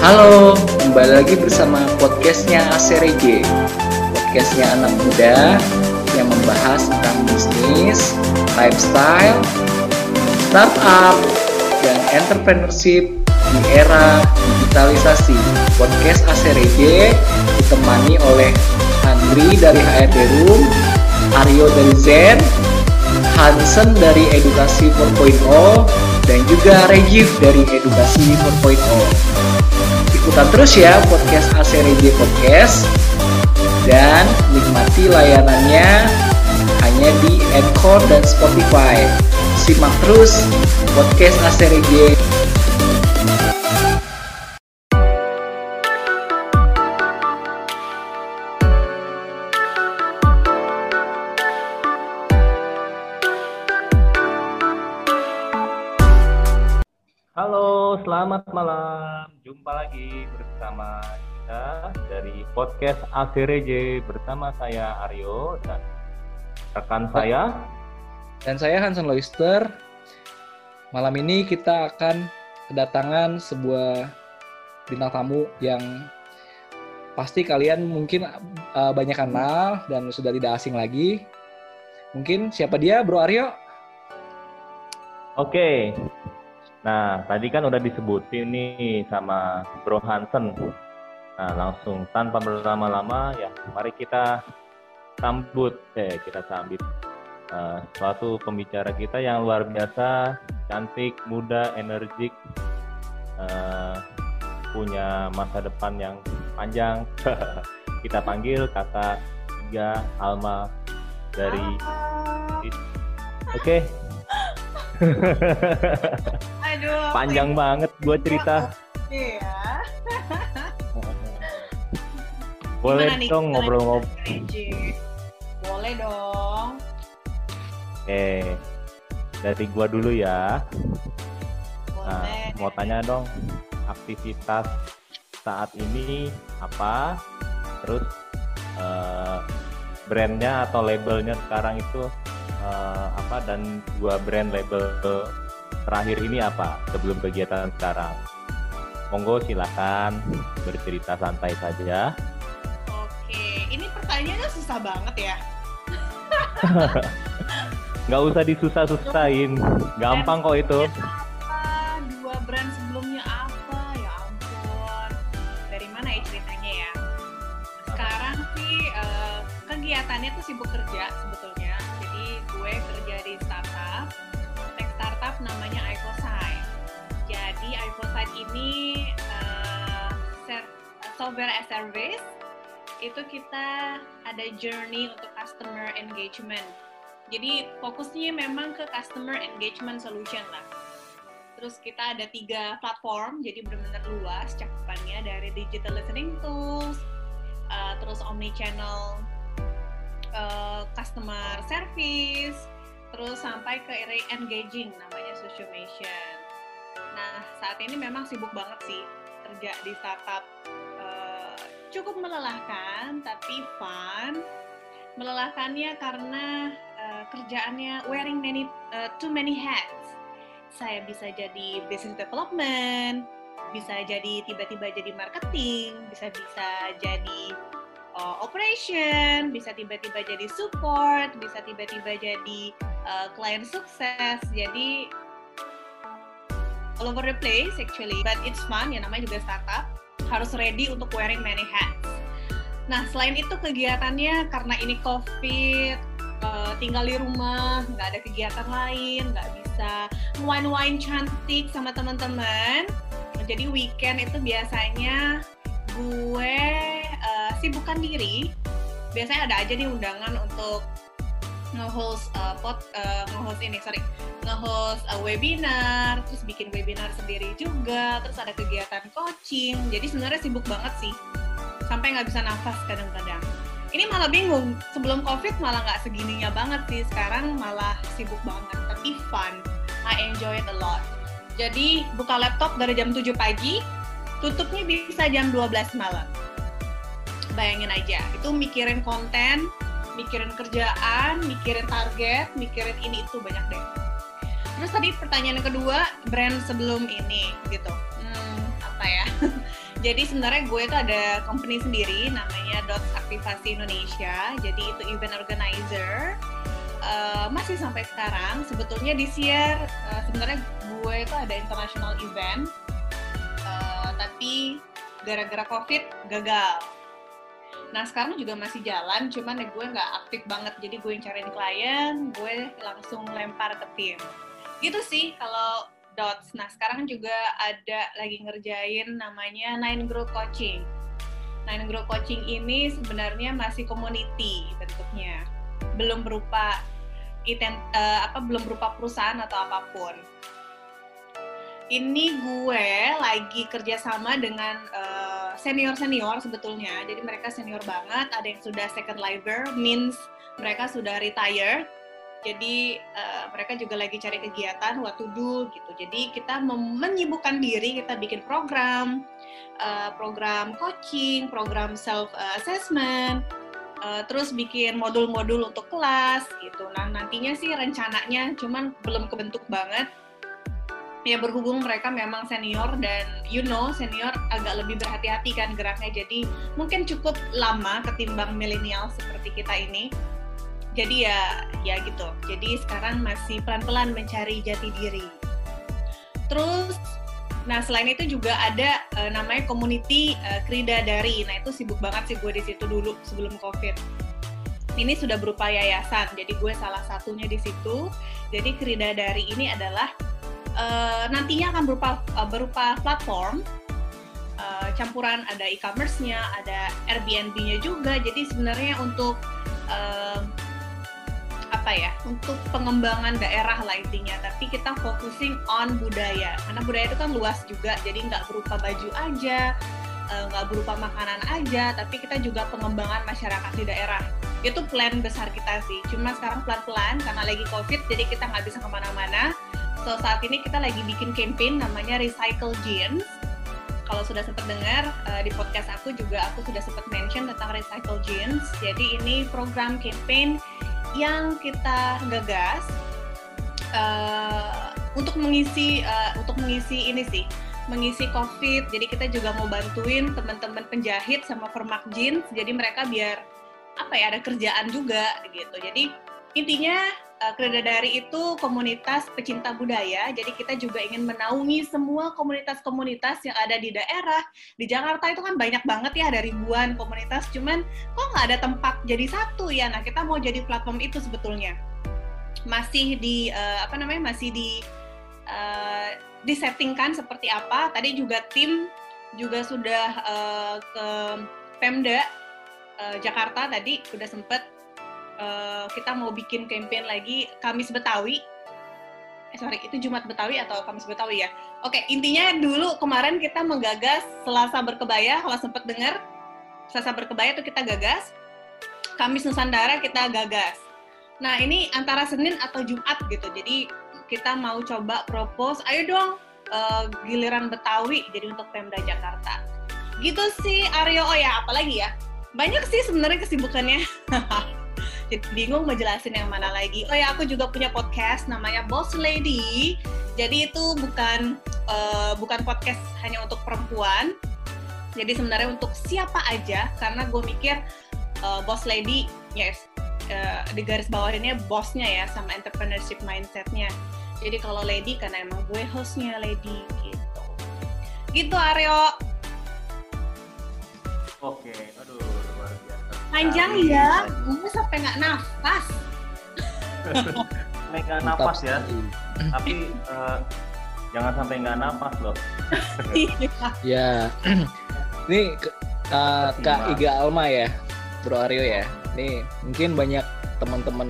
Halo, kembali lagi bersama podcastnya ACRG Podcastnya anak muda yang membahas tentang bisnis, lifestyle, startup, dan entrepreneurship di era digitalisasi. Podcast ACRG ditemani oleh Andri dari HRD Room, Aryo dari Zen, Hansen dari Edukasi 4.0, dan juga Regif dari Edukasi 4.0. Ikutan terus ya podcast ACRJ Podcast dan nikmati layanannya hanya di Anchor dan Spotify. Simak terus podcast ACRJ. Halo, selamat malam. Lagi bersama kita dari podcast ACRJ bersama saya Aryo dan rekan saya. Dan saya Hansen Loister. Malam ini kita akan kedatangan sebuah bintang tamu yang pasti kalian mungkin uh, banyak kenal dan sudah tidak asing lagi. Mungkin siapa dia, Bro Aryo? Oke. Nah, tadi kan udah disebutin nih sama Bro Hansen. Nah, langsung tanpa berlama-lama ya, mari kita sambut, eh kita sambut uh, suatu pembicara kita yang luar biasa, cantik, muda, energik, uh, punya masa depan yang panjang. kita panggil kakak Tiga Alma dari Oke. Aduh. Panjang banget gua cerita. Iya. Boleh nih dong ngobrol-ngobrol. Boleh dong. Oke. Dari gua dulu ya. Nah, Boleh. mau tanya dong aktivitas saat ini apa? Terus eh, brandnya atau labelnya sekarang itu eh, apa? Dan dua brand label terakhir ini apa sebelum kegiatan sekarang? Monggo silakan bercerita santai saja. Oke, ini pertanyaannya susah banget ya. Nggak usah disusah-susahin, gampang kok itu. Apa? Dua brand sebelumnya apa? Ya ampun. Dari mana ya ceritanya ya? Sekarang sih eh, kegiatannya tuh sibuk kerja sebetulnya. Gue kerja di startup, tech startup namanya iPhosite. Jadi iPhosite ini ser- software as service itu kita ada journey untuk customer engagement. Jadi fokusnya memang ke customer engagement solution lah. Terus kita ada tiga platform, jadi benar-benar luas cakupannya dari digital listening tools, uh, terus omni-channel customer service, terus sampai ke area engaging namanya socialization. Nah saat ini memang sibuk banget sih kerja di startup uh, cukup melelahkan tapi fun. Melelahkannya karena uh, kerjaannya wearing many uh, too many hats. Saya bisa jadi business development, bisa jadi tiba-tiba jadi marketing, bisa bisa jadi uh, operation, bisa tiba-tiba jadi support, bisa tiba-tiba jadi uh, client sukses. Jadi all over the place actually, but it's fun. Ya namanya juga startup, harus ready untuk wearing many hats. Nah selain itu kegiatannya karena ini covid, uh, tinggal di rumah, nggak ada kegiatan lain, nggak bisa wine-wine cantik sama teman-teman. Jadi weekend itu biasanya gue sibukkan diri. Biasanya ada aja nih undangan untuk nge-host uh, pot, uh, nge-host ini sorry, nge-host uh, webinar, terus bikin webinar sendiri juga, terus ada kegiatan coaching. Jadi sebenarnya sibuk banget sih, sampai nggak bisa nafas kadang-kadang. Ini malah bingung, sebelum covid malah nggak segininya banget sih, sekarang malah sibuk banget, tapi fun. I enjoy it a lot. Jadi buka laptop dari jam 7 pagi, tutupnya bisa jam 12 malam. Bayangin aja, itu mikirin konten, mikirin kerjaan, mikirin target, mikirin ini itu banyak deh. Terus tadi pertanyaan yang kedua, brand sebelum ini gitu. Hmm, apa ya? Jadi sebenarnya gue itu ada company sendiri namanya Dot Aktivasi Indonesia. Jadi itu event organizer. Uh, masih sampai sekarang. Sebetulnya di year uh, sebenarnya gue itu ada international event, uh, tapi gara-gara covid gagal. Nah sekarang juga masih jalan, cuman ya gue nggak aktif banget. Jadi gue yang cariin klien, gue langsung lempar ke tim. Gitu sih kalau Dots. Nah, sekarang juga ada lagi ngerjain namanya Nine Grow Coaching. Nine Grow Coaching ini sebenarnya masih community bentuknya. Belum berupa iten, uh, apa belum berupa perusahaan atau apa pun. Ini gue lagi kerjasama dengan uh, senior-senior sebetulnya. Jadi mereka senior banget. Ada yang sudah second liver, means mereka sudah retire jadi uh, mereka juga lagi cari kegiatan what to do gitu. Jadi kita menyibukkan diri, kita bikin program, uh, program coaching, program self assessment, uh, terus bikin modul-modul untuk kelas gitu. Nah nantinya sih rencananya, cuman belum kebentuk banget. Ya berhubung mereka memang senior dan you know senior agak lebih berhati-hati kan geraknya, jadi mungkin cukup lama ketimbang milenial seperti kita ini. Jadi ya ya gitu. Jadi sekarang masih pelan-pelan mencari jati diri. Terus nah selain itu juga ada uh, namanya community uh, Krida Dari nah itu sibuk banget sih gue di situ dulu sebelum covid. Ini sudah berupa yayasan. Jadi gue salah satunya di situ. Jadi Krida Dari ini adalah uh, nantinya akan berupa uh, berupa platform. Uh, campuran ada e-commerce-nya, ada Airbnb-nya juga. Jadi sebenarnya untuk uh, apa ya untuk pengembangan daerah lah intinya. Tapi kita focusing on budaya. Karena budaya itu kan luas juga jadi nggak berupa baju aja eh, nggak berupa makanan aja tapi kita juga pengembangan masyarakat di daerah. Itu plan besar kita sih. Cuma sekarang pelan-pelan karena lagi covid jadi kita nggak bisa ke mana-mana so saat ini kita lagi bikin campaign namanya recycle jeans kalau sudah sempat dengar uh, di podcast aku juga aku sudah sempat mention tentang recycle jeans jadi ini program campaign yang kita gagas uh, untuk mengisi uh, untuk mengisi ini sih mengisi covid. Jadi kita juga mau bantuin teman-teman penjahit sama permak jeans jadi mereka biar apa ya ada kerjaan juga gitu. Jadi intinya uh, Dari itu komunitas pecinta budaya, jadi kita juga ingin menaungi semua komunitas-komunitas yang ada di daerah. Di Jakarta itu kan banyak banget ya, ada ribuan komunitas, cuman kok nggak ada tempat jadi satu ya. Nah, kita mau jadi platform itu sebetulnya. Masih di, uh, apa namanya, masih di, uh, disettingkan seperti apa. Tadi juga tim juga sudah uh, ke Pemda Jakarta tadi, sudah sempat uh, kita mau bikin campaign lagi Kamis Betawi. Eh sorry, itu Jumat Betawi atau Kamis Betawi ya? Oke, intinya dulu kemarin kita menggagas Selasa Berkebaya, kalau sempat dengar, Selasa Berkebaya itu kita gagas, Kamis Nusantara kita gagas. Nah, ini antara Senin atau Jumat gitu, jadi kita mau coba propose, ayo dong uh, giliran Betawi jadi untuk Pemda Jakarta. Gitu sih Aryo, oh ya apalagi ya? Banyak sih sebenarnya kesibukannya. bingung mau jelasin yang mana lagi. Oh ya, aku juga punya podcast namanya Boss Lady. Jadi itu bukan uh, bukan podcast hanya untuk perempuan. Jadi sebenarnya untuk siapa aja, karena gue mikir uh, Boss Lady, yes, uh, di garis bawah ini bosnya ya, sama entrepreneurship mindsetnya. Jadi kalau lady karena emang gue hostnya lady gitu. Gitu Aryo. Oke, aduh Panjang ya, gue sampai nggak nafas. sampai nggak nafas ya. Tapi uh, jangan sampai nggak nafas loh. ya, ini uh, Kak Iga Alma ya, Bro Aryo ya. Nih mungkin banyak teman-teman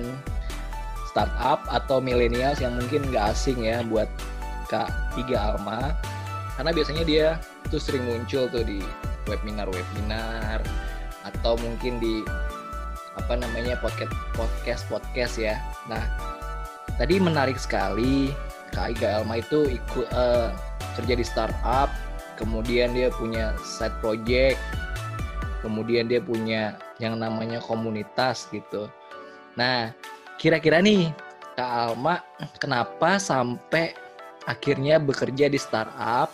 startup atau milenials yang mungkin nggak asing ya buat Kak Iga Alma karena biasanya dia tuh sering muncul tuh di webinar-webinar atau mungkin di apa namanya podcast podcast podcast ya. Nah tadi menarik sekali Kak Iga Elma itu ikut uh, kerja di startup, kemudian dia punya side project, kemudian dia punya yang namanya komunitas gitu. Nah kira-kira nih Kak Alma kenapa sampai akhirnya bekerja di startup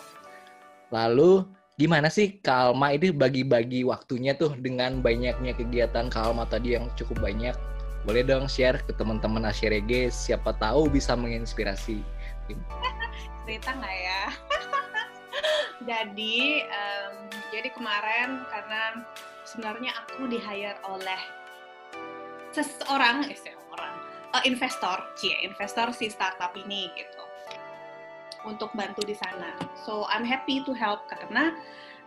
lalu gimana sih Kalma ini bagi-bagi waktunya tuh dengan banyaknya kegiatan Kalma tadi yang cukup banyak? Boleh dong share ke teman-teman Asyirege, siapa tahu bisa menginspirasi. Cerita nggak ya? jadi, um, jadi kemarin karena sebenarnya aku di hire oleh seseorang, eh, seseorang, uh, investor, cie, investor si startup ini gitu untuk bantu di sana. So I'm happy to help karena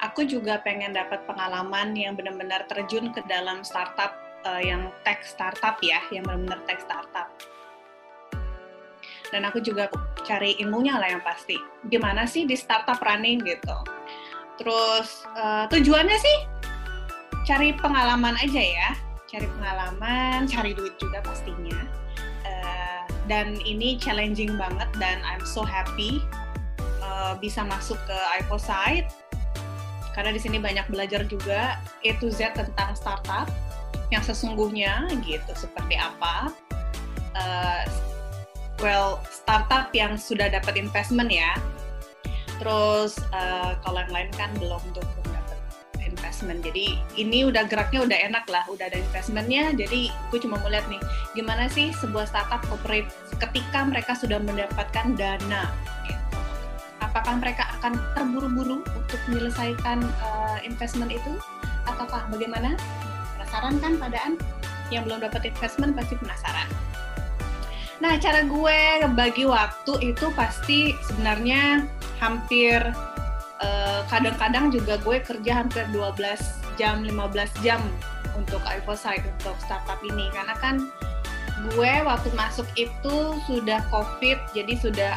aku juga pengen dapat pengalaman yang benar-benar terjun ke dalam startup uh, yang tech startup ya, yang benar-benar tech startup. Dan aku juga cari ilmunya lah yang pasti. Gimana sih di startup running gitu. Terus uh, tujuannya sih cari pengalaman aja ya, cari pengalaman, cari duit juga pastinya dan ini challenging banget dan I'm so happy uh, bisa masuk ke iPhone karena di sini banyak belajar juga A to Z tentang startup yang sesungguhnya gitu seperti apa. Uh, well startup yang sudah dapat investment ya. Terus uh, kalau yang lain kan belum tuh investment. Jadi ini udah geraknya udah enak lah, udah ada investmentnya. Jadi gue cuma mau lihat nih, gimana sih sebuah startup operate ketika mereka sudah mendapatkan dana. Gitu. Apakah mereka akan terburu-buru untuk menyelesaikan uh, investment itu, ataukah bagaimana? Penasaran kan padaan? Yang belum dapat investment pasti penasaran. Nah, cara gue bagi waktu itu pasti sebenarnya hampir kadang-kadang uh, juga gue kerja hampir 12 jam, 15 jam untuk Ivosite, untuk startup ini. Karena kan gue waktu masuk itu sudah COVID, jadi sudah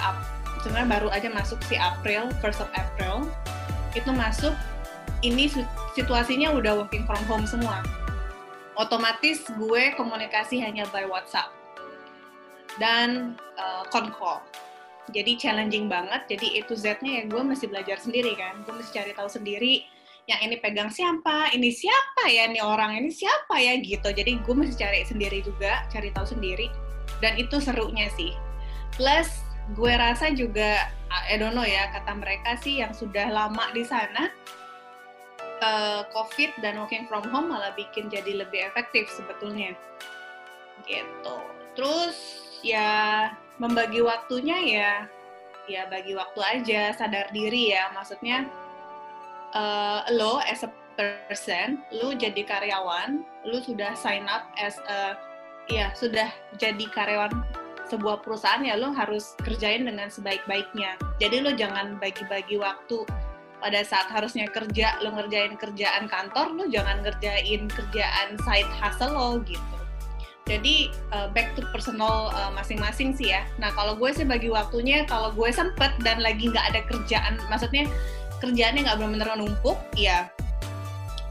sebenarnya baru aja masuk si April, first of April. Itu masuk, ini situasinya udah working from home semua. Otomatis gue komunikasi hanya by WhatsApp dan uh, jadi challenging banget. Jadi itu Z-nya ya gue mesti belajar sendiri kan. Gue mesti cari tahu sendiri yang ini pegang siapa ini siapa ya ini orang ini siapa ya gitu. Jadi gue mesti cari sendiri juga cari tahu sendiri. Dan itu serunya sih. Plus gue rasa juga I don't know ya kata mereka sih yang sudah lama di sana uh, COVID dan working from home malah bikin jadi lebih efektif sebetulnya. Gitu. Terus ya membagi waktunya ya ya bagi waktu aja sadar diri ya. Maksudnya uh, lo as a person lo jadi karyawan lo sudah sign up as a ya sudah jadi karyawan sebuah perusahaan ya lo harus kerjain dengan sebaik-baiknya. Jadi lo jangan bagi-bagi waktu. Pada saat harusnya kerja lo ngerjain kerjaan kantor lo jangan ngerjain kerjaan side hustle lo gitu jadi uh, back to personal uh, masing-masing sih ya. Nah kalau gue sih bagi waktunya kalau gue sempet dan lagi nggak ada kerjaan, maksudnya kerjaannya nggak benar-benar numpuk, ya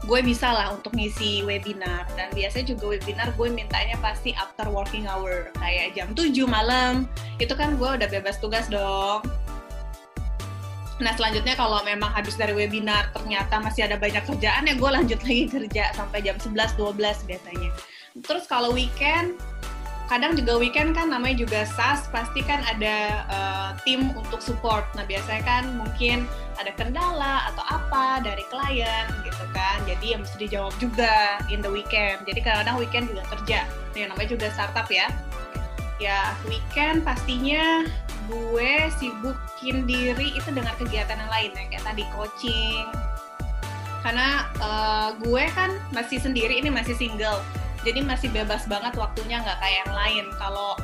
gue bisa lah untuk ngisi webinar dan biasanya juga webinar gue mintanya pasti after working hour kayak jam 7 malam itu kan gue udah bebas tugas dong Nah selanjutnya kalau memang habis dari webinar ternyata masih ada banyak kerjaan ya gue lanjut lagi kerja sampai jam 11-12 biasanya. Terus kalau weekend, kadang juga weekend kan namanya juga SAS, pasti kan ada uh, tim untuk support. Nah biasanya kan mungkin ada kendala atau apa dari klien gitu kan. Jadi yang mesti dijawab juga in the weekend. Jadi kadang-kadang weekend juga kerja. Nah, yang namanya juga startup ya. Ya weekend pastinya gue sibukin diri itu dengan kegiatan yang lain ya kayak tadi coaching. Karena uh, gue kan masih sendiri ini masih single jadi masih bebas banget waktunya nggak kayak yang lain. Kalau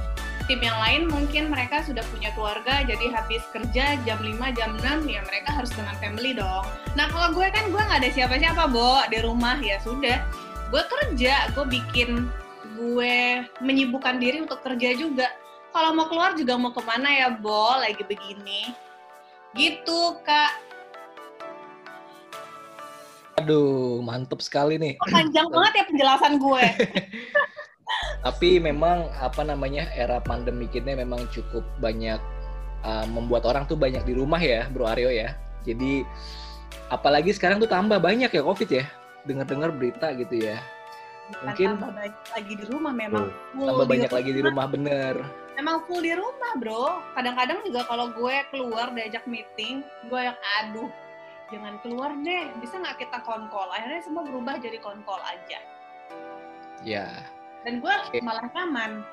tim yang lain mungkin mereka sudah punya keluarga jadi habis kerja jam 5 jam 6 ya mereka harus dengan family dong. Nah kalau gue kan gue nggak ada siapa-siapa Bo. Di rumah ya sudah. Gue kerja gue bikin gue menyibukkan diri untuk kerja juga. Kalau mau keluar juga mau ke mana ya Bo? Lagi begini. Gitu kak Aduh, mantep sekali nih. Panjang banget ya penjelasan gue. Tapi memang apa namanya era pandemi ini memang cukup banyak uh, membuat orang tuh banyak di rumah ya, Bro Aryo ya. Jadi apalagi sekarang tuh tambah banyak ya COVID ya. Dengar-dengar berita gitu ya. Mungkin tambah banyak lagi di rumah memang full tambah banyak lagi di rumah bener. Memang full di rumah, Bro. Kadang-kadang juga kalau gue keluar diajak meeting, gue yang aduh jangan keluar deh bisa nggak kita konkol akhirnya semua berubah jadi konkol aja ya dan gue Oke. malah nyaman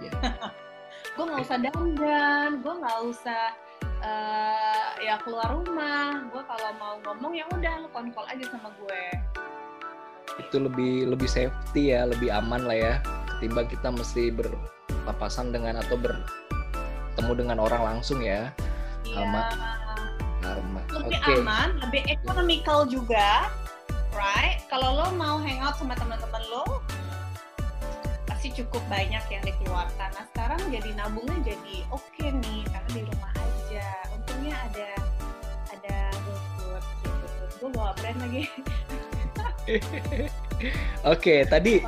Ya. gue nggak usah dandan gue nggak usah eh, ya keluar rumah gue kalau mau ngomong ya udah lu konkol aja sama gue itu lebih lebih safety ya lebih aman lah ya ketimbang kita mesti berpapasan dengan atau bertemu dengan orang langsung ya Iya. Alma. Karma lebih oke aman, lebih economical juga, right? Kalau lo mau hangout sama teman-teman lo, pasti cukup banyak yang dikeluarkan. Nah sekarang jadi nabungnya jadi oke nih, karena di rumah aja. Untungnya ada ada GoFood gitu. Gue bawa brand lagi. Oke, tadi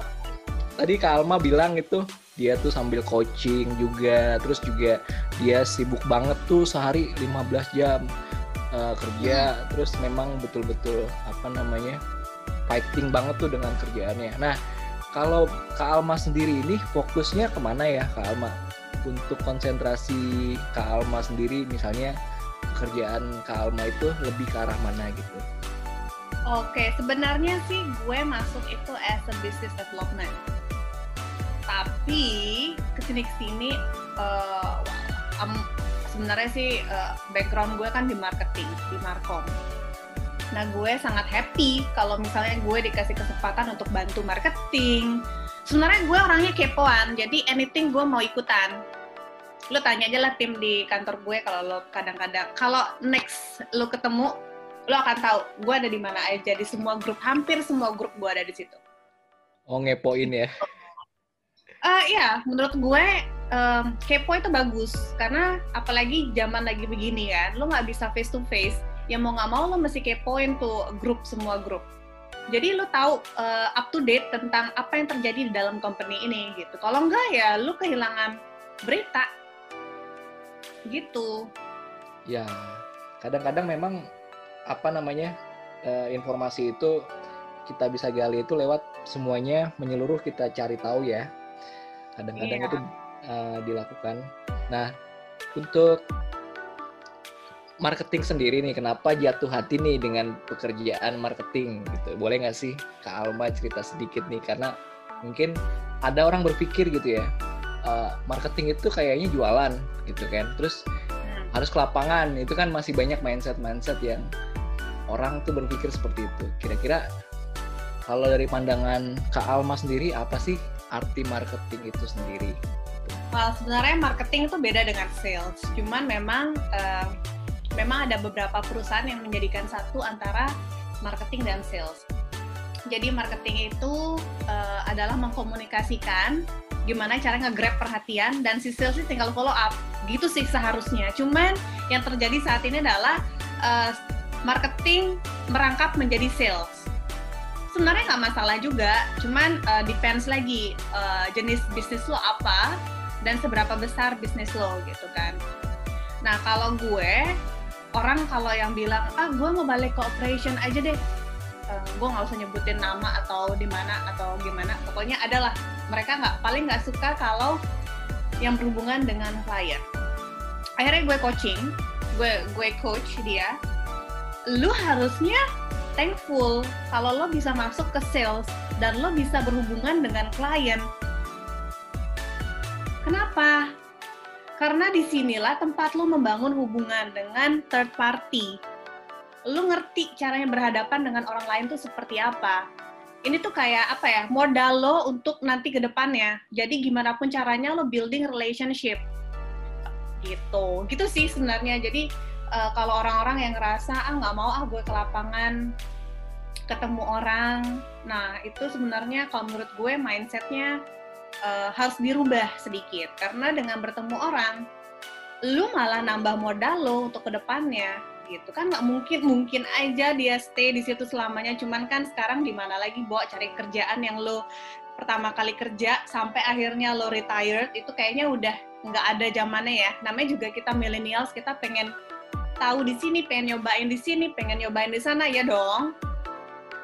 tadi Kak Alma bilang itu dia tuh sambil coaching juga, terus juga dia sibuk banget tuh sehari 15 jam eh, kerja, terus memang betul-betul apa namanya fighting banget tuh dengan kerjaannya. Nah, kalau Kak Alma sendiri ini fokusnya ke mana ya Kak Alma? Untuk konsentrasi Kak Alma sendiri misalnya pekerjaan Kak Alma itu lebih ke arah mana gitu? Oke, sebenarnya sih gue masuk itu as a business development. Tapi ke sini ke sini, uh, sebenarnya sih uh, background gue kan di marketing, di markom. Nah gue sangat happy kalau misalnya gue dikasih kesempatan untuk bantu marketing. Sebenarnya gue orangnya kepoan, jadi anything gue mau ikutan. Lo tanya aja lah tim di kantor gue kalau lo kadang-kadang, kalau next lo ketemu lo akan tahu gue ada di mana aja di semua grup hampir semua grup gue ada di situ. Oh ngepoin ya? Eh ya menurut gue em, kepo itu bagus karena apalagi zaman lagi begini kan lo nggak bisa face to face ya mau nggak mau lo mesti kepoin tuh grup semua grup. Jadi lo tahu eh, up to date tentang apa yang terjadi di dalam company ini gitu. Kalau enggak ya lo kehilangan berita gitu. Ya, kadang-kadang memang apa namanya eh, informasi itu kita bisa gali itu lewat semuanya menyeluruh kita cari tahu ya. Kadang-kadang Iya. itu eh, dilakukan. Nah, untuk marketing sendiri nih, kenapa jatuh hati nih dengan pekerjaan marketing gitu? Boleh nggak sih Kak Alma cerita sedikit nih? Karena mungkin ada orang berpikir gitu ya, eh, marketing itu kayaknya jualan gitu kan. Terus Hmm. harus ke lapangan itu kan masih banyak mindset mindset yang orang tuh berpikir seperti itu kira-kira kalau dari pandangan Kak Alma sendiri apa sih arti marketing itu sendiri Well, sebenarnya marketing itu beda dengan sales. Cuman memang eh, memang ada beberapa perusahaan yang menjadikan satu antara marketing dan sales. Jadi marketing itu eh, adalah mengkomunikasikan gimana cara nge-grab perhatian dan si sales ini tinggal follow up. Gitu sih seharusnya. Cuman yang terjadi saat ini adalah eh, marketing merangkap menjadi sales. Sebenarnya nggak masalah juga, cuman eh, depends lagi eh, jenis bisnis lo apa dan seberapa besar bisnis lo gitu kan. Nah kalau gue orang kalau yang bilang ah gue mau balik ke operation aja deh, Eh, gue nggak usah nyebutin nama atau di mana atau gimana, pokoknya adalah mereka nggak paling nggak suka kalau yang berhubungan dengan klien. Akhirnya gue coaching, gue gue coach dia. Lu harusnya thankful kalau lo bisa masuk ke sales dan lo bisa berhubungan dengan klien. Kenapa? Karena di sinilah tempat lo membangun hubungan dengan third party. Lo ngerti caranya berhadapan dengan orang lain tuh seperti apa. Ini tuh kayak apa ya, modal lo untuk nanti ke depannya. Jadi gimana pun caranya lo building relationship. Gitu. Gitu sih sebenarnya. Jadi eh, kalau orang-orang yang ngerasa, ah nggak mau ah gue ke lapangan, ketemu orang. Nah itu sebenarnya kalau menurut gue mindsetnya eh, harus dirubah sedikit. Karena dengan bertemu orang lu malah nambah modal lo untuk ke depannya gitu. Kan nggak mungkin mungkin aja dia stay di situ selamanya. Cuman kan sekarang di mana lagi bawa cari kerjaan yang lo pertama kali kerja sampai akhirnya lo retired itu kayaknya udah nggak ada zamannya ya. Namanya juga kita millennials kita pengen tahu di sini pengen nyobain di sini pengen nyobain di sana. Ya dong.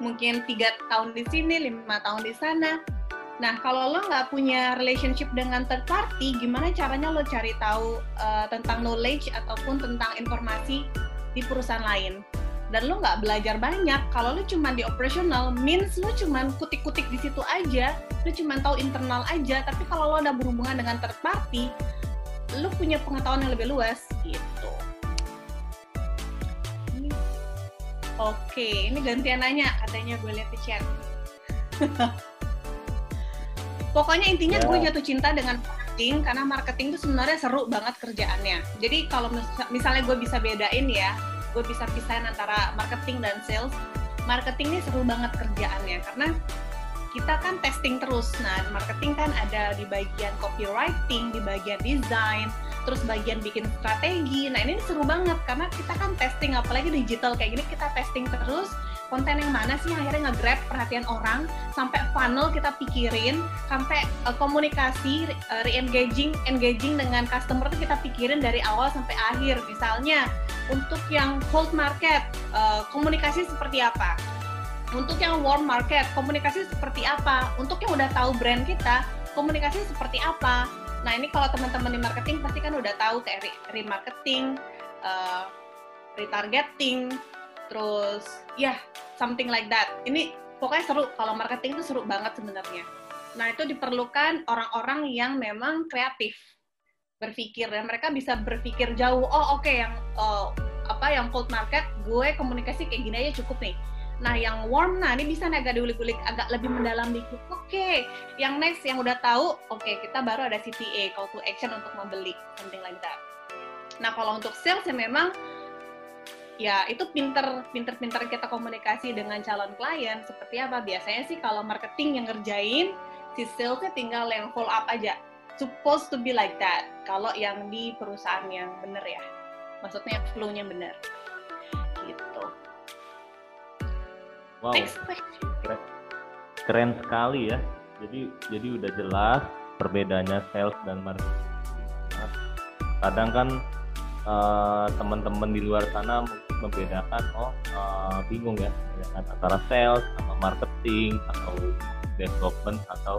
Mungkin tiga tahun di sini lima tahun di sana Nah, kalau lo nggak punya relationship dengan third party, gimana caranya lo cari tahu uh, tentang knowledge ataupun tentang informasi di perusahaan lain? dan lu nggak belajar banyak. Kalau lu cuma di operational means lu cuma kutik-kutik di situ aja. Lu cuma tahu internal aja. Tapi kalau lu ada berhubungan dengan third party lu punya pengetahuan yang lebih luas gitu. Oke ini gantian nanya katanya gue lihat di chat pokoknya intinya Ya. gue jatuh cinta dengan marketing karena marketing itu sebenarnya seru banget kerjaannya jadi kalau mis- misalnya gue bisa bedain ya gue bisa pisahin antara marketing dan sales. Marketing ini seru banget kerjaannya karena kita kan testing terus. Nah, marketing kan ada di bagian copywriting, di bagian design, terus bagian bikin strategi. Nah, ini seru banget karena kita kan testing apalagi digital kayak gini kita testing terus konten yang mana sih yang akhirnya nge-grab perhatian orang sampai funnel kita pikirin sampai uh, komunikasi uh, re-engaging engaging dengan customer tuh kita pikirin dari awal sampai akhir. Misalnya untuk yang cold market uh, komunikasi seperti apa? Untuk yang warm market komunikasi seperti apa? Untuk yang udah tahu brand kita komunikasi seperti apa? Nah ini kalau teman-teman di marketing pasti kan udah tahu kayak re- remarketing uh, retargeting terus ya something like that. Ini pokoknya seru. Kalau marketing itu seru banget sebenarnya. Nah itu diperlukan orang-orang yang memang kreatif berpikir. Dan mereka bisa berpikir jauh oh oke yang oh, apa yang cold market gue komunikasi kayak gini aja cukup nih. Nah yang warm nah ini bisa nih agak diulik-ulik agak lebih mendalam dikit. Oke yang next yang udah tahu oke kita baru ada CTA call to action untuk membeli something like that. Nah kalau untuk sales ya memang ya itu pinter pinter pinter kita komunikasi dengan calon klien. Seperti apa? Biasanya sih kalau marketing yang ngerjain si salesnya tinggal yang follow up aja. Supposed to be like that. Kalau yang di perusahaan yang bener ya. Maksudnya flow-nya bener. Gitu. Wow, next question. Keren, keren sekali ya. Jadi jadi udah jelas perbedaannya sales dan marketing. Nah, kadang kan eh, teman-teman di luar sana membedakan, oh eh, bingung ya, membedakan antara sales sama marketing atau development atau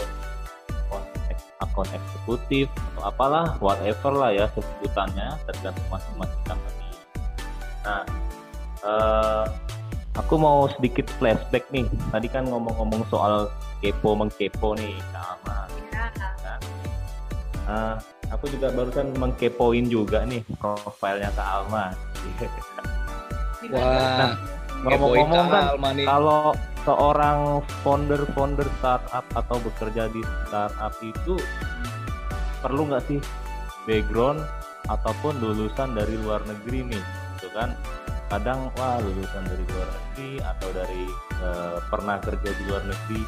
account eksekutif atau apalah whatever lah ya sebutannya tergantung masing-masing company. Nah, eh, aku mau sedikit flashback nih. Tadi kan ngomong-ngomong soal kepo mengkepo nih, Kak Alma. ya Ah, aku juga barusan mengkepoin juga nih profilnya Kak Alma. Wah, Ngomong-ngomong kepoin kan, Kak Alma nih. kalau seorang founder-founder startup atau bekerja di startup itu perlu nggak sih background ataupun lulusan dari luar negeri nih, gitu kan? Kadang wah lulusan dari luar negeri atau dari eh, pernah kerja di luar negeri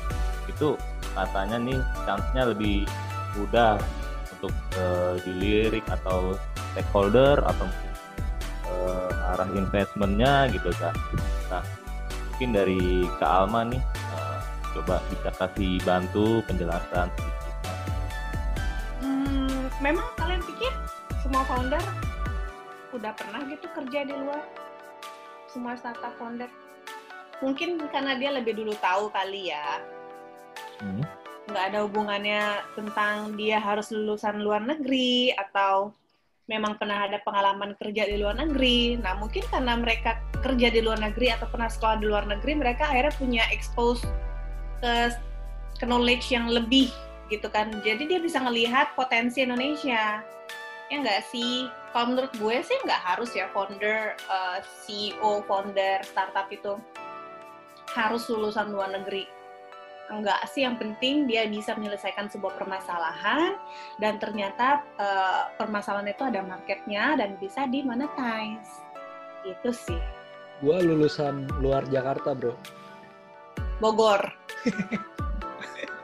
itu katanya nih chance-nya lebih mudah untuk eh, dilirik atau stakeholder atau eh, arah investmentnya gitu kan. Nah mungkin dari Kak Alma nih eh, coba bisa kasih bantu penjelasan sedikit. Hmm, memang kalian pikir semua founder udah pernah gitu kerja di luar? Semua startup founder? Mungkin karena dia lebih dulu tahu kali ya. Hmm. Nggak ada hubungannya tentang dia harus lulusan luar negeri atau memang pernah ada pengalaman kerja di luar negeri. Nah, mungkin karena mereka kerja di luar negeri atau pernah sekolah di luar negeri, mereka akhirnya punya expose ke, ke knowledge yang lebih gitu kan. Jadi dia bisa ngelihat potensi Indonesia. Ya nggak sih? Kalau menurut gue sih nggak harus ya founder, eh, CEO, founder startup itu harus lulusan luar negeri. Enggak sih, yang penting dia bisa menyelesaikan sebuah permasalahan dan ternyata eh, permasalahan itu ada marketnya dan bisa di monetize. Itu sih. Gua lulusan luar Jakarta, Bro. Bogor.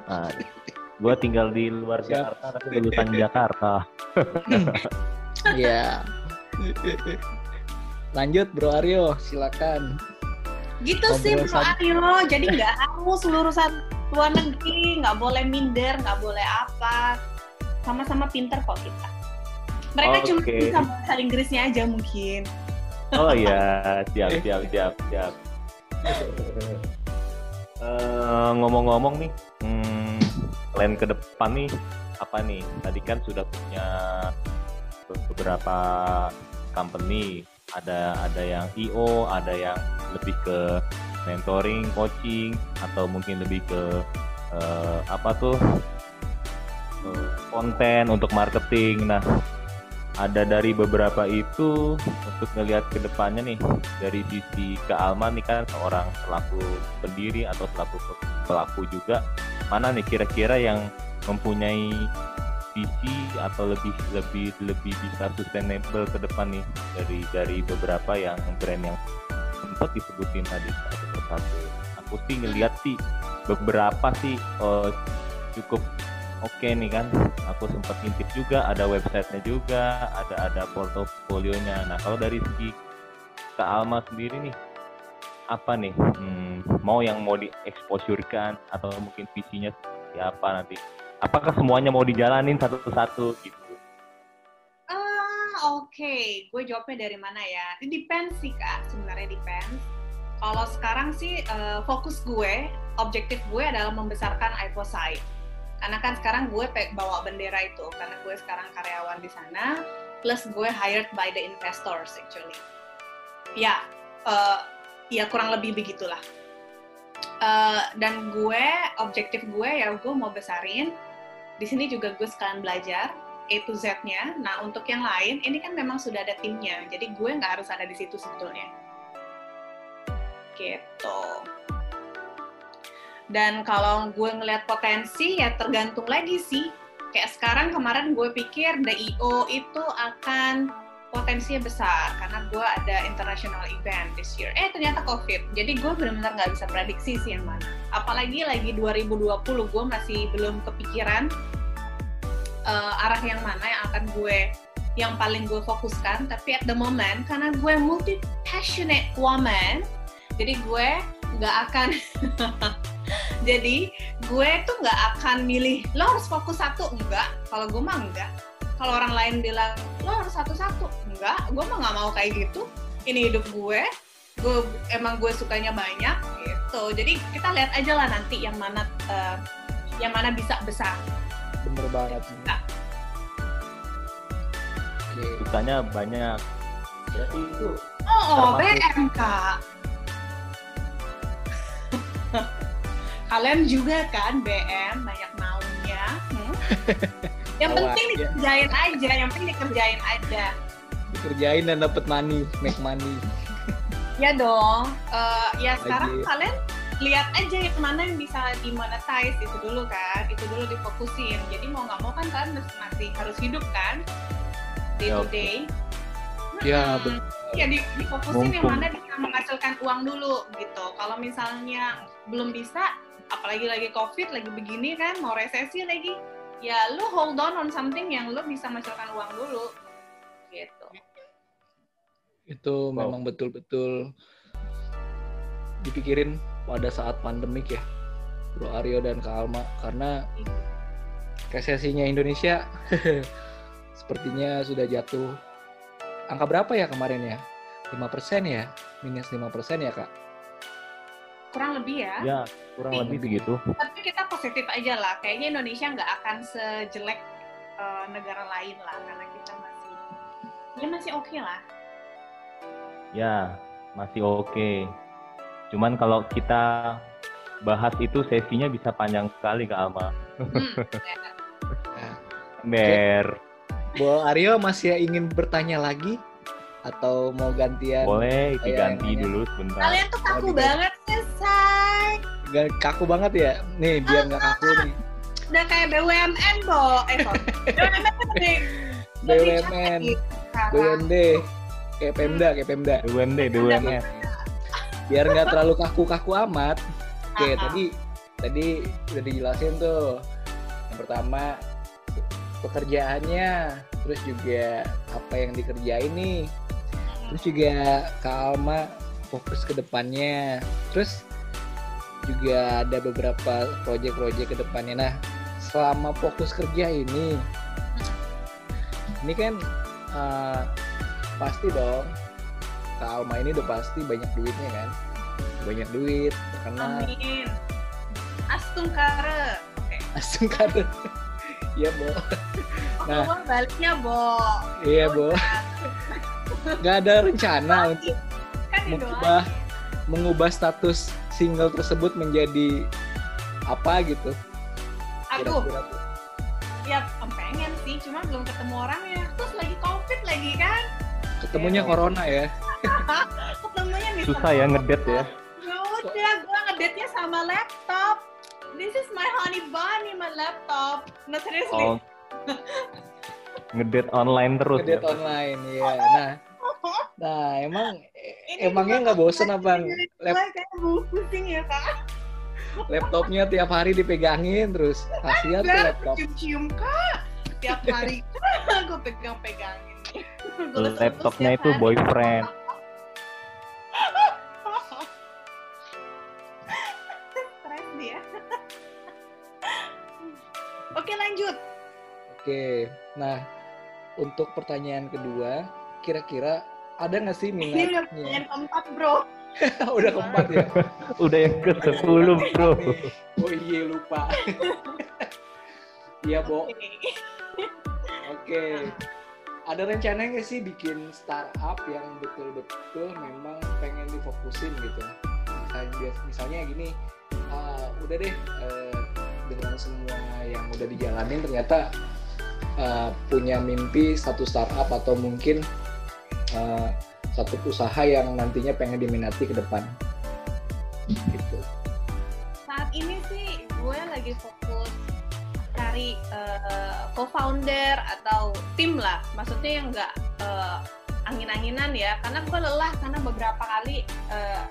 Nah, gua tinggal di luar Siap. Jakarta tapi lulusan Jakarta. Iya. Lanjut, Bro Aryo, silakan. Gitu sih Bro Aryo. Jadi nggak harus lulusan luar negeri, nggak boleh minder, nggak boleh apa. Sama-sama pinter kok kita. Mereka cuma Oke. bisa bahasa Inggrisnya aja mungkin. Oh iya, siap siap siap siap. Eh, ngomong-ngomong nih, hmm, plan ke depan nih apa nih? Tadi kan sudah punya beberapa company ada ada yang IO, ada yang lebih ke mentoring, coaching, atau mungkin lebih ke uh, apa tuh uh, konten untuk marketing. Nah, ada dari beberapa itu untuk ngelihat ke depannya nih dari sisi ke Alma nih kan seorang pelaku pendiri atau pelaku pelaku juga mana nih kira-kira yang mempunyai atau lebih lebih lebih bisa sustainable ke depan nih dari dari beberapa yang brand yang sempat disebutin tadi satu persatu. Aku sih ngelihat sih beberapa sih uh, cukup oke okay nih kan. Aku sempat intip juga ada websitenya juga, ada ada portofolionya. Nah kalau dari segi Kak Alma sendiri nih apa nih hmm, mau yang mau dieksposurkan atau mungkin visinya siapa nanti apakah semuanya mau dijalanin satu-satu gitu? Ah, oke. Okay. Gue jawabnya dari mana ya? Ini depends sih, Kak. Sebenarnya depends. Kalau sekarang sih uh, fokus gue, objektif gue adalah membesarkan iPhone Karena kan sekarang gue bawa bendera itu, karena gue sekarang karyawan di sana, plus gue hired by the investors actually. Ya, uh, ya kurang lebih begitulah. Uh, dan gue, objektif gue ya gue mau besarin di sini juga gue sekalian belajar A to Z-nya. Nah, untuk yang lain, ini kan memang sudah ada timnya, jadi gue nggak harus ada di situ sebetulnya. Gitu. Dan kalau gue ngeliat potensi, ya tergantung lagi sih. Kayak sekarang kemarin gue pikir DIO itu akan potensinya besar karena gue ada international event this year. Eh ternyata COVID. Jadi gue benar-benar nggak bisa prediksi sih yang mana. Apalagi lagi 2020 gue masih belum kepikiran uh, arah yang mana yang akan gue yang paling gue fokuskan. Tapi at the moment karena gue multi passionate woman, jadi gue nggak akan jadi gue tuh nggak akan milih lo harus fokus satu enggak kalau gue mah enggak kalau orang lain bilang lo harus satu-satu. Enggak gue mah nggak mau kayak gitu. Ini hidup gue gue emang gue sukanya banyak gitu. Jadi kita lihat aja lah nanti yang mana uh, yang mana bisa besar. Bener banget. Nah. Oke. sukanya banyak. Berarti itu oh, oh BM kak. Kalian juga kan BM banyak maunya. hmm? yang penting ya. dikerjain aja yang penting dikerjain aja. Dikerjain dan dapat money make money. Ya dong. Uh, ya sekarang kalian lihat aja yang mana yang bisa dimonetize itu dulu kan. Itu dulu difokusin. Jadi mau nggak mau kan kalian masih harus hidup kan? Day to day. Ya betul. Ya di, difokusin yang mana bisa menghasilkan uang dulu gitu. Kalau misalnya belum bisa apalagi lagi covid lagi begini kan mau resesi lagi ya lu hold on on something yang lu bisa menghasilkan uang dulu. Gitu. Itu wow. memang betul-betul dipikirin pada saat pandemik ya Bro Aryo dan Kak Alma. Karena resesinya Indonesia sepertinya sudah jatuh. Angka berapa ya kemarin ya? 5% ya? Minus 5% ya Kak kurang lebih ya. Ya, kurang tapi, lebih begitu. Tapi kita positif aja lah. Kayaknya Indonesia nggak akan sejelek uh, negara lain lah, karena kita masih, ya masih oke okay lah. Ya, masih oke. Okay. Cuman kalau kita bahas itu sesinya bisa panjang sekali Kak Alma. Hmm, Ber. Bo Aryo masih ingin bertanya lagi? Atau mau gantian? Boleh, diganti dulu sebentar. Kalian tuh kaku banget sih, say. Kaku banget ya? Nih, biar nggak kaku nih. Udah kayak BUMN, Bo. Eh, BUMN BUMN. BUMD. Kayak Pemda, kayak Pemda. BUMD, BUMN. Biar nggak terlalu kaku-kaku amat. Oke, tadi tadi udah dijelasin tuh. Yang pertama pekerjaannya, terus juga apa yang dikerjain nih terus juga Kak Alma fokus ke depannya. Terus juga ada beberapa proyek-proyek ke depannya. Nah selama fokus kerja ini ini kan uh, pasti dong Kak Alma ini udah pasti banyak duitnya kan? Banyak duit terkenal. Amin. Astung kare. Astung kare. Iya bo. Nah baliknya bo. Iya bo nggak ada rencana untuk kan mengubah mengubah status single tersebut menjadi apa gitu Aduh, ya pengen sih, cuma belum ketemu orangnya. Terus lagi covid lagi kan, ketemunya Iya. corona ya ketemunya nih. Susah ya ngedet ya. Ya udah, gue ngedate-nya sama laptop. This is my honey bunny, my laptop. No seriously. Oh. ngedet online terus ngedate ya. online ya nah nah emang emangnya nggak bosen apa lap, pusing ya kak. laptopnya tiap hari dipegangin terus kasihan tuh laptop cium-cium kak. Tiap hari gue pegang-pegangin. Laptopnya itu hari. boyfriend. Stres dia. Oke lanjut. oke nah untuk pertanyaan kedua kira-kira ada nggak sih Ini udah minatnya keempat bro. udah keempat ya Udah yang ke 10 bro. oh iya lupa iya bo Oke. Oke. Ada rencana nggak sih bikin startup yang betul-betul memang pengen difokusin gitu? Misalnya, misalnya gini, uh, udah deh uh, dengan semua yang udah dijalanin ternyata uh, punya mimpi satu startup atau mungkin uh, satu usaha yang nantinya pengen diminati ke depan. Gitu. Saat ini sih gue lagi fokus cari eh, co-founder atau tim lah. Maksudnya yang nggak eh, angin-anginan ya. Karena gue lelah karena beberapa kali eh,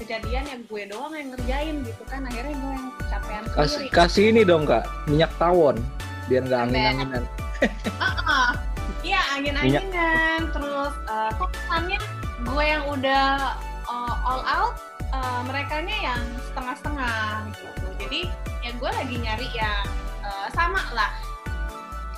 kejadian yang gue doang yang ngerjain gitu kan. Akhirnya gue yang kecapean Kasih, sendiri. kasih ini dong kak, minyak tawon biar nggak angin-anginan. Ah, Iya angin-anginan. Terus eh, kok kesannya gue yang udah eh, all out, eh, merekanya yang setengah-setengah gitu. Jadi ya gue lagi nyari yang eh, sama lah.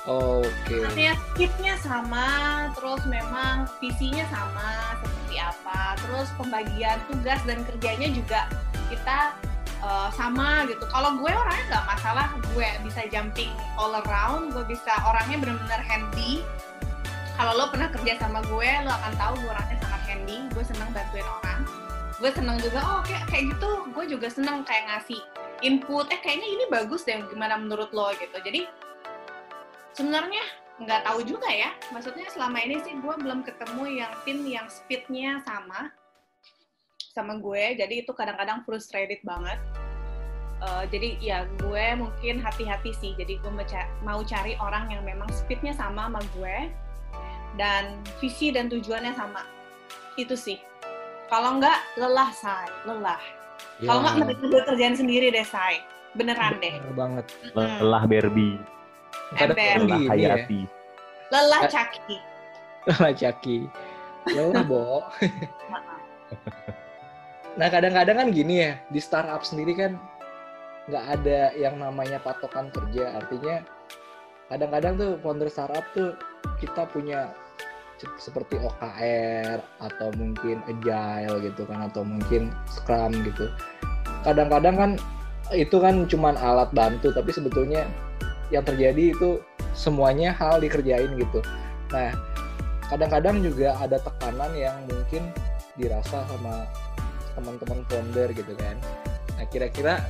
Oke. Artinya skipnya sama, terus memang visinya sama seperti apa, terus pembagian tugas dan kerjanya juga kita uh, sama gitu. Kalau gue orangnya nggak masalah, gue bisa jumping all around, gue bisa orangnya benar-benar handy. Kalau lo pernah kerja sama gue, lo akan tahu gue orangnya sangat handy. Gue senang bantuin orang. Gue senang juga, oh kayak kayak gitu. Gue juga senang kayak ngasih input. Eh kayaknya ini bagus deh, gimana menurut lo gitu. Jadi sebenarnya nggak tahu juga ya maksudnya selama ini sih gue belum ketemu yang tim yang speednya sama sama gue jadi itu kadang-kadang frustrated banget Eh, jadi ya gue mungkin hati-hati sih jadi gue mau cari orang yang memang speednya sama sama gue dan visi dan tujuannya sama itu sih kalau nggak lelah say lelah kalau nggak Ya, mending gue kerjaan sendiri deh say beneran deh bener banget. Lelah Barbie. Kadang Ember. Lelah gini ya. Hayati. lelah Eh. caki Lah Caki. Lelah, Bo. nah, kadang-kadang kan gini ya, di startup sendiri kan nggak ada yang namanya patokan kerja. Artinya kadang-kadang tuh founder startup tuh kita punya se- seperti OKR atau mungkin agile gitu kan atau mungkin scrum gitu. Kadang-kadang kan itu kan cuman alat bantu tapi sebetulnya yang terjadi itu semuanya hal dikerjain gitu. Nah, kadang-kadang juga ada tekanan yang mungkin dirasa sama teman-teman founder gitu kan. Nah kira-kira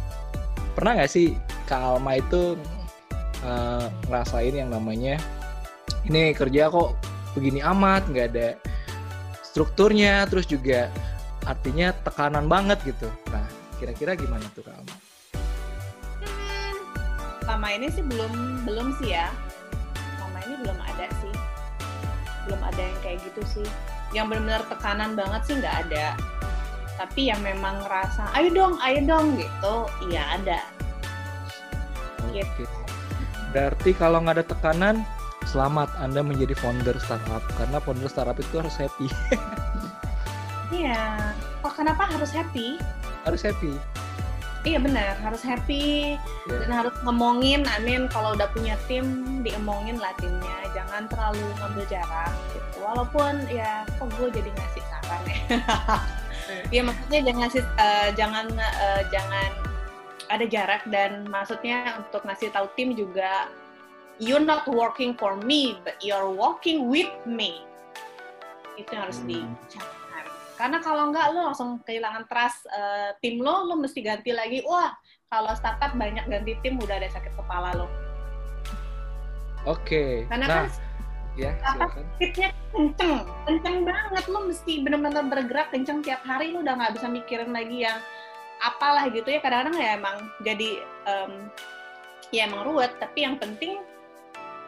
pernah nggak sih Kak Alma itu eh, ngerasain yang namanya ini kerja kok begini amat, nggak ada strukturnya, terus juga artinya tekanan banget gitu. Nah kira-kira gimana tuh Kak Alma? Hmm, lama ini sih belum belum sih ya. Lama ini belum ada sih. Belum ada yang kayak gitu sih. Yang benar-benar tekanan banget sih nggak ada. Tapi yang memang ngerasa, ayo dong, ayo dong gitu, iya ada. Gitu. Oke. Berarti kalau nggak ada tekanan, selamat Anda menjadi founder startup karena founder startup itu harus happy. Iya. Kok kenapa harus happy? harus happy. Iya benar, harus happy Ya. dan harus ngomongin. Amin kalau udah punya tim, diemongin lah timnya. Jangan terlalu ngambil jarak gitu. Walaupun ya, kok gue jadi ngasih saran ya. Iya maksudnya jangan eh, jangan eh, jangan ada jarak dan maksudnya untuk ngasih tahu tim juga you're not working for me but you're working with me itu yang harus Hmm. karena kalau nggak lo langsung kehilangan trust eh, tim lo lo mesti ganti lagi wah kalau startup banyak ganti tim udah ada sakit kepala lo Oke. karena nah, kan ya apa? silakan. kenceng. Kenceng banget. Lo mesti bener-bener bergerak kenceng tiap hari. Lo udah nggak bisa mikirin lagi yang apalah gitu ya. Kadang-kadang ya emang jadi em, ya emang ruwet. Tapi yang penting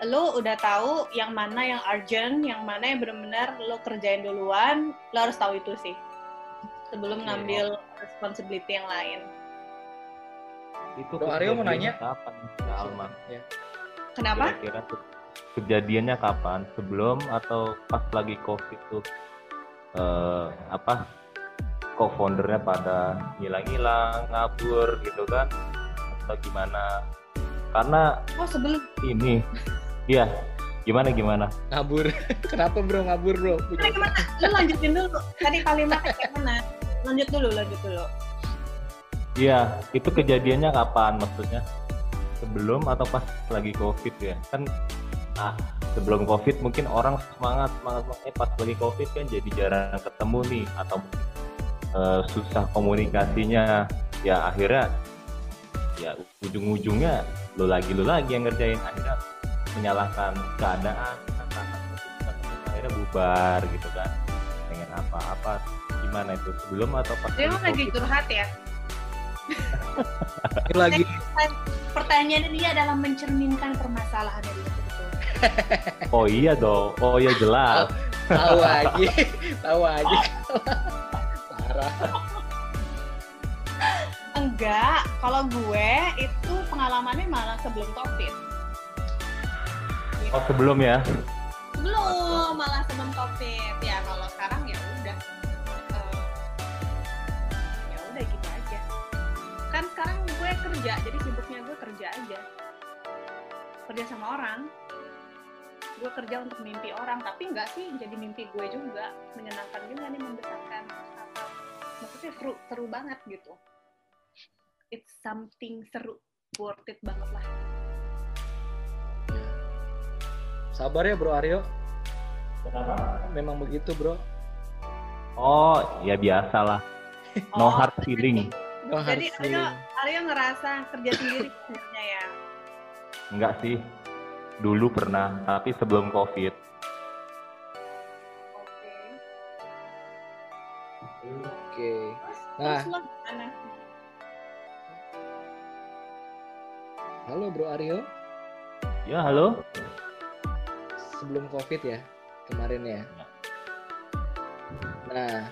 lo udah tahu yang mana yang urgent yang mana yang benar-benar lo kerjain duluan lo harus tahu itu sih. Sebelum Oke. ngambil responsibility yang lain. Itu Bro Aryo mau nanya? Kapan, Alma? kenapa? Kira-kira tuh kejadiannya kapan? Sebelum atau pas lagi COVID tuh eh, apa co-foundernya pada ngilang-ngilang, ngabur gitu kan? Atau gimana? Karena oh sebelum ini, iya, gimana gimana? Ngabur. Kenapa bro ngabur bro? Tadi gimana? Lu lanjutin dulu. Tadi kalimatnya kayak mana? Lanjut dulu, lanjut dulu. Iya, itu kejadiannya kapan maksudnya? Sebelum atau pas lagi COVID ya? Kan ah sebelum COVID mungkin orang semangat semangat semangat. pas lagi COVID kan jadi jarang ketemu nih atau mungkin eh, susah komunikasinya. Ya akhirnya ya ujung-ujungnya lo lagi lo lagi yang ngerjain akhirnya menyalahkan keadaan akhirnya bubar gitu kan pengen apa-apa gimana itu sebelum atau pas Dia lagi curhat ya. Ini lagi Pertanyaannya dia adalah mencerminkan permasalahan dari itu. Oh iya dong, oh iya jelas. tahu aja, tahu aja. Parah. Enggak, kalau gue itu pengalamannya malah sebelum COVID. Oh sebelum ya? Belum, malah sebelum COVID. Ya kalau sekarang ya udah. Eh, ya udah gitu aja. Kan sekarang gue kerja, jadi sibuknya gue kerja aja. Kerja sama orang. Gue kerja untuk mimpi orang, tapi enggak sih jadi mimpi gue juga. Menyenangkan juga nih membesarkan startup. Maksudnya seru, seru banget gitu. It's something seru, worth it banget lah. Sabar ya bro Aryo. Memang begitu bro. Oh ya biasa lah. No Oh, hard feeling. No hard Jadi Aryo, feeling. Aryo ngerasa kerja sendiri sebenarnya ya. Enggak sih. Dulu pernah, tapi sebelum COVID. Oke. Oke. Terus, Nah. Halo bro Aryo. Ya halo. Sebelum covid ya kemarin ya. Nah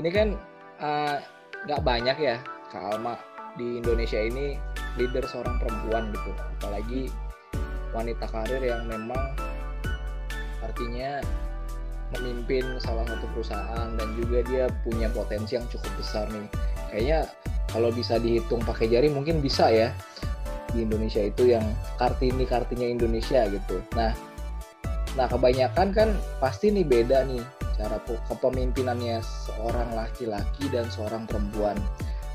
ini kan uh, nggak banyak ya Kak Alma di Indonesia ini leader seorang perempuan gitu. Apalagi wanita karir yang memang artinya memimpin salah satu perusahaan dan juga dia punya potensi yang cukup besar nih. Kayaknya kalau bisa dihitung pakai jari mungkin bisa ya di Indonesia itu yang kartini kartinya Indonesia gitu. Nah, nah kebanyakan kan pasti nih beda nih cara pe- kepemimpinannya seorang laki-laki dan seorang perempuan.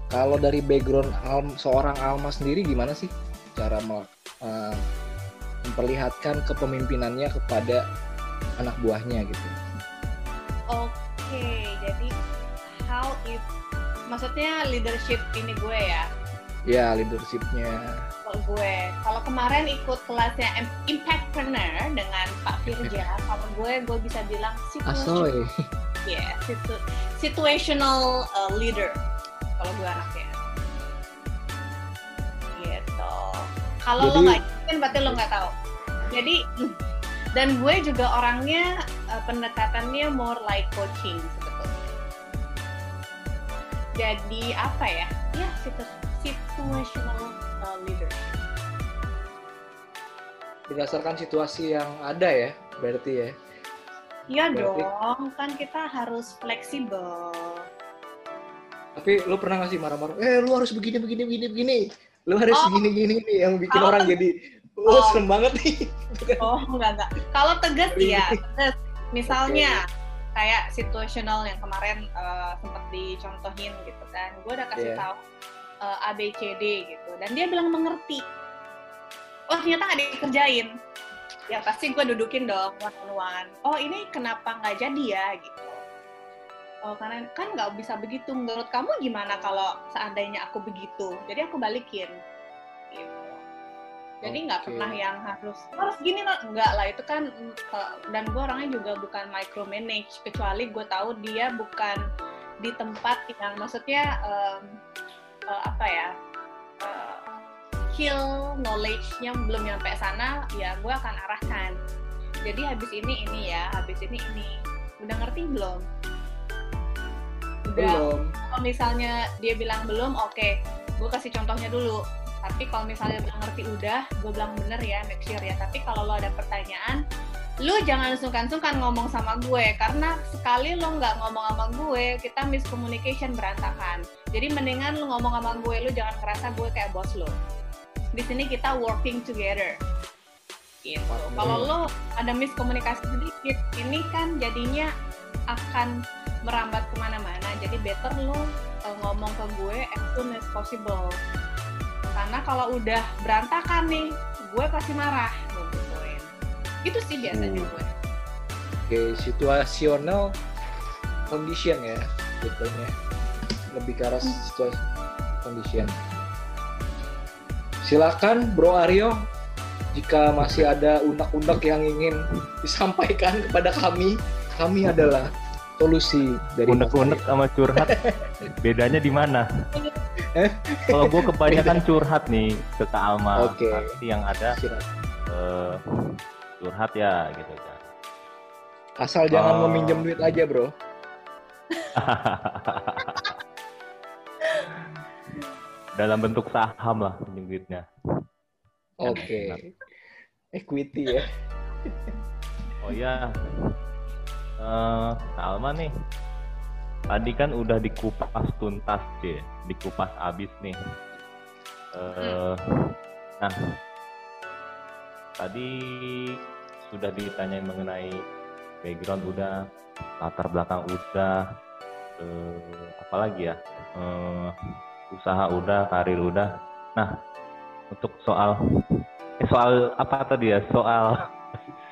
Kalau dari background Alm- seorang Alma sendiri gimana sih cara eh, memperlihatkan kepemimpinannya kepada anak buahnya gitu? Oke, jadi how if maksudnya leadership ini gue ya. Ya leadershipnya. Kalau gue, kalau kemarin ikut kelasnya Im- Impactpreneur dengan Pak Firja, kalau gue gue bisa bilang situational, ya, situ- situational uh, leader. Kalau gue anaknya. Gitu. Kalau lo nggak kan berarti lo nggak tahu. Jadi dan gue juga orangnya uh, pendekatannya more like coaching sebetulnya. Jadi apa ya? Ya situ- situational uh, leader. Berdasarkan situasi yang ada ya, berarti ya. Iya Berarti- dong, kan kita harus fleksibel. Tapi lu pernah nggak sih marah-marah? Eh, lu harus begini, begini, begini, begini. Lu harus Oh. gini, gini. Yang bikin Kalau orang tegas- jadi, oh, Oh. serem banget nih. Oh enggak enggak. Kalau tegas Iya. iya, tegas. Misalnya kayak situational yang kemarin uh, sempat dicontohin gitu kan, gue udah kasih Iya. tahu uh, A B C D gitu, dan dia bilang mengerti. Oh ternyata nggak dikerjain. ya pasti gue dudukin dong one on one. Oh ini kenapa nggak jadi ya gitu. Oh karena kan nggak bisa begitu. Menurut kamu gimana kalau seandainya aku begitu? Jadi aku balikin. Gitu. Jadi nggak Oke. pernah yang harus harus gini lah enggak lah itu kan kalau- dan gue orangnya juga bukan micromanage kecuali gue tahu dia bukan di tempat yang maksudnya em, eh, apa ya eh, skill knowledge-nya belum nyampe sana ya gue akan arahkan jadi habis ini ini ya habis ini ini udah ngerti belum udah Belum. kalau misalnya dia bilang belum oke gue kasih contohnya dulu. Tapi kalau misalnya bilang ngerti udah gue bilang bener ya make sure ya. Tapi kalau lo ada pertanyaan lu jangan sungkan-sungkan ngomong sama gue. Karena sekali lo nggak ngomong sama gue kita miscommunication berantakan. Jadi mendingan lu ngomong sama gue lu jangan kerasa gue kayak bos lo. Di sini kita working together. Gitu. Kalau lo ada miskomunikasi sedikit ini kan jadinya akan merambat ke mana-mana jadi better lo uh, ngomong ke gue as soon as possible karena kalau udah berantakan nih gue pasti marah gue itu sih biasanya Hmm. gue Oke, situasional condition ya, betulnya. Lebih ke arah situasi condition. Silakan Bro Aryo, jika masih ada unek-unek yang ingin disampaikan kepada kami, kami adalah solusi dari Unek-unek sama curhat bedanya di mana? Eh? Kalau gue kebanyakan curhat nih ke Kak Alma, Oke. nanti yang ada Silakan. eh, curhat ya gitu kan. Asal jangan Oh. meminjam duit aja, Bro. Dalam bentuk saham lah pinjam duitnya. Oke. Enak. Equity ya. Oh iya, Kak Alma nih, tadi kan udah dikupas tuntas sih, dikupas abis nih. Eh, nah, tadi sudah ditanyain mengenai background udah, latar belakang udah, eh, apalagi ya, Eh, usaha udah, karir udah. Nah, untuk soal, eh, soal apa tadi ya? Soal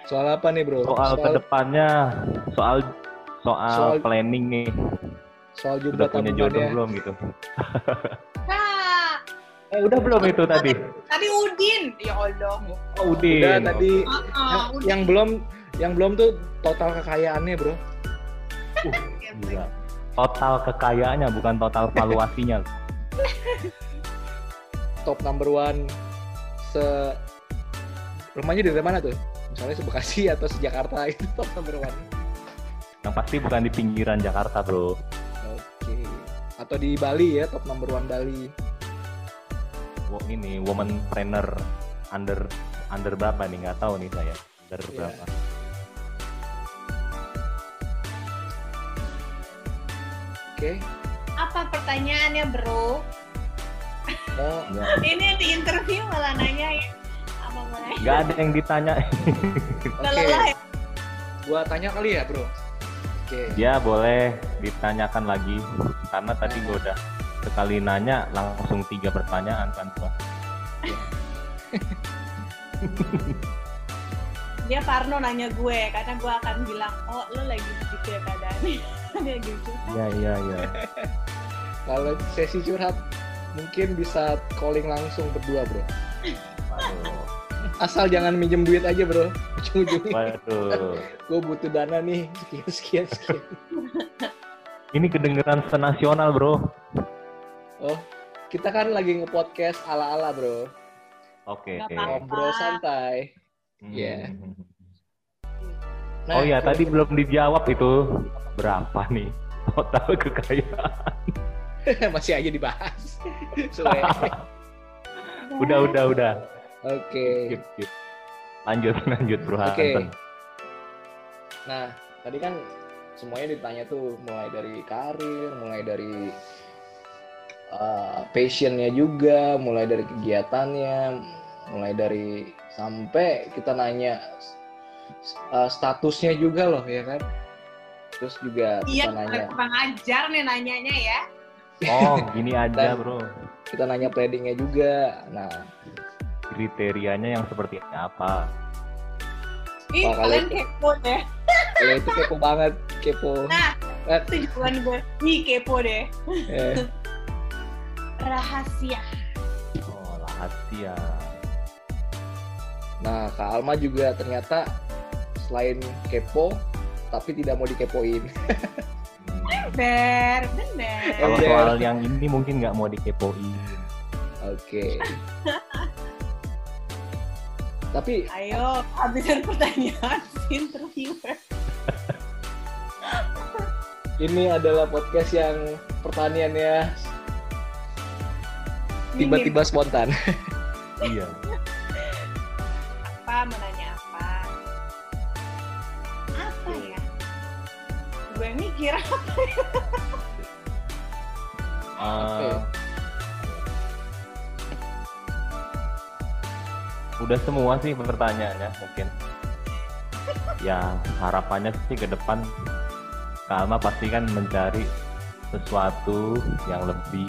Soal apa nih, Bro? soal ke depannya soal soal, Soal- planning nih soal udah jumlah punya jodoh ya. belum gitu Kak, eh udah belum itu tadi tadi Udin ya Allah oh Udin Udah tadi Ah, yang, Udin. yang belum yang belum tuh total kekayaannya, Bro. Gila. total kekayaannya bukan total valuasinya Top number one se rumahnya dari mana tuh? Misalnya se Bekasi atau se Jakarta itu top number one. yang pasti bukan di pinggiran Jakarta bro Oke. Atau di Bali ya, top number one Bali. Wo- ini woman trainer under under berapa nih nggak tahu nih saya under Iya. berapa Oke. apa pertanyaannya bro Mau Ya, ini di interview malah nanya nggak ada yang ditanya Oke. lelah ya Gua tanya kali ya, Bro. Oke. ya boleh ditanyakan lagi karena tadi gue udah sekali nanya langsung tiga pertanyaan kan gua. dia Parno nanya gue karena gue akan bilang oh lo lagi begitu ya keadaannya dia gitu Iya iya iya. Kalau sesi curhat mungkin bisa calling langsung berdua, Bro. Waduh. Asal jangan minjem duit aja, Bro. Ujung-ujungnya Waduh. gue butuh dana nih sekian sekian sekian. Ini kedengeran senasional bro. Oh, kita kan lagi nge-podcast ala-ala, Bro. Oke. Apa-apa. Ngobrol santai. Hmm. Iya. oh iya kalau- tadi belum dijawab itu berapa nih total kekayaan? masih aja dibahas. Udah udah udah. Oke. Skip, skip. Lanjut lanjut bro. Oke. Hansen. Nah, tadi kan semuanya ditanya tuh mulai dari karir, mulai dari uh, passionnya juga, mulai dari kegiatannya, mulai dari sampai kita nanya uh, statusnya juga loh, ya kan? Terus juga iya kita nanya, kurang ajar nih nanyanya ya Oh gini aja bro. kita nanya planning-nya juga. Nah, Kriterianya yang seperti apa? Ih, Wah, kalau kalian itu- kepo deh. Kalau itu kepo banget, kepo. Nah, Eh, itu jawaban gue. Ih, kepo deh. eh, Rahasia. Oh, rahasia. Nah, Kak Alma juga ternyata selain kepo, tapi tidak mau dikepoin. Hmm. Bener, bener. Kalau soal yang ini mungkin nggak mau dikepoin. Oke. tapi Ayo, habisan pertanyaan interviewer. ini adalah podcast yang pertaniannya tiba-tiba spontan. iya. Apa, mau nanya apa? Apa ya? Gue mikir Eh, udah semua sih pertanyaannya mungkin. Ya harapannya sih ke depan Kalma pasti kan mencari sesuatu yang lebih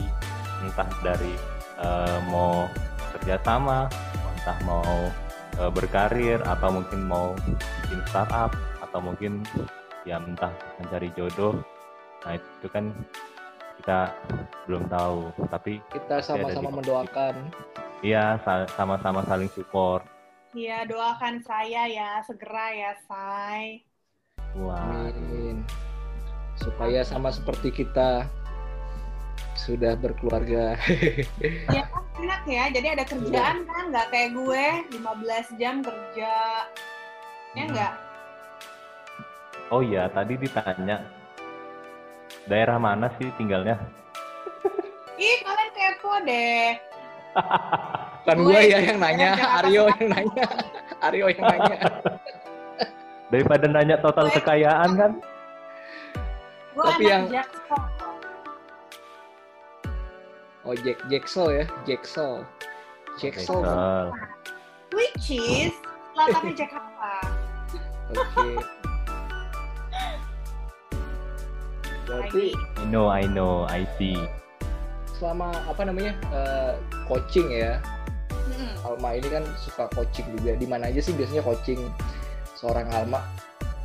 entah dari eh, mau kerjasama, entah mau eh, berkarir atau mungkin mau bikin startup atau mungkin ya entah mencari jodoh. Nah itu kan kita belum tahu, tapi Kita sama-sama mendoakan. Iya, sa- sama-sama saling support. Ya, doakan saya ya, segera ya, Say. Wah, Amin. Supaya sama seperti kita sudah berkeluarga. Ya kan enak ya, jadi ada kerjaan kan, nggak kayak gue, 15 jam kerja. Ya nggak? oh iya, tadi ditanya daerah mana sih tinggalnya? Ih, kalian kepo deh. Kan Gue ya yang nanya, Aryo yang nanya. Aryo yang nanya. Daripada nanya total Gue- kekayaan kan? Gue Tapi anak yang- Jaksel. Oh, Jack Jacksel ya. Jacksel. Betul. Which is selatannya Jakarta. Oke. Berarti I know, I know, I see. selama apa namanya eh, coaching ya, Mm-mm. Alma ini kan suka coaching juga. Di mana aja sih biasanya coaching seorang Alma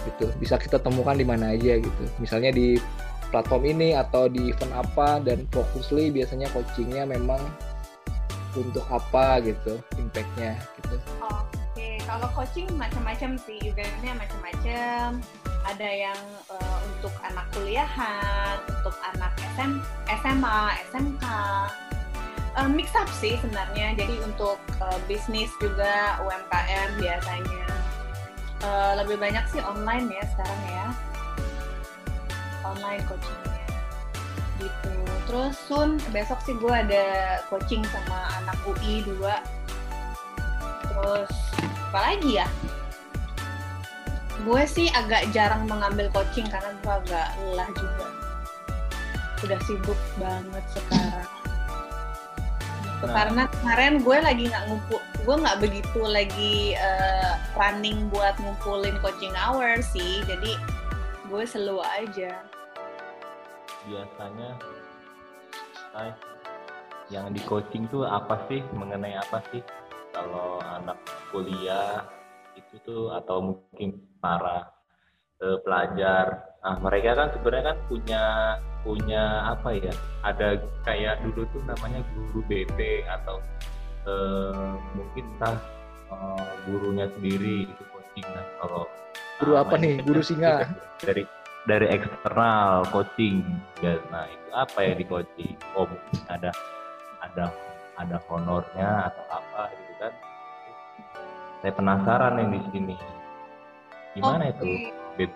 gitu. Bisa kita temukan di mana aja gitu. Misalnya di platform ini atau di event apa dan fokusly biasanya coachingnya memang untuk apa gitu, impactnya gitu. Oke, kalau coaching macam-macam sih, eventnya macam-macam. Ada yang eh, untuk anak kuliahan, untuk anak SM, SMA, SMK. Eh, mix up sih sebenarnya. Jadi untuk eh, bisnis juga UMKM biasanya. Eh, lebih banyak sih online ya sekarang ya. Online coachingnya gitu. Terus soon besok sih gue ada coaching sama anak UI 2 Terus apa lagi ya? Gue sih agak jarang mengambil coaching karena gue agak lelah juga. Udah sibuk banget sekarang. Gitu, Nah. Karena kemarin gue lagi nggak ngumpul, gue nggak begitu lagi eh, running buat ngumpulin coaching hour sih. Jadi gue slow aja. Biasanya, Ay, yang di coaching tuh apa sih? Mengenai apa sih? Kalau anak kuliah itu atau mungkin para eh, pelajar, nah mereka kan sebenarnya kan punya punya apa ya? Ada kayak dulu tuh namanya guru BP atau eh, mungkin entah eh, gurunya sendiri itu coaching. Nah kalau Guru apa Alma ini nih? kan Guru singa? dari dari eksternal coaching ya nah itu apa ya di coaching oh mungkin ada ada ada honornya atau apa gitu kan saya penasaran yang di sini gimana Oke. itu Bet?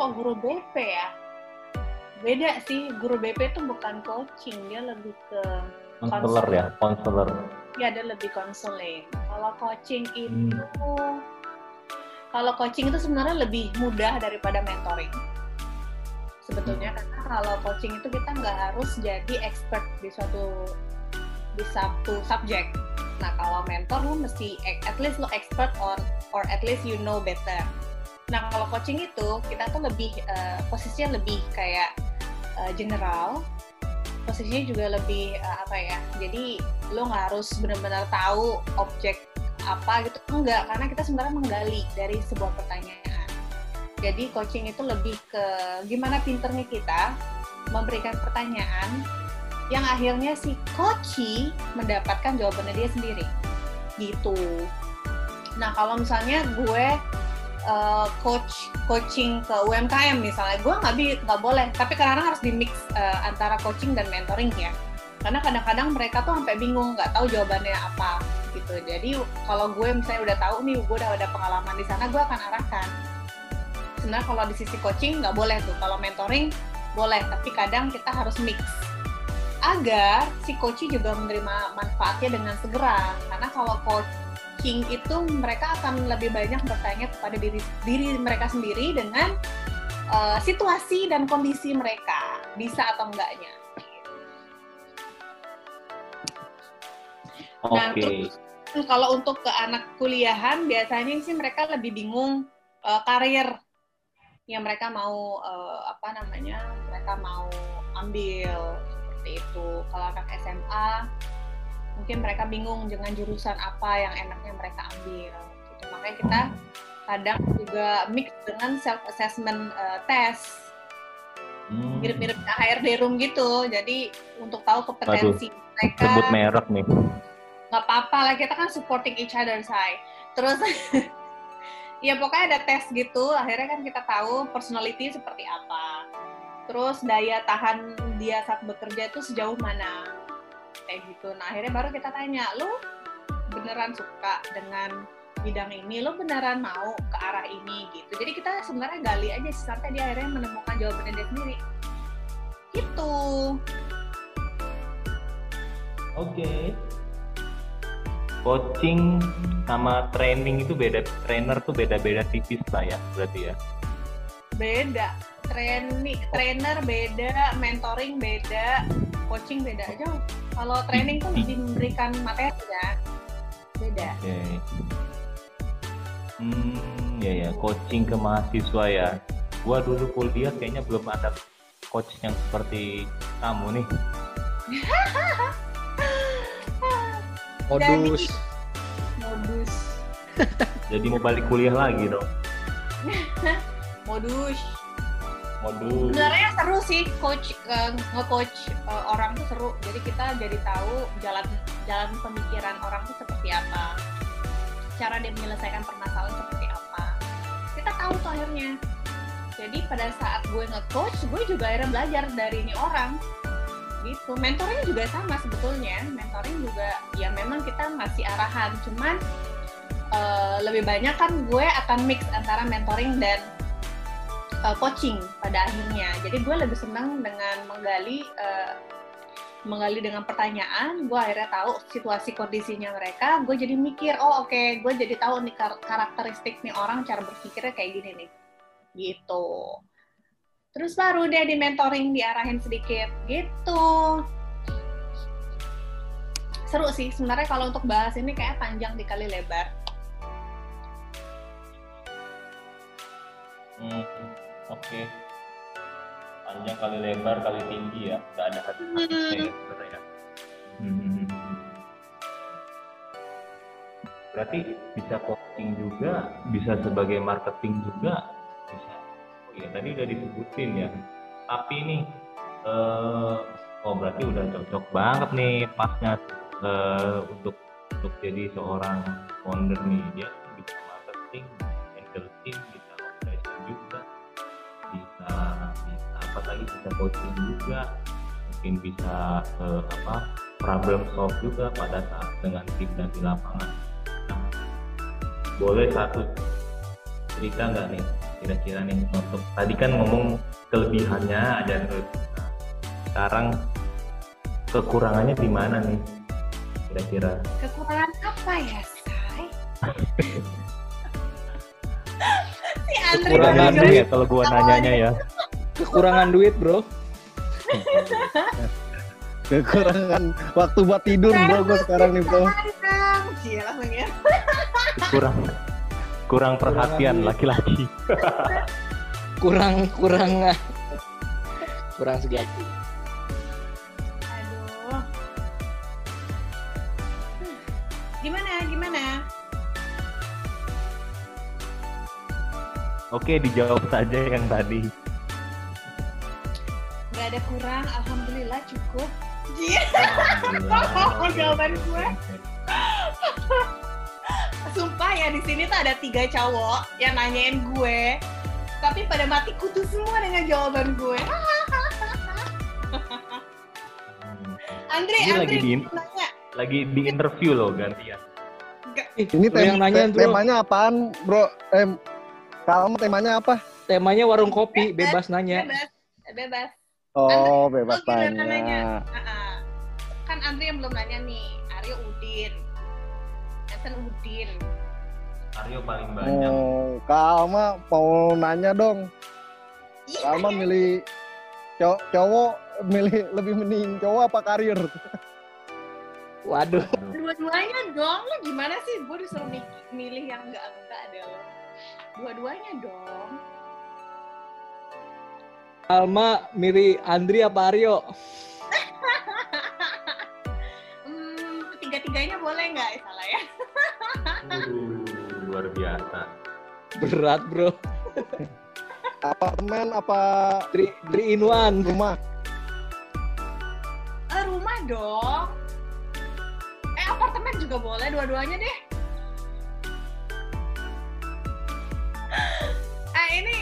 Kok guru BP ya? Beda sih, guru BP itu bukan coaching, dia lebih ke konselor ya konselor ya ada lebih konseling. Kalau coaching itu Hmm. kalau coaching itu sebenarnya lebih mudah daripada mentoring. Sebetulnya karena kalau coaching itu kita nggak harus jadi expert di suatu di satu subjek. Nah kalau mentor lu mesti at least lu expert or or at least you know better. Nah kalau coaching itu kita tuh lebih eh, posisinya lebih kayak eh, general, posisinya juga lebih eh, apa ya? Jadi lu nggak harus benar-benar tahu objek apa gitu enggak karena kita sebenarnya menggali dari sebuah pertanyaan jadi coaching itu lebih ke gimana pinternya kita memberikan pertanyaan yang akhirnya si coachy mendapatkan jawabannya dia sendiri. Gitu. Nah kalau misalnya gue uh, coach coaching ke UMKM misalnya gue nggak nggak boleh. Tapi kadang-kadang harus di mix uh, antara coaching dan mentoring ya. Karena kadang-kadang mereka tuh sampai bingung nggak tahu jawabannya apa gitu. Jadi kalau gue misalnya udah tahu nih gue udah ada pengalaman di sana gue akan arahkan. Sebenarnya kalau di sisi coaching nggak boleh tuh. Kalau mentoring boleh. Tapi kadang kita harus mix agar si coach juga menerima manfaatnya dengan segera. Karena kalau coaching itu mereka akan lebih banyak bertanya kepada diri diri mereka sendiri dengan uh, situasi dan kondisi mereka. Bisa atau enggaknya. Nah, okay. terus kalau untuk ke anak kuliahan biasanya sih mereka lebih bingung uh, karir yang mereka mau uh, apa namanya mereka mau ambil seperti itu. Kalau anak SMA mungkin mereka bingung dengan jurusan apa yang enaknya mereka ambil. Gitu. Makanya kita kadang juga mix dengan self assessment uh, test hmm. mirip-mirip HRD room gitu. Jadi untuk tahu kompetensi Aduh, mereka. Sebut merek nih nggak apa-apa lah kita kan supporting each other say terus ya pokoknya ada tes gitu akhirnya kan kita tahu personality seperti apa terus daya tahan dia saat bekerja itu sejauh mana? Kayak gitu. Nah akhirnya baru kita tanya lu beneran suka dengan bidang ini? Lo beneran mau ke arah ini? Gitu. Jadi kita sebenarnya gali aja sampai dia akhirnya menemukan jawabannya dia sendiri. Gitu. Oke. Okay coaching sama training itu beda trainer tuh beda-beda tipis lah ya berarti ya? Beda training trainer beda mentoring beda coaching beda aja. Kalau training tuh lebih memberikan materi ya. Beda. Okay. hmm ya ya. Coaching ke mahasiswa ya. Gua dulu kuliah kayaknya belum ada coach yang seperti kamu nih. Modus. Modus. Jadi mau balik kuliah lagi dong. Modus modus sebenarnya seru sih coach uh, nge-coach uh, orang tuh seru. Jadi kita jadi tahu jalan jalan pemikiran orang tuh seperti apa. Cara dia menyelesaikan permasalahan seperti apa. Kita tahu tuh akhirnya. Jadi pada saat gue nge-coach gue juga akhirnya belajar dari ini orang. Gitu. Mentoring juga sama sebetulnya. Mentoring juga ya memang kita masih arahan. Cuman uh, lebih banyak kan gue akan mix antara mentoring dan uh, coaching pada akhirnya. Jadi gue lebih senang dengan menggali uh, menggali dengan pertanyaan. Gue akhirnya tahu situasi kondisinya mereka. Gue jadi mikir oh oke okay, gue jadi tahu nih kar karakteristik nih orang cara berpikirnya kayak gini nih. Gitu. Terus baru dia di mentoring diarahin sedikit. Gitu. Seru sih. Sebenarnya kalau untuk bahas ini kayak panjang dikali lebar. Hmm, oke okay. panjang kali lebar kali tinggi ya nggak ada hati hmm. ya hmm. berarti bisa coaching juga bisa sebagai marketing juga ya tadi udah disebutin ya tapi ini uh, oh berarti udah cocok banget nih pasnya uh, untuk untuk jadi seorang founder nih dia bisa marketing bisa bisa apa lagi bisa coaching juga? Mungkin bisa uh, apa problem solve juga pada saat dengan tim dan di lapangan. Nah, boleh satu cerita nggak nih kira-kira nih untuk tadi kan ngomong kelebihannya ada terus. Nah, sekarang kekurangannya di mana nih kira-kira? Kekurangan apa ya say si Andre kekurangan duit kalau gua nanyanya ya. Kekurangan duit bro. Kekurangan waktu buat tidur bro gue sekarang nih bro. Gila, ya. kurang kurang perhatian laki-laki. Kurang kurang kurang sejati Oke, dijawab saja yang tadi. Nggak ada kurang, alhamdulillah cukup. Iya, Alhamdulillah. Jawaban gue. sumpah ya di sini tuh ada tiga cowok yang nanyain gue, tapi pada mati kutu semua dengan jawaban gue. Andre, Ini Andre, lagi di- nanya. Lagi di interview loh gantian. Ih, Ini tem yang nanya, te- bro. temanya apaan, bro? Eh, kamu temanya apa? Temanya warung kopi, bebas nanya. Bebas, bebas. Oh, bebas Oh, tanya. nanya. Ah-ah. Kan Andre yang belum nanya nih, Aryo Udin, Nathan Udin. Aryo paling banyak. Oh, Kalma mau nanya dong. Iya, Kalma milih cow- cowok milih lebih mending cowok apa karir? Waduh. dua-duanya dong. Gimana sih? Gue disuruh mi- milih yang enggak-enggak adalah dua-duanya dong. Alma milih Andri apa Aryo? Hmm, tiga-tiganya boleh nggak? Eh, salah ya. Waduh, luar biasa. Berat bro. Apartemen apa Three, three in one. rumah? Eh, rumah dong. Eh, apartemen juga boleh dua-duanya deh. Eh, ini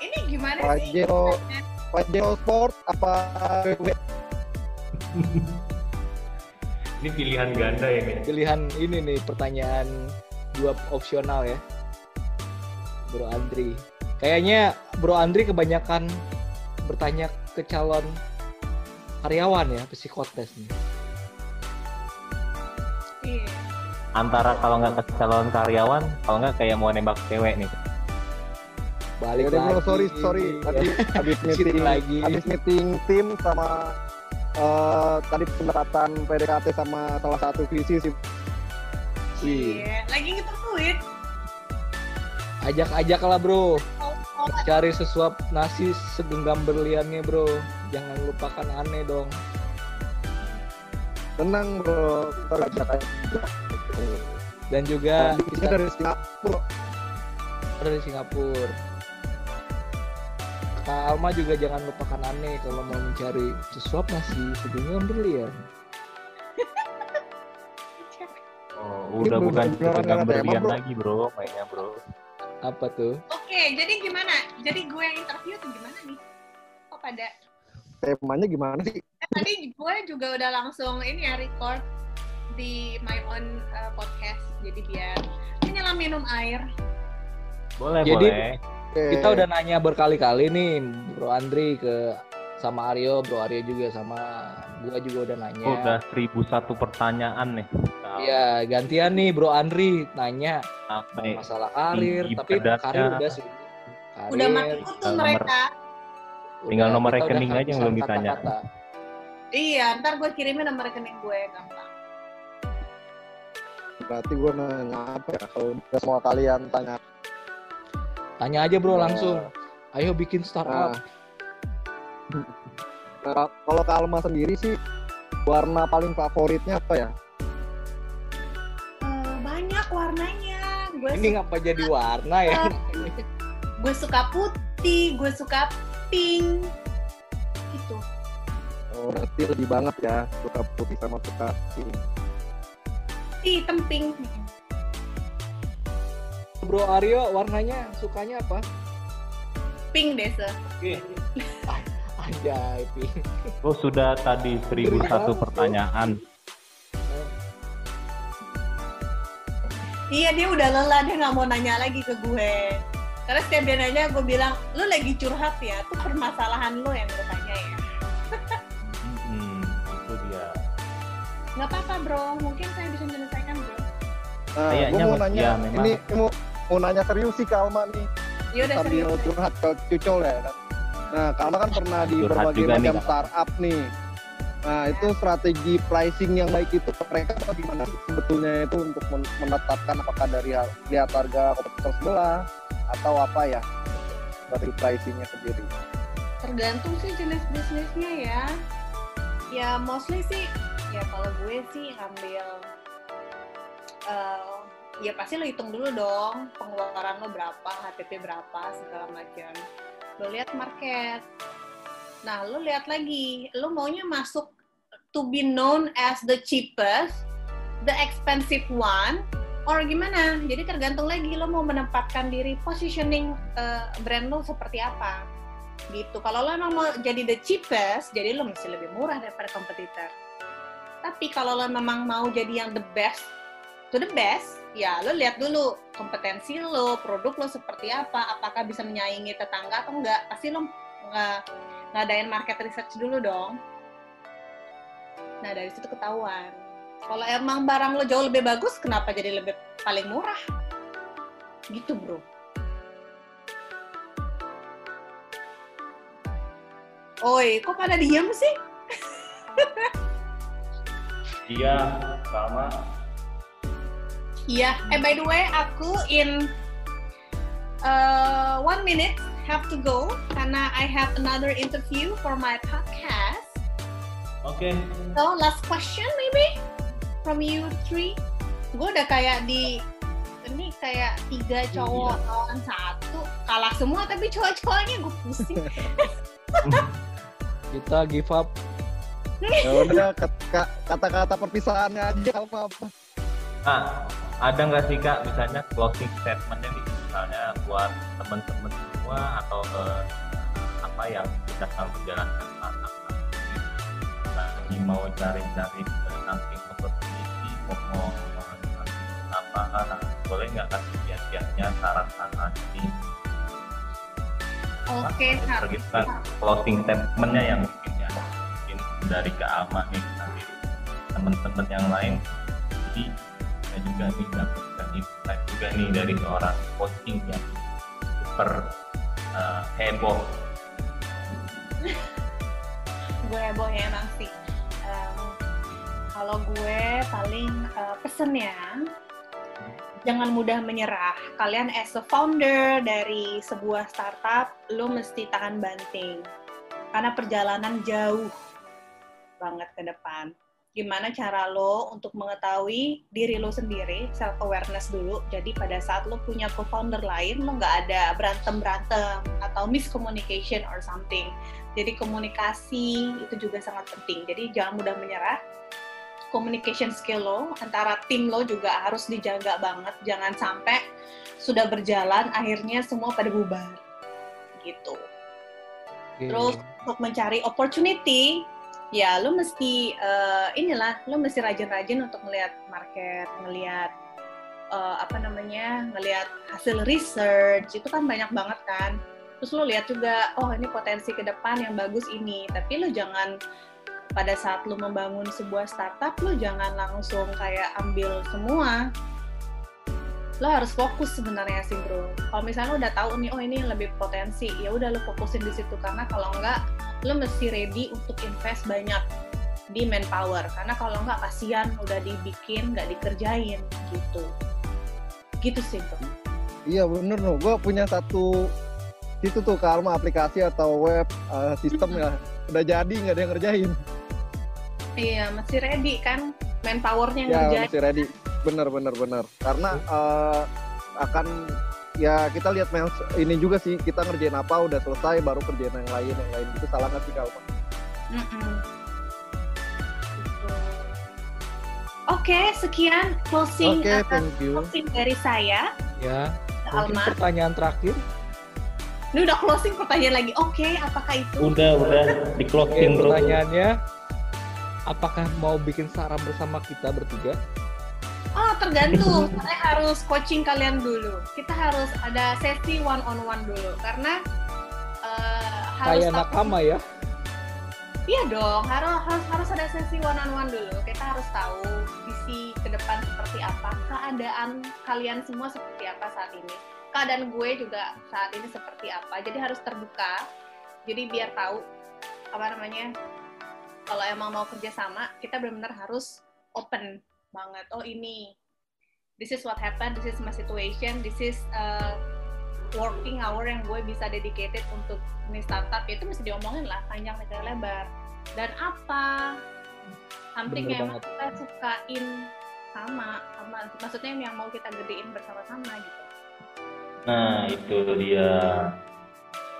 ini gimana sih? Pajero, Pajero Sport apa BW? Ini pilihan ganda ya nih. Pilihan ini nih pertanyaan dua opsional ya. Bro Andri. Kayaknya Bro Andri kebanyakan bertanya ke calon karyawan ya, psikotes nih. Iya. Antara kalau nggak ke calon karyawan, kalau nggak kayak mau nembak cewek nih. Balik Yaudah, lagi. bro, sorry, sorry. Tadi habis meeting lagi. habis meeting tim sama eh, tadi pendekatan PDKT sama salah satu visi sih. Iya. Lagi ngitung duit. Ajak-ajak lah bro. Oh, oh, Cari sesuap nasi segenggam berliannya bro. Jangan lupakan aneh dong. Tenang bro, kita ajak aja. Dan juga Bisnisnya dari Singapura. dari Singapura. Kak Alma juga jangan lupakan aneh kalau mau mencari sesuap nasi segenggam berlian. Oh, udah Ini bukan pegang berlian bro. lagi bro, mainnya bro. Apa tuh? Oke, jadi gimana? Jadi gue yang interview tuh gimana nih? Kok pada Temanya gimana sih? Eh, tadi gue juga udah langsung ini ya record di my own uh, podcast jadi biar menyelam minum air Boleh, Jadi- boleh. Oke. Kita udah nanya berkali-kali nih Bro Andri ke sama Aryo, Bro Aryo juga sama gua juga udah nanya. Oh, udah seribu satu pertanyaan nih. Iya, gantian nih Bro Andri nanya Sampai masalah karir, tapi badannya. karir udah sih. Karir, udah mati kutu mereka tinggal nomor udah rekening aja yang belum ditanya. kata-kata. iya ntar gue kirimin nomor rekening gue gampang Berarti gue nanya apa ya? Kalau udah semua kalian tanya. Tanya aja Bro langsung. Ayo bikin startup. Nah, kalau Kalma sendiri sih warna paling favoritnya apa ya? Eh, banyak warnanya gue Ini ngapa jadi warna ya? gue suka putih gue suka pink gitu Oh, berarti lebih banget ya suka putih sama suka pink. hitam pink Bro Aryo warnanya sukanya apa? pink deh se Anjay, pink. Oh, sudah tadi seribu banget, satu bro. pertanyaan. iya dia udah lelah dia nggak mau nanya lagi ke gue karena setiap dia nanya gue bilang lu lagi curhat ya tuh permasalahan lu yang gue tanya ya Hmm, itu dia. nggak apa-apa bro mungkin saya bisa menyelesaikan bro gue Kayaknya, mau nanya, ya, memang. ini mau, mau nanya serius sih Kalma nih, ya udah sambil serius curhat ke Cucol ya. Nah, Kalma kan pernah di Curhat berbagai nih, macam Kak. startup nih. Nah, itu strategi pricing yang baik itu mereka bagaimana sih sebetulnya itu untuk men- menetapkan apakah dari lihat harga kompetitor sebelah atau apa ya strategi pricingnya sendiri. tergantung sih jenis bisnisnya ya ya mostly sih ya kalau gue sih ngambil eh, ya pasti lo hitung dulu dong pengeluaran lo berapa, HPP berapa, segala macam. Lo lihat market. Nah, lo lihat lagi, lo maunya masuk to be known as the cheapest, the expensive one, or gimana? Jadi tergantung lagi lo mau menempatkan diri positioning uh, brand lo seperti apa. Gitu. Kalau lo mau jadi the cheapest, jadi lo mesti lebih murah daripada kompetitor. Tapi kalau lo memang mau jadi yang the best, to the best, ya lo lihat dulu kompetensi lo, produk lo seperti apa, apakah bisa menyaingi tetangga atau enggak. Pasti lo nggak ngadain market research dulu dong. Nah dari situ ketahuan. Kalau emang barang lo jauh lebih bagus, kenapa jadi lebih paling murah? Gitu bro. Oi, kok pada diem sih? Iya, sama. Iya. Eh by the way, aku in uh, one minute have to go karena I have another interview for my podcast. Oke. Okay. So last question maybe from you three. Gue udah kayak di ini kayak tiga cowok iya. lawan satu kalah semua tapi cowok-cowoknya gue pusing. Kita give up. ya udah kata-kata perpisahannya aja apa apa. Ah, ada nggak sih kak misalnya closing statementnya nih? Misalnya buat teman-teman semua atau uh, apa yang kita sedang menjalankan lagi mau cari-cari samping opportunity mau mau apa boleh nggak kasih kiat-kiatnya saran-saran ini? Oke, okay, closing statementnya yang mungkin ya mungkin dari Kak Alma nih nanti teman-teman yang lain? Jadi kita juga nih dapatkan insight juga nih dari seorang coaching yang super uh, heboh gue heboh ya emang sih um, kalau gue paling uh, pesen ya jangan mudah menyerah. Kalian as a founder dari sebuah startup, lo mesti tahan banting. Karena perjalanan jauh banget ke depan. Gimana cara lo untuk mengetahui diri lo sendiri, self awareness dulu. Jadi pada saat lo punya co-founder lain, lo nggak ada berantem-berantem atau miscommunication or something. Jadi komunikasi itu juga sangat penting. Jadi jangan mudah menyerah communication skill lo antara tim lo juga harus dijaga banget jangan sampai sudah berjalan akhirnya semua pada bubar gitu terus untuk mencari opportunity ya lo mesti uh, inilah lo mesti rajin-rajin untuk melihat market melihat uh, apa namanya melihat hasil research itu kan banyak banget kan. Terus lo lihat juga oh ini potensi ke depan yang bagus ini. Tapi lo jangan pada saat lu membangun sebuah startup lu jangan langsung kayak ambil semua lo harus fokus sebenarnya sih bro. Kalau misalnya lo udah tahu nih oh ini lebih potensi ya udah lo fokusin di situ. Karena kalau enggak lo mesti ready untuk invest banyak di manpower. Karena kalau enggak kasihan udah dibikin nggak dikerjain gitu. Gitu sih bro. Iya bener loh gue punya satu situ tuh karma aplikasi atau web uh, sistem ya. Udah jadi nggak ada yang ngerjain. Iya, masih ready kan? Manpowernya ya, ngerjain. masih ready. Bener, bener, bener. Karena uh, akan ya kita lihat ini juga sih kita ngerjain apa udah selesai baru kerjain yang lain yang lain itu salah nggak sih kalau mm -mm. Oke, okay, sekian closing, okay, thank you. closing dari saya. Ya, Alma. pertanyaan terakhir. Ini udah closing pertanyaan lagi. Oke, okay, apakah itu? Udah, udah di closing. Okay, pertanyaannya, apakah mau bikin sarap bersama kita bertiga? Oh, tergantung. Saya harus coaching kalian dulu. Kita harus ada sesi one on one dulu karena uh, harus kayak nakama ya. Iya dong, harus harus harus ada sesi one on one dulu. Kita harus tahu visi ke depan seperti apa, keadaan kalian semua seperti apa saat ini. Keadaan gue juga saat ini seperti apa. Jadi harus terbuka. Jadi biar tahu apa namanya kalau emang mau kerja sama kita benar-benar harus open banget oh ini this is what happened this is my situation this is uh, working hour yang gue bisa dedicated untuk ini startup itu mesti diomongin lah panjang lebar lebar dan apa something yang emang kita sukain sama sama maksudnya yang mau kita gedein bersama-sama gitu Nah, itu dia.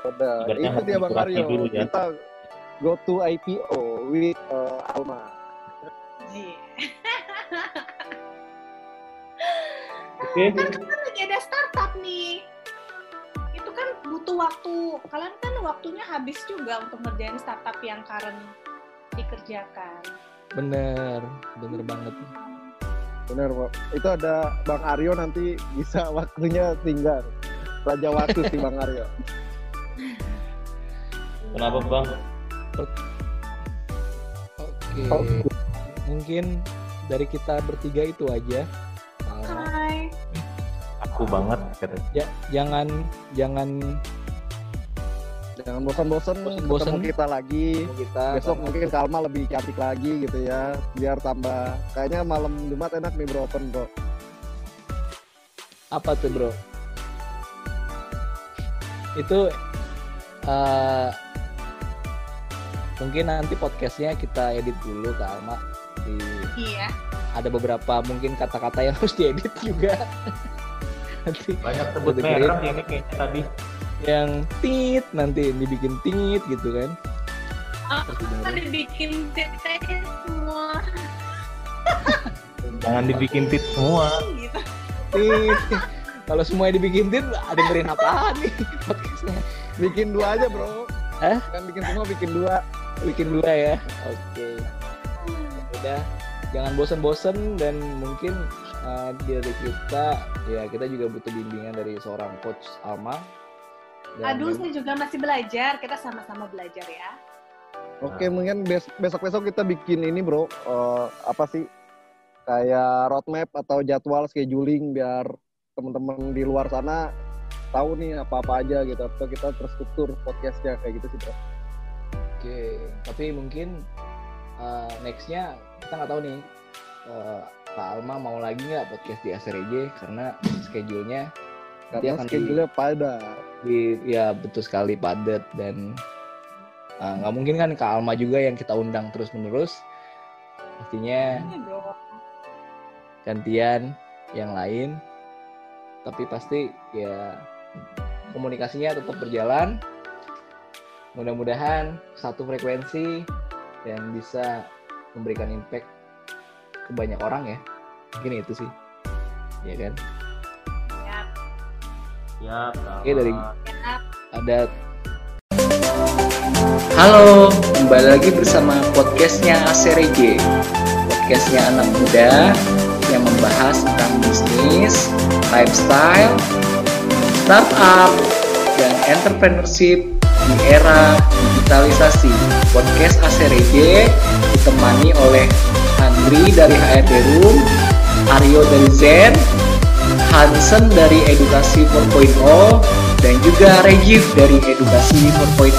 Udah, Ibaratnya itu dia Bang Aryo. dulu ya. Kita go to IPO with uh, Alma. Iya. Oke. kan kita lagi ada startup nih itu kan butuh waktu kalian kan waktunya habis juga untuk ngerjain startup yang current dikerjakan Bener, bener banget. Bener, Pak. Itu ada Bang Aryo nanti bisa waktunya tinggal. Raja waktu sih Bang Aryo. Kenapa bang? Oke. Oke. Mungkin dari kita bertiga itu aja. Hai Aku banget kata. Ya, jangan jangan Jangan bosan-bosan ketemu kita lagi. kita Besok mungkin Kalma lebih cantik lagi gitu ya. Biar tambah. Kayaknya malam Jumat enak nih bro open bro. apa tuh bro? Itu eh, mungkin nanti podcastnya kita edit dulu ke Alma. Di, iya ada beberapa mungkin kata-kata yang harus diedit juga. nanti Banyak sebut merek ini kayaknya tadi. yang tit nanti dibikin tit gitu kan. Ah, Terus didengerin. ada bikin tete semua Jangan dibikin tit semua. gitu Tit. Kalau semuanya dibikin tit, dengerin apaan nih podcastnya? Bikin dua aja bro. Hah? Kan bikin semua bikin dua. bikin dua ya oke udah jangan bosen-bosen dan mungkin uh, dari kita ya kita juga butuh bimbingan dari seorang coach Alma. Dan aduh saya juga masih belajar. Kita sama-sama belajar ya. Oke, mungkin bes- besok-besok kita bikin ini bro, eh, apa sih? Kayak roadmap atau jadwal scheduling biar teman-teman di luar sana tahu nih apa-apa aja gitu. Atau kita terstruktur podcastnya kayak gitu sih bro. oke tapi mungkin uh, nextnya kita nggak tahu nih uh, Kak Alma mau lagi nggak podcast di ASRJ karena schedule-nya Nanti Karena akan di- schedule pada. di ya betul sekali padat. Dan uh, nggak mungkin kan Kak Alma juga yang kita undang terus menerus pastinya Iya gantian yang lain. Tapi pasti ya komunikasinya tetap berjalan. Mudah-mudahan satu frekuensi dan bisa memberikan impact ke banyak orang ya. Mungkin itu sih. Ya kan? Siap, Ya, Oke, dari- siap. ada Halo, kembali lagi bersama podcastnya ACRG Podcastnya anak muda yang membahas tentang bisnis, lifestyle, startup, dan entrepreneurship di era digitalisasi. Podcast ACRG ditemani oleh Andri dari HRD Room, Aryo dari Zen, Hansen dari Edukasi 4.0 dan juga Regif dari Edukasi 4.0.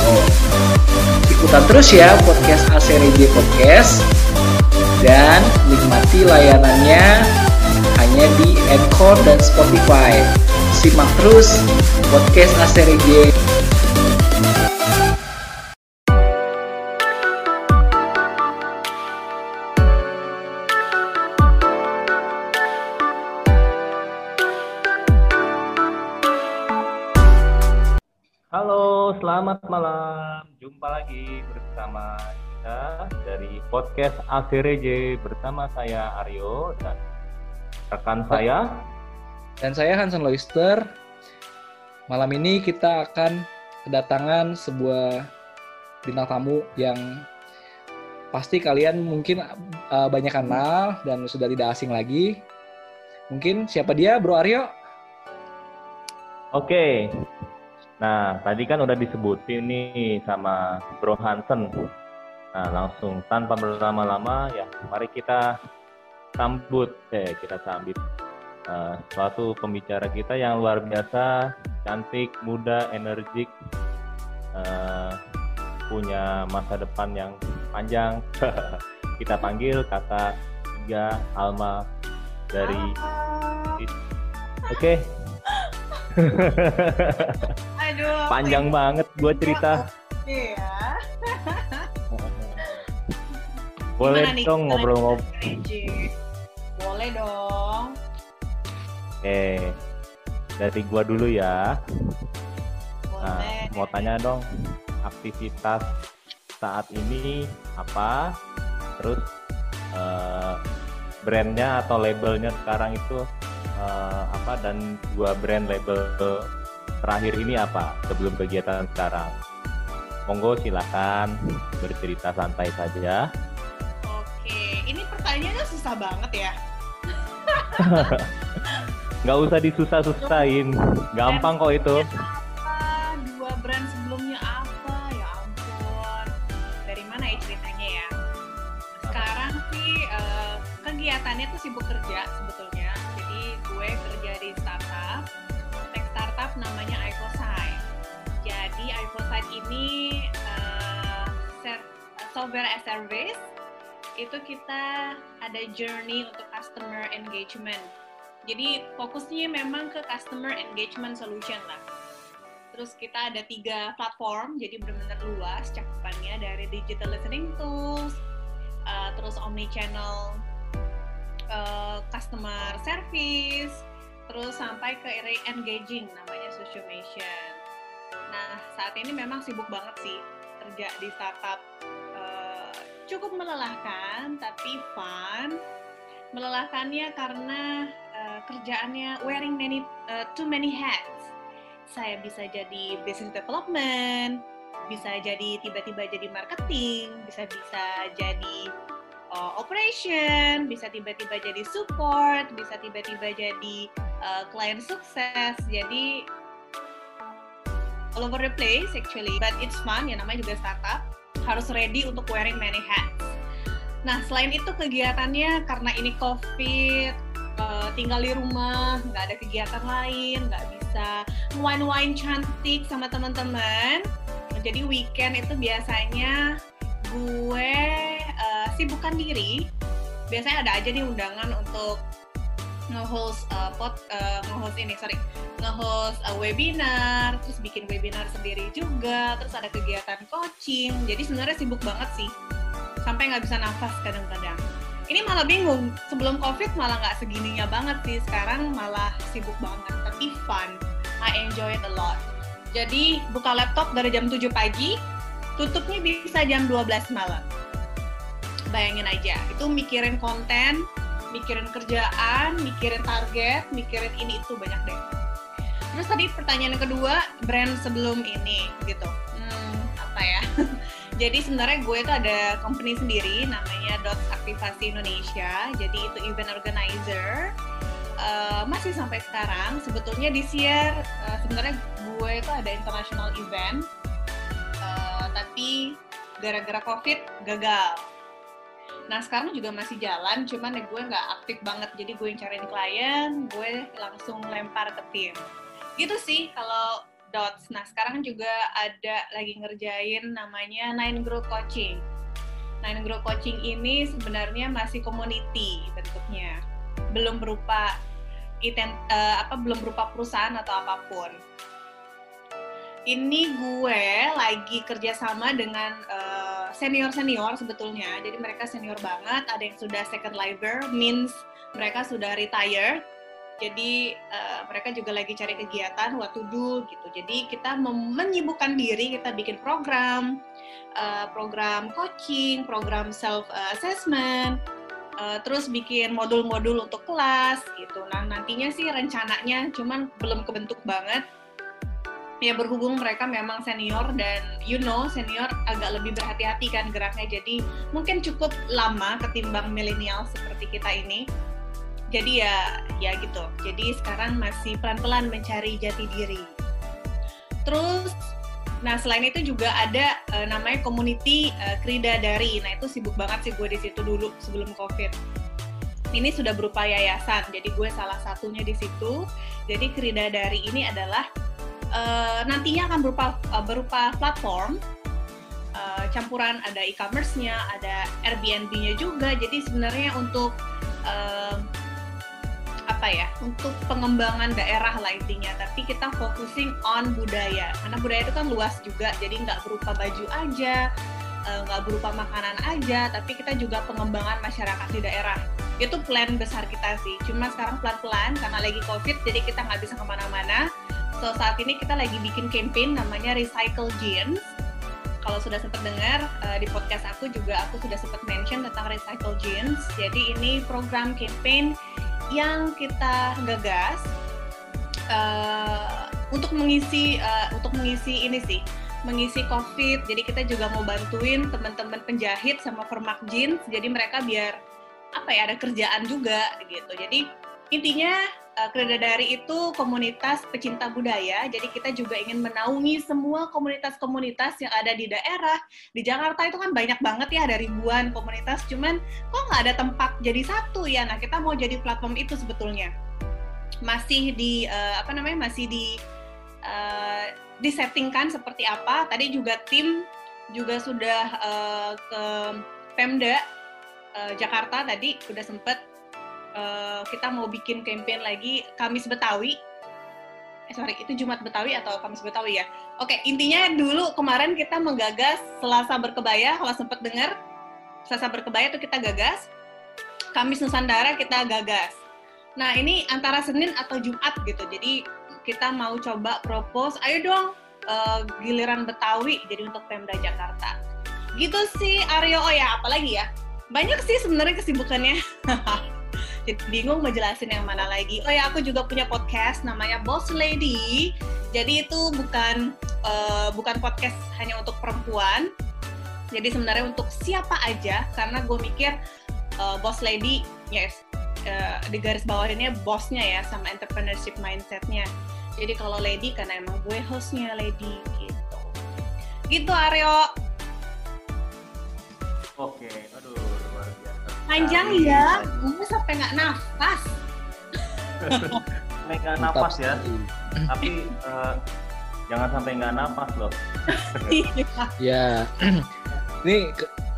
Ikutan terus ya podcast ACRJ Podcast dan nikmati layanannya hanya di Anchor dan Spotify. Simak terus podcast ACRJ selamat malam. Jumpa lagi bersama kita dari podcast ACRJ bersama saya Aryo dan rekan saya. dan saya Hansen Loister. Malam ini kita akan kedatangan sebuah bintang tamu yang pasti kalian mungkin uh, banyak kenal dan sudah tidak asing lagi. Mungkin siapa dia, Bro Aryo? Oke. Nah, tadi kan udah disebutin nih sama Bro Hansen. Nah, langsung tanpa berlama-lama ya, mari kita sambut, eh kita sambut eh, suatu pembicara kita yang luar biasa, cantik, muda, energik, eh, punya masa depan yang panjang. kita panggil kakak tiga Alma dari Oke. Aduh. Panjang banget gua cerita. Iya. Boleh nih dong ngobrol-ngobrol. Boleh dong. Oke, dari gua dulu ya. Nah, mau tanya dong, aktivitas saat ini apa? Terus eh, brandnya atau labelnya sekarang itu eh, apa? Dan dua brand label terakhir ini apa sebelum kegiatan sekarang? Monggo silakan bercerita santai saja. Oke, ini pertanyaannya susah banget ya. Nggak usah disusah-susahin, gampang kok itu. Apa? Dua brand sebelumnya apa? Ya ampun. Dari mana ya ceritanya ya? Sekarang sih eh, kegiatannya tuh sibuk kerja gue kerja di startup, tech startup namanya iCosite. Jadi iCosite ini ser- software as service itu kita ada journey untuk customer engagement. Jadi fokusnya memang ke customer engagement solution lah. Terus kita ada tiga platform, jadi benar-benar luas cakupannya dari digital listening tools, uh, terus omni-channel uh, customer service, terus sampai ke engaging namanya socialization. Nah saat ini memang sibuk banget sih kerja di startup. Uh, cukup melelahkan tapi fun. Melelahkannya karena uh, kerjaannya wearing many uh, too many hats saya bisa jadi business development, bisa jadi tiba-tiba jadi marketing, bisa bisa jadi uh, operation, bisa tiba-tiba jadi support, bisa tiba-tiba jadi uh, client sukses. Jadi all over the place actually, but it's fun. Ya namanya juga startup, harus ready untuk wearing many hats. Nah selain itu kegiatannya karena ini covid, uh, tinggal di rumah, nggak ada kegiatan lain, nggak bisa wine-wine cantik sama teman-teman. Jadi weekend itu biasanya gue sibukkan diri. Biasanya ada aja nih undangan untuk nge-host uh, pot, uh, nge-host ini sorry, nge-host uh, webinar, terus bikin webinar sendiri juga, terus ada kegiatan coaching. Jadi sebenarnya sibuk banget sih, sampai nggak bisa nafas kadang-kadang ini malah bingung sebelum covid malah nggak segininya banget sih sekarang malah sibuk banget tapi fun I enjoy it a lot jadi buka laptop dari jam 7 pagi tutupnya bisa jam 12 malam bayangin aja itu mikirin konten mikirin kerjaan mikirin target mikirin ini itu banyak deh terus tadi pertanyaan yang kedua brand sebelum ini gitu hmm, apa ya jadi sebenarnya gue itu ada company sendiri namanya Dot Aktivasi Indonesia. Jadi itu event organizer. Uh, masih sampai sekarang. Sebetulnya di year uh, sebenarnya gue itu ada international event, uh, tapi gara-gara covid gagal. Nah sekarang juga masih jalan, cuman ya gue nggak aktif banget. Jadi gue yang cariin klien, gue langsung lempar ke tim. Gitu sih kalau Dots. Nah, sekarang juga ada lagi ngerjain namanya Nine Grow Coaching. Nine Grow Coaching ini sebenarnya masih community bentuknya. Belum berupa ident, uh, apa belum berupa perusahaan atau apa pun. Ini gue lagi kerjasama dengan uh, senior-senior sebetulnya. Jadi mereka senior banget. Ada yang sudah second liver, means mereka sudah retire jadi uh, mereka juga lagi cari kegiatan what to do gitu jadi kita menyibukkan diri kita bikin program uh, program coaching program self assessment uh, terus bikin modul-modul untuk kelas gitu nah nantinya sih rencananya cuman belum kebentuk banget ya berhubung mereka memang senior dan you know senior agak lebih berhati-hati kan geraknya. Jadi mungkin cukup lama ketimbang milenial seperti kita ini. Jadi ya ya gitu. Jadi sekarang masih pelan-pelan mencari jati diri. Terus nah selain itu juga ada uh, namanya community uh, Krida Dari nah itu sibuk banget sih gue di situ dulu sebelum covid. Ini sudah berupa yayasan. Jadi gue salah satunya di situ. Jadi Krida Dari ini adalah uh, nantinya akan berupa uh, berupa platform. Uh, campuran ada e-commerce-nya ada Airbnb-nya juga. Jadi sebenarnya untuk uh, apa ya untuk pengembangan daerah lah intinya. Tapi kita focusing on budaya. Karena budaya itu kan luas juga jadi nggak berupa baju aja nggak berupa makanan aja tapi kita juga pengembangan masyarakat di daerah. Itu plan besar kita sih. Cuma sekarang pelan-pelan karena lagi covid jadi kita nggak bisa ke mana-mana so saat ini kita lagi bikin campaign namanya recycle jeans kalau sudah sempat dengar uh, di podcast aku juga aku sudah sempat mention tentang recycle jeans jadi ini program campaign yang kita gagas uh, untuk mengisi uh, untuk mengisi ini sih mengisi COVID. Jadi kita juga mau bantuin teman-teman penjahit sama permak jeans. Jadi mereka biar apa ya ada kerjaan juga gitu. Jadi intinya uh, Dari itu komunitas pecinta budaya. Jadi kita juga ingin menaungi semua komunitas-komunitas yang ada di daerah. Di Jakarta itu kan banyak banget ya ada ribuan komunitas. Cuman kok nggak ada tempat jadi satu ya. Nah kita mau jadi platform itu sebetulnya. Masih di uh, apa namanya masih di uh, disettingkan seperti apa. Tadi juga tim juga sudah uh, ke Pemda Jakarta tadi udah sempet uh, kita mau bikin campaign lagi Kamis Betawi. Eh sorry, itu Jumat Betawi atau Kamis Betawi ya? Oke, intinya dulu kemarin kita menggagas Selasa Berkebaya, kalau sempat dengar Selasa Berkebaya itu kita gagas, Kamis Nusantara kita gagas. Nah ini antara Senin atau Jumat gitu, jadi kita mau coba propose, ayo dong uh, giliran Betawi jadi untuk Pemda Jakarta. Gitu sih Aryo, oh ya apalagi ya? Banyak sih sebenarnya kesibukannya. Bingung mau jelasin yang mana lagi. Oh ya, aku juga punya podcast namanya Boss Lady. Jadi itu bukan uh, bukan podcast hanya untuk perempuan. Jadi sebenarnya untuk siapa aja karena gue mikir uh, Boss Lady yes uh, di garis bawah ini bosnya ya sama entrepreneurship mindsetnya. Jadi kalau lady karena emang gue hostnya lady gitu. Gitu Aryo. Oke, aduh Panjang ya, gue sampai nggak nafas. sampai nggak nafas ya. Tapi uh, jangan sampai nggak nafas loh. ya, ini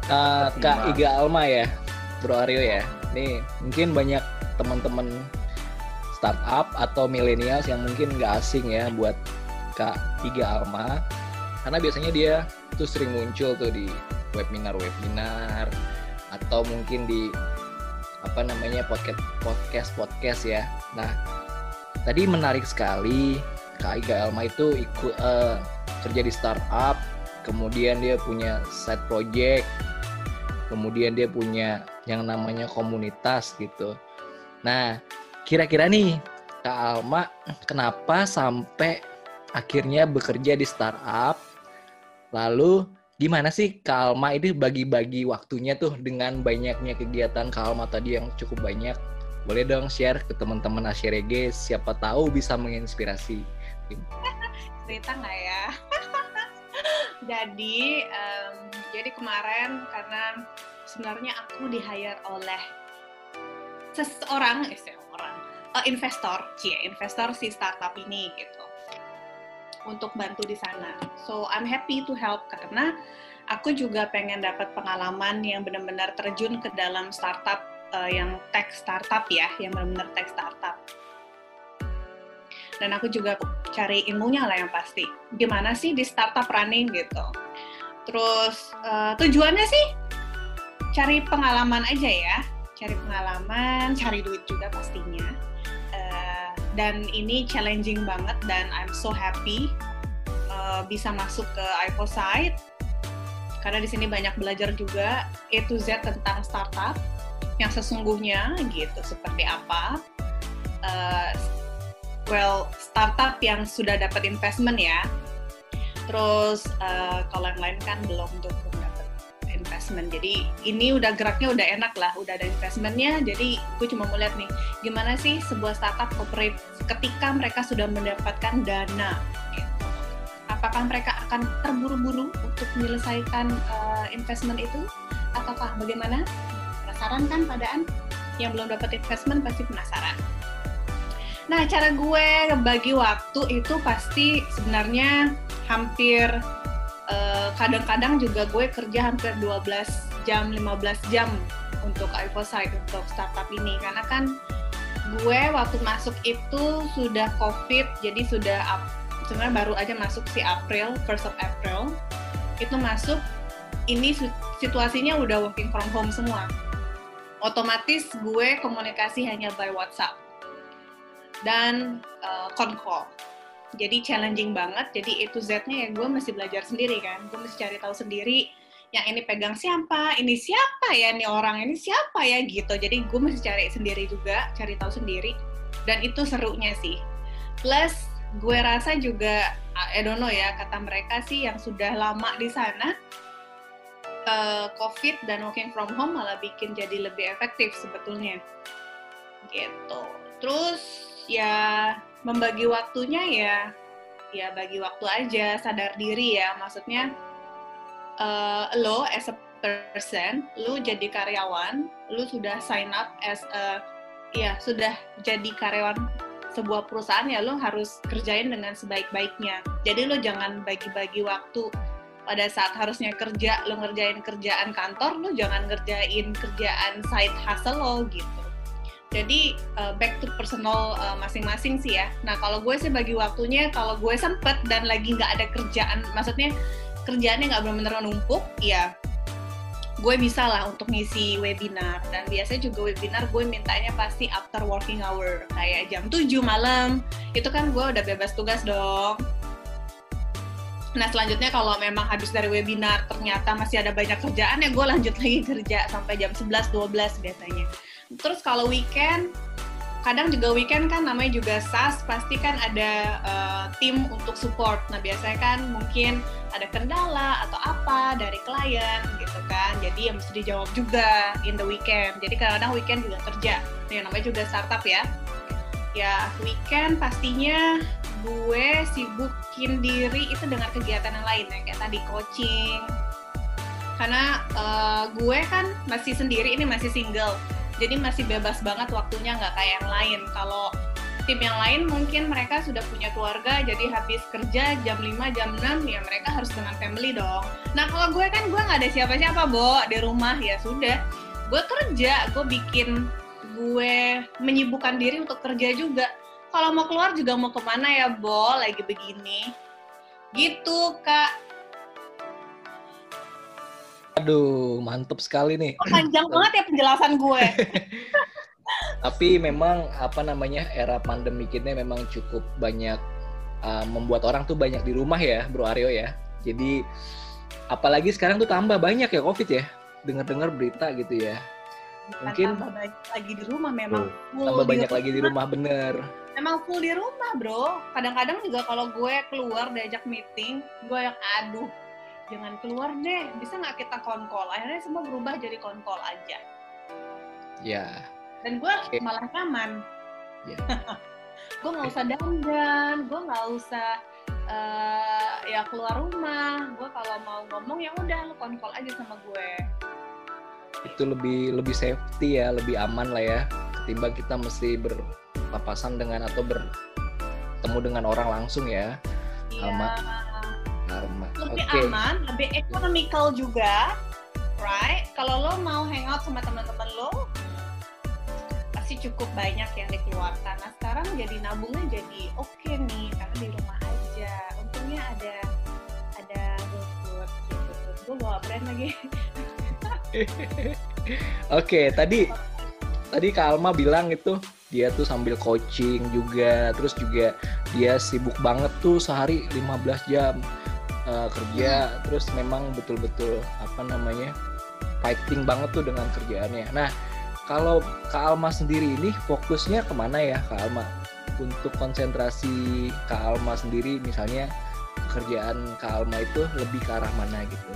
uh, Kak Iga Alma ya, Bro Aryo ya. Nih mungkin banyak teman-teman startup atau milenials yang mungkin nggak asing ya buat Kak Iga Alma karena biasanya dia tuh sering muncul tuh di webinar-webinar atau mungkin di apa namanya podcast podcast podcast ya. Nah tadi menarik sekali Kak Iga Elma itu ikut uh, kerja di startup, kemudian dia punya side project, kemudian dia punya yang namanya komunitas gitu. Nah kira-kira nih Kak Alma kenapa sampai akhirnya bekerja di startup lalu gimana sih Kalma ini bagi-bagi waktunya tuh dengan banyaknya kegiatan Kalma tadi yang cukup banyak? Boleh dong share ke teman-teman Asyirege, siapa tahu bisa menginspirasi. Cerita nggak ya? jadi, um, jadi kemarin karena sebenarnya aku di hire oleh seseorang, eh, seseorang, uh, investor, cie, investor si startup ini gitu untuk bantu di sana. So I'm happy to help karena aku juga pengen dapat pengalaman yang benar-benar terjun ke dalam startup uh, yang tech startup ya, yang benar-benar tech startup. Dan aku juga cari ilmunya lah yang pasti. Gimana sih di startup running gitu. Terus uh, tujuannya sih cari pengalaman aja ya, cari pengalaman, cari duit juga pastinya dan ini challenging banget dan I'm so happy uh, bisa masuk ke iPosite karena di sini banyak belajar juga A to Z tentang startup yang sesungguhnya gitu seperti apa. Uh, well startup yang sudah dapat investment ya. Terus uh, kalau yang lain kan belum tuh investment. Jadi ini udah geraknya udah enak lah, udah ada investmentnya. Jadi gue cuma mau lihat nih, gimana sih sebuah startup operate ketika mereka sudah mendapatkan dana. Gitu. Apakah mereka akan terburu-buru untuk menyelesaikan uh, investment itu, ataukah bagaimana? Penasaran kan padaan? Yang belum dapat investment pasti penasaran. Nah, cara gue bagi waktu itu pasti sebenarnya hampir kadang-kadang uh, juga gue kerja hampir 12 jam, 15 jam untuk iPhone untuk startup ini. Karena kan gue waktu masuk itu sudah COVID jadi sudah sebenarnya baru aja masuk si April, first of April. Itu masuk ini situasinya udah working from home semua. Otomatis gue komunikasi hanya by WhatsApp dan uh, call. Jadi challenging banget. Jadi itu Z-nya ya gue mesti belajar sendiri kan. Gue mesti cari tahu sendiri yang ini pegang siapa, ini siapa ya, ini orang ini siapa ya gitu. Jadi gue mesti cari sendiri juga, cari tahu sendiri. Dan itu serunya sih. Plus gue rasa juga, I don't know ya, kata mereka sih yang sudah lama di sana, uh, COVID dan working from home malah bikin jadi lebih efektif sebetulnya. Gitu. Terus ya membagi waktunya ya ya bagi waktu aja, sadar diri ya. Maksudnya uh, lo as a person, lo jadi karyawan, lo sudah sign up as a ya sudah jadi karyawan sebuah perusahaan ya lo harus kerjain dengan sebaik-baiknya. Jadi lo jangan bagi-bagi waktu pada saat harusnya kerja lo ngerjain kerjaan kantor lo jangan ngerjain kerjaan side hustle lo gitu jadi uh, back to personal uh, masing-masing sih ya. Nah kalau gue sih bagi waktunya kalau gue sempet dan lagi nggak ada kerjaan maksudnya kerjaannya nggak benar-benar numpuk ya gue bisa lah untuk ngisi webinar. Dan biasanya juga webinar gue mintanya pasti after working hour kayak jam 7 malam. Itu kan gue udah bebas tugas dong. Nah selanjutnya kalau memang habis dari webinar ternyata masih ada banyak kerjaan ya gue lanjut lagi kerja sampai jam 11-12 biasanya. Terus kalau weekend, kadang juga weekend kan namanya juga SAS, pasti kan ada uh, tim untuk support. Nah biasanya kan mungkin ada kendala atau apa dari klien gitu kan. Jadi yang mesti dijawab juga in the weekend. Jadi kadang-kadang weekend juga kerja. Nah, namanya juga startup ya. Ya weekend pastinya gue sibukin diri itu dengan kegiatan yang lain ya kayak tadi coaching karena uh, gue kan masih sendiri ini masih single jadi masih bebas banget waktunya nggak kayak yang lain kalau tim yang lain mungkin mereka sudah punya keluarga jadi habis kerja jam 5 jam 6 ya mereka harus dengan family dong nah kalau gue kan gue nggak ada siapa-siapa bo di rumah ya sudah gue kerja gue bikin gue menyibukkan diri untuk kerja juga kalau mau keluar juga mau ke mana ya, Bo? Lagi begini. Gitu, Kak. Aduh, mantep sekali nih. Oh, panjang banget ya penjelasan gue. Tapi memang apa namanya era pandemi ini memang cukup banyak uh, membuat orang tuh banyak di rumah ya, Bro Aryo ya. Jadi apalagi sekarang tuh tambah banyak ya COVID ya. Dengar-dengar berita gitu ya. Mungkin tambah banyak lagi di rumah memang. Full tambah banyak lagi di rumah bener emang full di rumah bro kadang-kadang juga kalau gue keluar diajak meeting gue yang aduh jangan keluar deh. Bisa nggak kita konkol akhirnya semua berubah jadi konkol aja. Ya. Dan gue okay. malah nyaman. Yeah. gue nggak usah dandan gue nggak usah uh, ya keluar rumah. Gue kalau mau ngomong ya udah lo konkol aja sama gue. Itu lebih lebih safety ya lebih aman lah ya. Ketimbang kita mesti ber papasan dengan atau bertemu dengan orang langsung ya. Iya. Alma Alma lebih okay. aman lebih ekonomikal juga right? Kalau lo mau hangout sama teman-teman lo pasti cukup banyak yang dikeluarkan. Nah sekarang jadi nabungnya jadi oke okay nih karena di rumah aja. Untungnya ada ada GoFood gitu. Gue bawa brand lagi. Oke, okay, tadi tadi Kak Alma bilang itu dia tuh sambil coaching juga terus juga dia sibuk banget tuh sehari 15 jam uh, kerja hmm. terus memang betul-betul apa namanya fighting banget tuh dengan kerjaannya. Nah kalau Kak Alma sendiri ini fokusnya ke mana ya Kak Alma? Untuk konsentrasi Kak Alma sendiri misalnya pekerjaan Kak Alma itu lebih ke arah mana gitu?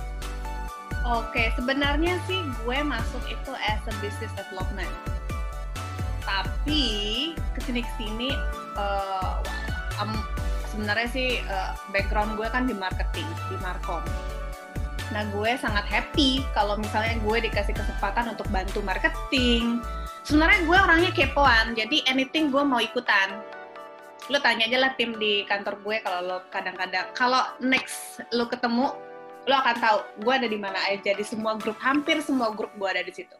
Oke, sebenarnya sih gue masuk itu as a business development. Tapi ke sini ke sini uh, um, sebenarnya sih uh, background gue kan di marketing di markom. Nah gue sangat happy kalau misalnya gue dikasih kesempatan untuk bantu marketing. Sebenarnya gue orangnya kepoan jadi anything gue mau ikutan. Lo tanya aja lah tim di kantor gue kalau lo kadang-kadang kalau next lo ketemu lo akan tahu gue ada di mana aja di semua grup hampir semua grup gue ada di situ.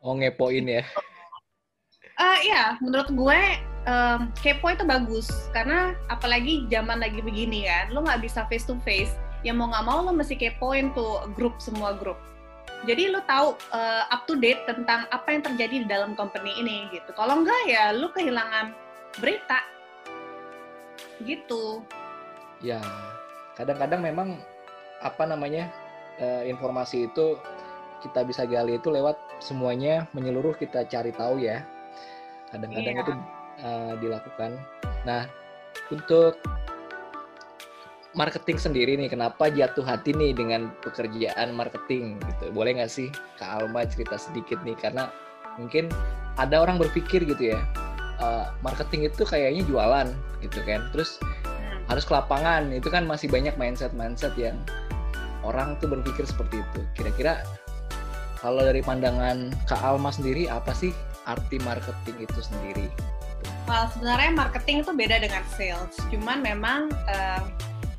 Oh ngepoin ya? Uh, ya menurut gue um, kepo itu bagus karena apalagi zaman lagi begini kan lo nggak bisa face to face ya mau nggak mau lo mesti kepoin tuh grup semua grup Jadi lu tahu uh, up to date tentang apa yang terjadi di dalam company ini gitu. Kalau enggak ya lu kehilangan berita. Gitu. Ya, kadang-kadang memang apa namanya uh, informasi itu kita bisa gali itu lewat semuanya menyeluruh kita cari tahu ya. Kadang-kadang Iya. itu uh, dilakukan. Nah, untuk marketing sendiri nih, kenapa jatuh hati nih dengan pekerjaan marketing gitu? Boleh nggak sih Kak Alma cerita sedikit nih? Karena mungkin ada orang berpikir gitu ya, uh, marketing itu kayaknya jualan gitu kan. Terus Hmm. harus ke lapangan, itu kan masih banyak mindset-mindset yang orang tuh berpikir seperti itu. Kira-kira kalau dari pandangan Kak Alma sendiri, apa sih arti marketing itu sendiri? Well, sebenarnya marketing itu beda dengan sales. Cuman memang eh,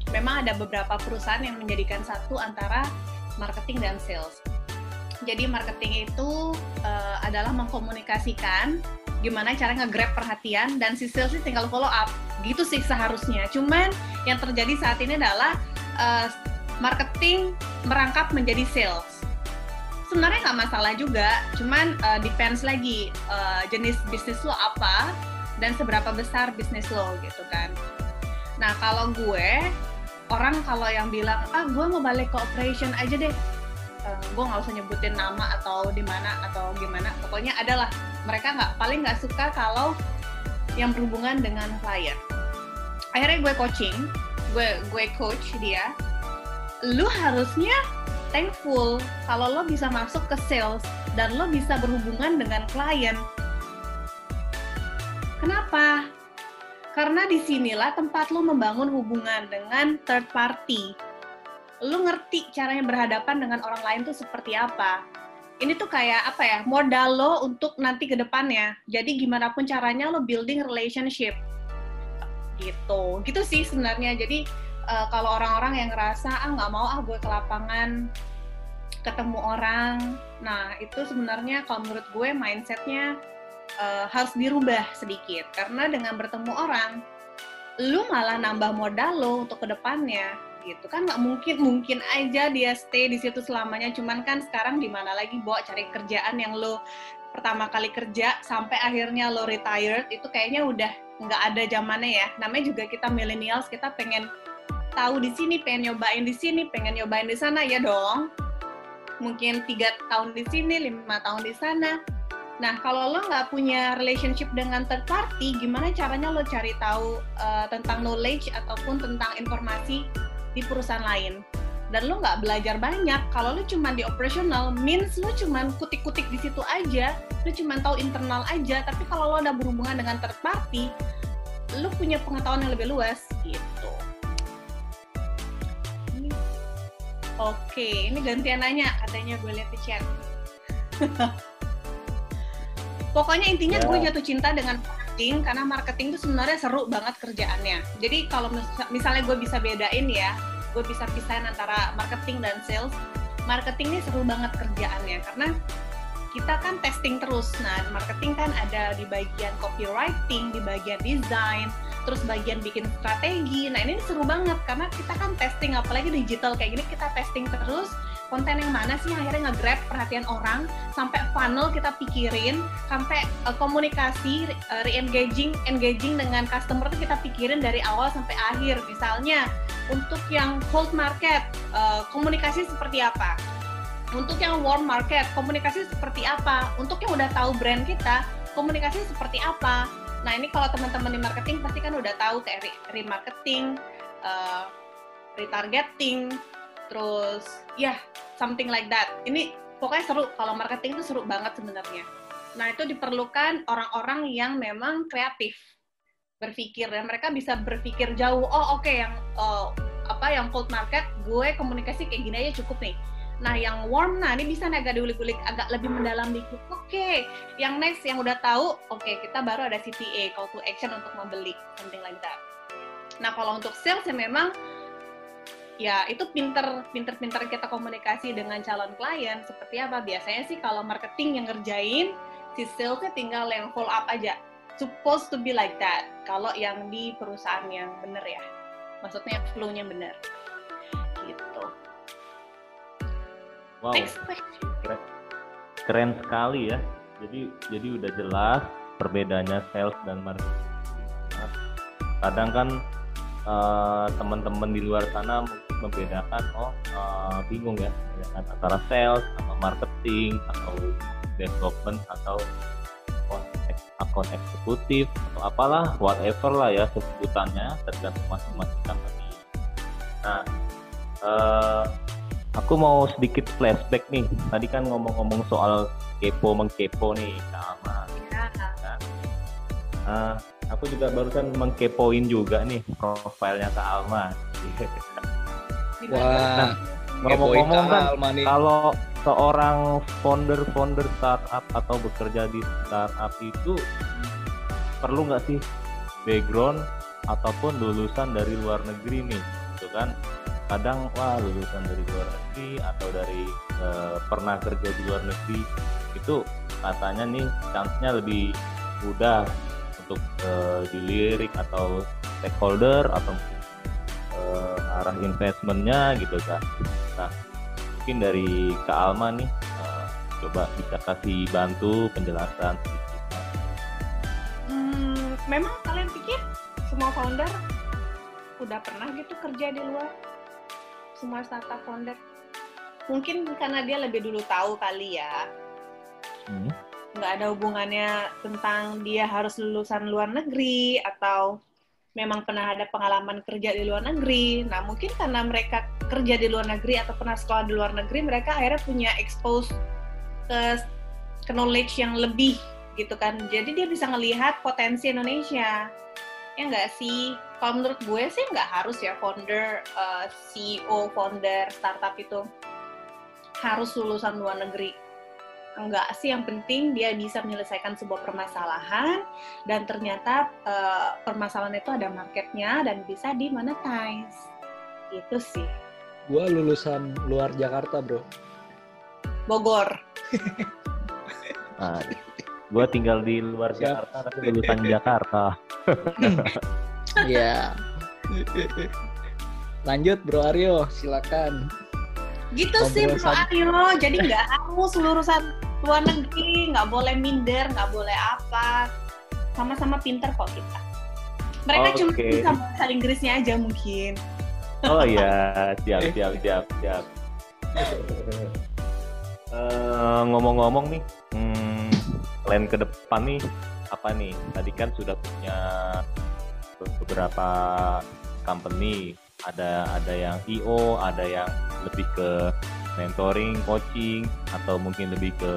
memang ada beberapa perusahaan yang menjadikan satu antara marketing dan sales. Jadi marketing itu eh, adalah mengkomunikasikan gimana cara nge-grab perhatian dan si sales ini tinggal follow up. Gitu sih seharusnya. Cuman yang terjadi saat ini adalah eh, marketing merangkap menjadi sales. Sebenarnya nggak masalah juga, cuman eh, depends lagi eh, jenis bisnis lo apa dan seberapa besar bisnis lo gitu kan. Nah kalau gue orang kalau yang bilang ah gue mau balik ke operation aja deh, Eh, gue nggak usah nyebutin nama atau di mana atau gimana, pokoknya adalah mereka nggak paling nggak suka kalau yang berhubungan dengan klien. Akhirnya gue coaching, gue gue coach dia. Lu harusnya thankful kalau lo bisa masuk ke sales dan lo bisa berhubungan dengan klien Kenapa? Karena di sinilah tempat lo membangun hubungan dengan third party. Lo ngerti caranya berhadapan dengan orang lain tuh seperti apa. Ini tuh kayak apa ya, modal lo untuk nanti ke depannya. Jadi gimana pun caranya lo building relationship. Gitu. Gitu sih sebenarnya. Jadi eh, kalau orang-orang yang ngerasa, ah nggak mau ah gue ke lapangan, ketemu orang. Nah itu sebenarnya kalau menurut gue mindsetnya uh, harus dirubah sedikit. Karena dengan bertemu orang lu malah nambah modal lo untuk ke depannya. Gitu. Kan nggak mungkin mungkin aja dia stay di situ selamanya. Cuman kan sekarang di mana lagi bawa cari kerjaan yang lo pertama kali kerja sampai akhirnya lo retired itu kayaknya udah nggak ada zamannya ya. Namanya juga kita millennials kita pengen tahu di sini pengen nyobain di sini pengen nyobain di sana ya dong mungkin tiga tahun di sini lima tahun di sana Nah, kalau lo nggak punya relationship dengan third party, gimana caranya lo cari tahu uh, tentang knowledge ataupun tentang informasi di perusahaan lain? Dan lo nggak belajar banyak. Kalau lo cuma di operational, means lo cuma kutik-kutik di situ aja, lo cuma tahu internal aja. Tapi kalau lo udah berhubungan dengan third party, lo punya pengetahuan yang lebih luas gitu. Oke, ini gantian nanya katanya gue lihat di chat. Pokoknya intinya Ya. gue jatuh cinta dengan marketing karena marketing itu sebenarnya seru banget kerjaannya. Jadi kalau mis- misalnya gue bisa bedain ya, gue bisa pisahin antara marketing dan sales. Marketing ini seru banget kerjaannya karena kita kan testing terus. Nah, marketing kan ada di bagian copywriting, di bagian design, terus bagian bikin strategi. Nah, ini seru banget karena kita kan testing apalagi digital kayak gini kita testing terus konten yang mana sih yang akhirnya nge-grab perhatian orang sampai funnel kita pikirin sampai uh, komunikasi uh, re-engaging engaging dengan customer tuh kita pikirin dari awal sampai akhir. Misalnya untuk yang cold market uh, komunikasi seperti apa? Untuk yang warm market komunikasi seperti apa? Untuk yang udah tahu brand kita komunikasi seperti apa nah ini kalau teman-teman di marketing pasti kan udah tahu kayak re- remarketing uh, retargeting terus ya something like that. Ini pokoknya seru kalau marketing itu seru banget sebenarnya. Nah itu diperlukan orang-orang yang memang kreatif berpikir dan mereka bisa berpikir jauh oh oke yang oh, apa yang cold market gue komunikasi kayak gini aja cukup nih nah yang warm nah ini bisa nih agak diulik-ulik agak lebih mendalam dikit. Oke yang next yang udah tahu oke kita baru ada CTA call to action untuk membeli something like that. Nah kalau untuk sales ya memang ya itu pinter pinter pinter kita komunikasi dengan calon klien seperti apa? Biasanya sih kalau marketing yang ngerjain si salesnya tinggal yang follow up aja. Supposed to be like that kalau yang di perusahaan yang bener ya. Maksudnya flow-nya bener wow. Next question. keren, keren sekali ya. Jadi jadi udah jelas perbedaannya sales dan marketing. Kadang kan eh, teman-teman di luar sana mungkin membedakan oh eh, bingung ya antara sales atau marketing atau development atau account eksekutif atau apalah whatever lah ya sebutannya tergantung masing-masing company. Nah eh, aku mau sedikit flashback nih tadi kan ngomong-ngomong soal kepo mengkepo nih Kak Alma Ya. Ah, aku juga barusan mengkepoin juga nih profilnya Kak Alma. Wah, ngepoin Ngomong-ngomong kan, Alma nih. kalau seorang founder-founder startup atau bekerja di startup itu perlu nggak sih background ataupun lulusan dari luar negeri nih, gitu kan? Kadang wah lulusan dari luar negeri atau dari eh, pernah kerja di luar negeri itu katanya nih chance-nya lebih mudah untuk eh, dilirik atau stakeholder atau eh, arah investmentnya gitu kan. Nah mungkin dari Kak Alma nih eh, coba bisa kasih bantu penjelasan sedikit. Hmm, memang kalian pikir semua founder udah pernah gitu kerja di luar? Semua startup founder? Mungkin karena dia lebih dulu tahu kali ya. Hmm. Nggak ada hubungannya tentang dia harus lulusan luar negeri atau memang pernah ada pengalaman kerja di luar negeri. Nah, mungkin karena mereka kerja di luar negeri atau pernah sekolah di luar negeri, mereka akhirnya punya expose ke, ke knowledge yang lebih gitu kan. Jadi dia bisa ngelihat potensi Indonesia. Ya nggak sih? Kalau menurut gue sih nggak harus ya founder, eh, CEO, founder startup itu harus lulusan luar negeri. Enggak sih, yang penting dia bisa menyelesaikan sebuah permasalahan dan ternyata eh, permasalahan itu ada marketnya dan bisa di monetize. Itu sih. Gua lulusan luar Jakarta, Bro. Bogor. Gua tinggal di luar Siap. Jakarta tapi lulusan Jakarta. Iya. Lanjut, Bro Aryo, silakan. Gitu Ngobrol sih Bro sama- Aryo. Jadi nggak harus lulusan luar negeri, nggak boleh minder, nggak boleh apa. Sama-sama pinter kok kita. Mereka cuma Oke. bisa bahasa Inggrisnya aja mungkin. Oh iya, siap siap siap siap. Eh, ngomong-ngomong nih, hmm, plan ke depan nih apa nih? Tadi kan sudah punya beberapa company, ada ada yang IO, ada yang lebih ke mentoring, coaching, atau mungkin lebih ke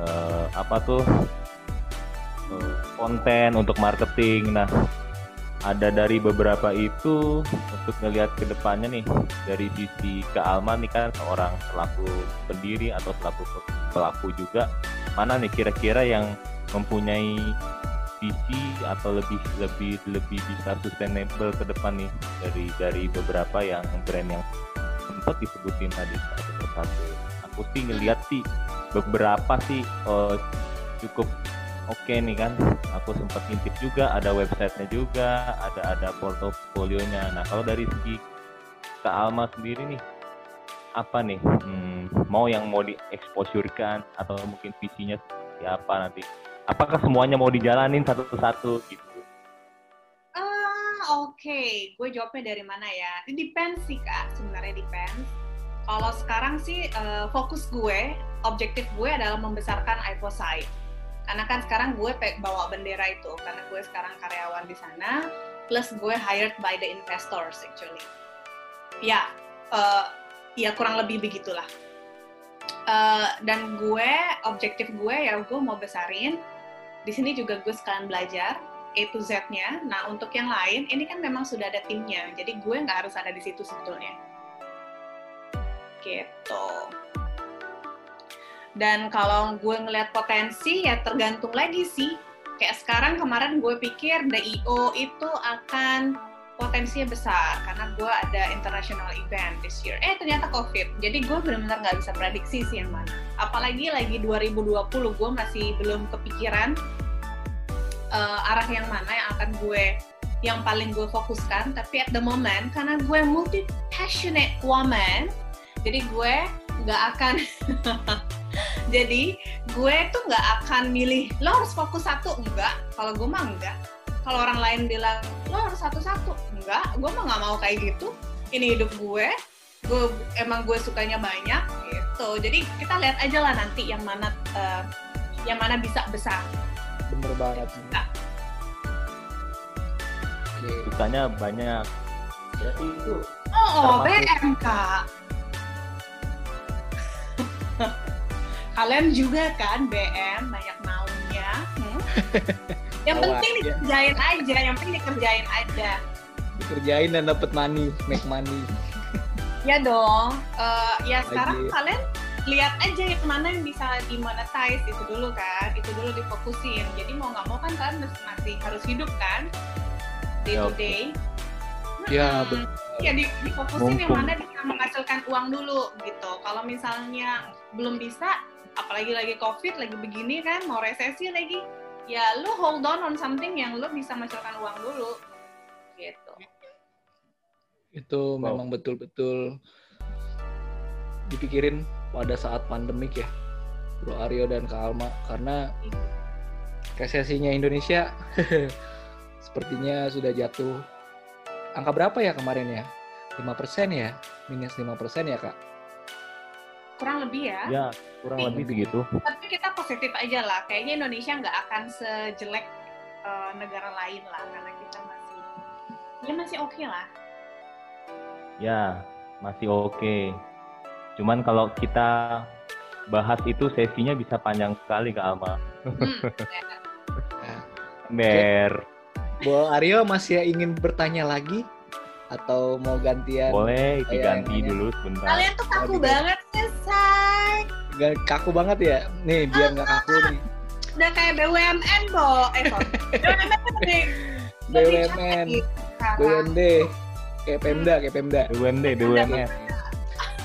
eh, apa tuh eh, konten untuk marketing. Nah, ada dari beberapa itu untuk ngelihat ke depannya nih dari sisi ke Alma nih kan seorang pelaku pendiri atau pelaku pelaku juga. Mana nih kira-kira yang mempunyai visi atau lebih lebih lebih bisa sustainable ke depan nih dari dari beberapa yang brand yang sempat disebutin tadi? Satu persatu. Aku sih ngelihat sih beberapa sih eh, cukup oke nih kan aku sempat ngintip juga ada websitenya juga ada ada portofolionya nah kalau dari segi Kak Alma sendiri nih apa nih hmm, mau yang mau dieksposurkan atau mungkin visinya seperti apa nanti apakah semuanya mau dijalanin satu-satu gitu Ah, oke. Gue jawabnya dari mana ya? Ini depends sih, Kak. Sebenarnya depends. Kalau sekarang sih eh, fokus gue, objektif gue adalah membesarkan iPhosite. Karena kan sekarang gue bawa bendera itu, karena gue sekarang karyawan di sana, plus gue hired by the investors actually. Ya, eh, ya kurang lebih begitulah. Eh, dan gue, objektif gue ya gue mau besarin. Di sini juga gue sekalian belajar, A to Z-nya. Nah, untuk yang lain, ini kan memang sudah ada timnya. Jadi gue nggak harus ada di situ sebetulnya. Gitu. Dan kalau gue ngeliat potensi, ya tergantung lagi sih. Kayak sekarang kemarin gue pikir the EO itu akan potensinya besar karena gue ada international event this year. Eh ternyata COVID. Jadi gue benar-benar nggak bisa prediksi sih yang mana. Apalagi lagi 2020 gue masih belum kepikiran eh, arah yang mana yang akan gue yang paling gue fokuskan. Tapi at the moment karena gue multi passionate woman, jadi gue nggak akan. Jadi gue tuh nggak akan milih lo harus fokus satu. Enggak kalau gue mah enggak kalau orang lain bilang lo harus satu-satu. Enggak gue mah nggak mau kayak gitu. Ini hidup gue. Gue emang gue sukanya banyak gitu. Jadi kita lihat aja lah nanti yang mana eh, yang mana bisa besar. Bener banget. Nah. oke. Sukanya banyak. Berarti itu oh, oh Termasuk- BM kak kalian juga kan BM banyak maunya hmm? yang Tahu penting dikerjain aja yang penting dikerjain aja dikerjain dan dapat money make money Ya dong. Eh, ya sekarang kalian lihat aja yang mana yang bisa dimonetize itu dulu kan, itu dulu difokusin. Jadi mau nggak mau kan kalian masih, masih harus hidup kan, day Ya, to day. Ya, Hmm, Ya di, difokusin yang Mumpung. mana bisa menghasilkan uang dulu gitu. Kalau misalnya belum bisa, apalagi lagi covid, lagi begini kan, mau resesi lagi, ya lu hold on on something yang lu bisa menghasilkan uang dulu, gitu. itu memang betul-betul dipikirin pada saat pandemik ya Bro Aryo dan Kak Alma. Karena resesinya Indonesia sepertinya sudah jatuh. Angka berapa ya kemarin ya? 5% ya? Minus 5% ya Kak Kurang lebih ya. ya kurang Ih. lebih begitu. tapi kita positif aja lah kayaknya Indonesia nggak akan sejelek eh, negara lain lah karena kita masih ya masih oke lah Ya masih oke. Cuman kalau kita bahas itu sesinya bisa panjang sekali Kak Alma. hmm, ya. Ber, Bro Aryo masih ingin bertanya lagi atau mau gantian boleh diganti iya. dulu sebentar. kalian tuh kaku Waduh. banget sih say Gak kaku banget ya nih biar nggak kaku nih udah kayak BUMN bo eh sorry BUMN lebih BUMN. BUMD kayak Pemda kayak Pemda BUMD, BUMN.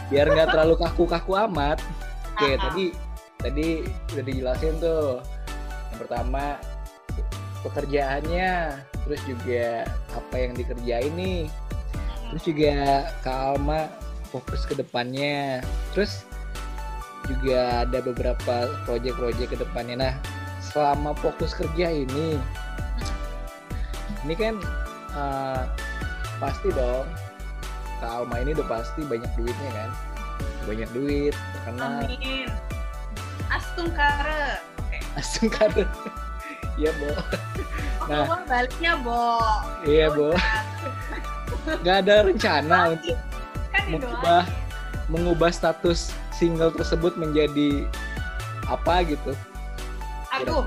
biar nggak terlalu kaku-kaku amat. Oke, Ah, ah. tadi tadi udah dijelasin tuh. Yang pertama pekerjaannya, terus juga apa yang dikerjain nih. Terus juga Kak Alma fokus ke depannya. Terus juga ada beberapa proyek-proyek ke depannya. Nah, selama fokus kerja ini, ini kan eh, pasti dong Kak Alma ini udah pasti banyak duitnya kan? Banyak duit terkenal. Amin. Astungkare oke. Langsung kan iya bo. Oh, Nah. baliknya bo. Iya bo nggak ada rencana untuk kan mengubah mengubah status single tersebut menjadi apa gitu? Aduh.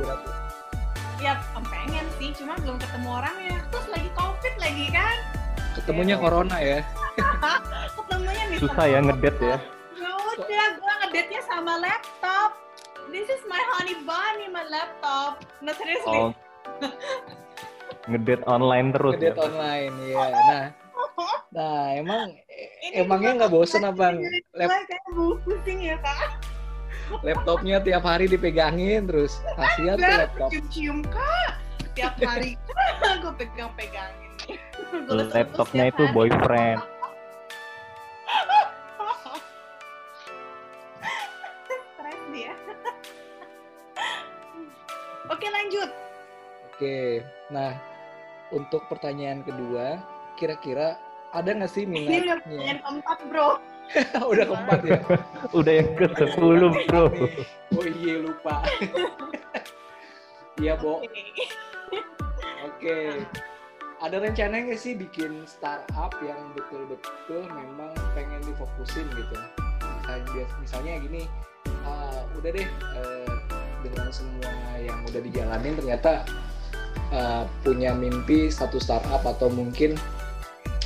Ya pengen sih cuma belum ketemu orangnya. Terus lagi covid lagi kan? Ketemunya Iya. corona ya? Ketemunya nih Susah ya ngedet ya. ya udah gue ngedate-nya sama laptop. This is my honey bunny my laptop. No seriously Oh, ngedet online terus. ngedate ya. online ya nah nah emang emangnya nggak bosen apa lap, pusing ya kak laptopnya tiap hari dipegangin terus kasihan tuh laptop cium-cium kak tiap hari gue pegang-pegangin Laptopnya itu hari. boyfriend. Stres dia. Oke lanjut. Oke, nah untuk pertanyaan kedua, kira-kira ada nggak sih Ini udah minatnya? pertanyaan keempat bro. Udah keempat ya? Udah yang ke 10 bro. Oh iya lupa. Iya, Bo. Oke. Oke. Ada rencana nggak sih bikin startup yang betul-betul memang pengen difokusin gitu? Misalnya, misalnya gini, ah, udah deh eh, dengan semua yang udah dijalanin ternyata eh, punya mimpi satu startup atau mungkin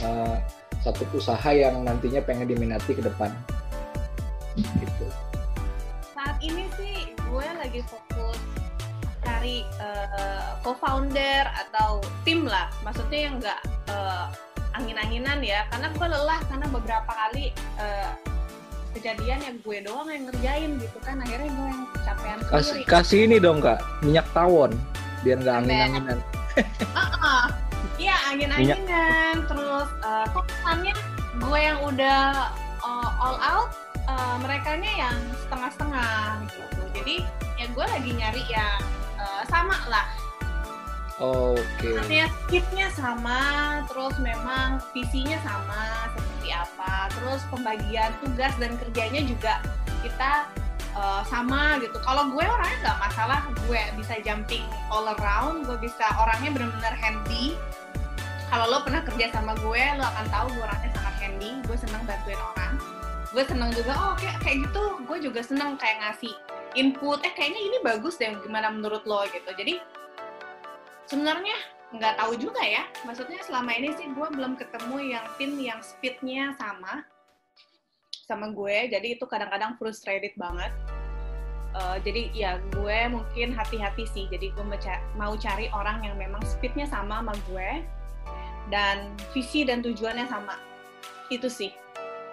eh, satu usaha yang nantinya pengen diminati ke depan. Gitu. Saat ini sih gue lagi fokus cari eh, co-founder atau tim lah. Maksudnya yang nggak eh, angin-anginan ya. Karena gue lelah karena beberapa kali eh, kejadian yang gue doang yang ngerjain gitu kan. Akhirnya gue yang kecapean Kasih, sendiri. kasih ini dong kak, minyak tawon biar nggak angin-anginan. Iya angin-anginan terus eh, kok kesannya gue yang udah uh, all out uh, mereka yang setengah-setengah gitu. Jadi ya gue lagi nyari yang uh, sama lah. Oke. Okay. Artinya skipnya sama, terus memang visinya sama seperti apa, terus pembagian tugas dan kerjanya juga kita uh, sama gitu. Kalau gue orangnya nggak masalah, gue bisa jumping all around, gue bisa orangnya benar-benar handy. Kalau lo pernah kerja sama gue, lo akan tahu gue orangnya sangat handy. Gue senang bantuin orang. Gue senang juga, oh kayak kayak gitu. Gue juga senang kayak ngasih input. Eh kayaknya ini bagus deh, gimana menurut lo gitu. Jadi sebenarnya nggak tahu juga ya. Maksudnya selama ini sih gue belum ketemu yang tim yang speednya sama sama gue. Jadi itu kadang-kadang frustrated banget. Uh, jadi ya gue mungkin hati-hati sih. Jadi gue mau cari orang yang memang speednya sama sama gue dan visi dan tujuannya sama. Itu sih.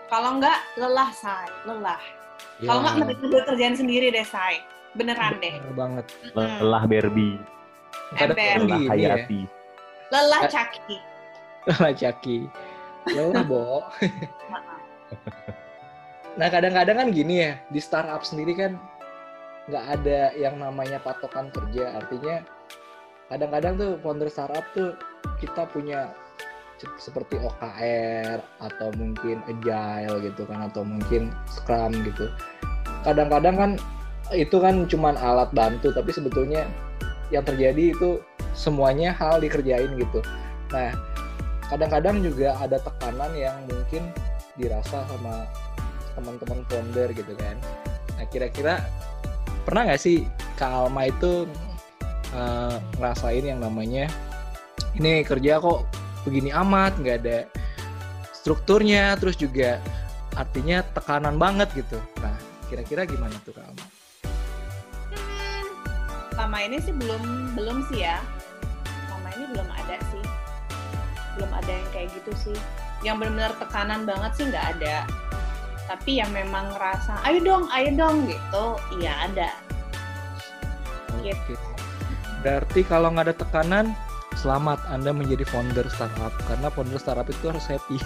Kalau enggak, lelah, say. Lelah. Ya. Kalau enggak, mereka kerjaan sendiri deh, say. Beneran deh. Bener banget. Lelah Barbie. Ember. Lelah Hayati. Lelah Caki. Lelah Caki. Lelah, Bo. nah, kadang-kadang kan gini ya, di startup sendiri kan nggak ada yang namanya patokan kerja. Artinya, kadang-kadang tuh founder startup tuh kita punya seperti OKR atau mungkin agile gitu kan atau mungkin scrum gitu kadang-kadang kan itu kan cuman alat bantu tapi sebetulnya yang terjadi itu semuanya hal dikerjain gitu nah kadang-kadang juga ada tekanan yang mungkin dirasa sama teman-teman founder gitu kan. Nah kira-kira pernah nggak sih Kak Alma itu uh, ngerasain yang namanya ini kerja kok begini amat nggak ada strukturnya terus juga artinya tekanan banget gitu. Nah kira-kira gimana tuh kamu? Hmm, lama ini sih belum belum sih ya. Lama ini belum ada sih. Belum ada yang kayak gitu sih. Yang benar-benar tekanan banget sih nggak ada tapi yang memang ngerasa ayo dong ayo dong gitu iya ada Oke. Gitu. Berarti kalau nggak ada tekanan, selamat Anda menjadi founder startup karena founder startup itu harus happy.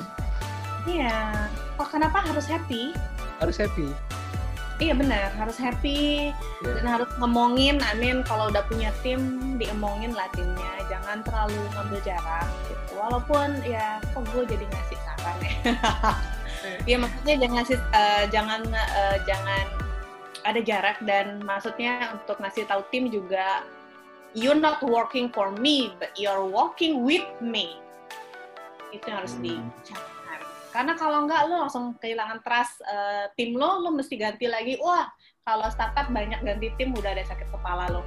iya. Oh, kenapa harus happy? Harus happy. Iya benar, harus happy yeah. dan harus ngomongin. Amin kalau udah punya tim, diemongin lah timnya. Jangan terlalu ngambil jarak gitu. Walaupun ya, kok gue jadi ngasih saran ya. Iya maksudnya jangan ngasih, uh, jangan uh, jangan ada jarak dan maksudnya untuk ngasih tahu tim juga you're not working for me, but you're working with me. Itu yang harus hmm. dicatat. Karena kalau enggak, lo langsung kehilangan trust uh, tim lo, lo mesti ganti lagi. Wah, kalau startup banyak ganti tim, udah ada sakit kepala lo.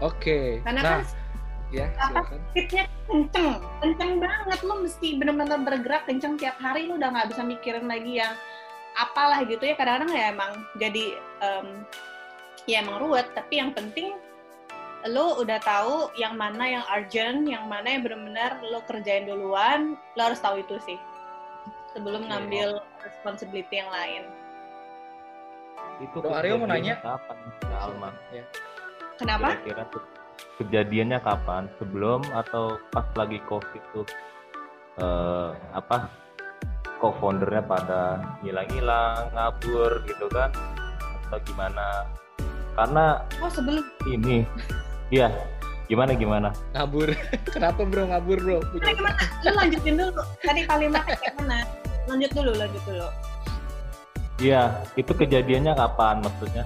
Oke. Okay. Karena nah, kan ya, apa fitnya kenceng, kenceng banget. Lo mesti benar-benar bergerak kenceng tiap hari. Lo udah nggak bisa mikirin lagi yang apalah gitu ya. Kadang-kadang ya emang jadi um, ya emang ruwet. Tapi yang penting lo udah tahu yang mana yang urgent, yang mana yang benar-benar lo kerjain duluan, lo harus tahu itu sih sebelum okay. ngambil responsibility yang lain. Itu Aryo mau nanya kapan, ya? Ya. Kenapa? Kira-kira kejadiannya kapan? Sebelum atau pas lagi COVID tuh uh, apa? Co-foundernya pada ngilang-ngilang, ngabur gitu kan? Atau gimana? Karena oh sebelum ini Iya, gimana gimana? Ngabur. Kenapa bro ngabur bro? Punya... Gimana? Lu lanjutin dulu. Tadi kalimatnya kayak mana? Lanjut dulu, lanjut dulu. Iya, itu kejadiannya kapan maksudnya?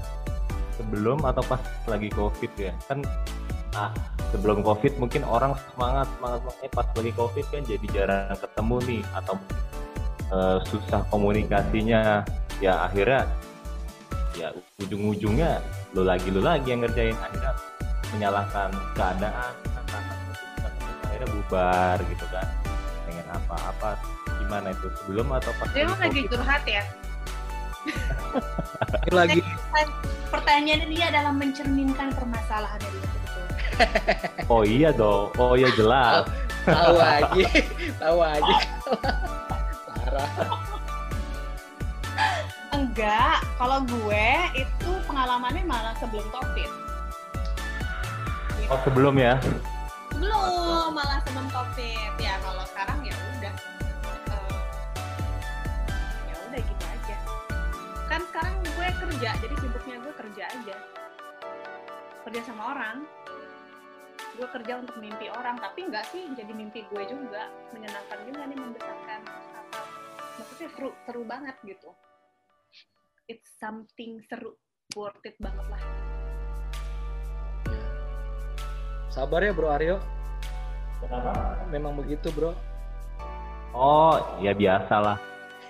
Sebelum atau pas lagi COVID ya? Kan ah sebelum COVID mungkin orang semangat semangat eh pas lagi COVID kan jadi jarang ketemu nih atau uh, susah komunikasinya. Ya akhirnya ya ujung-ujungnya lo lagi lo lagi yang ngerjain. Akhirnya menyalahkan keadaan akhirnya bubar gitu kan. Pengen apa-apa gimana itu? Sebelum atau pas dia lagi curhat ya? Lagi pertanyaannya dia adalah mencerminkan permasalahan dari itu oh iya dong. Oh iya jelas. Tahu aja. Tahu aja. Parah. Enggak kalau gue itu pengalamannya malah sebelum covid. Oh sebelum ya? Belum, malah sebelum covid. Ya kalau sekarang ya udah. Uh, ya kerja jadi sibuknya gue kerja aja. Kerja sama orang gue kerja untuk mimpi orang tapi nggak sih jadi mimpi gue juga menyenangkan juga nih membesarkan apa maksudnya seru seru banget gitu it's something seru worth it banget lah Sabar ya Bro Aryo. Kenapa? Memang begitu Bro. Oh, ya biasa lah.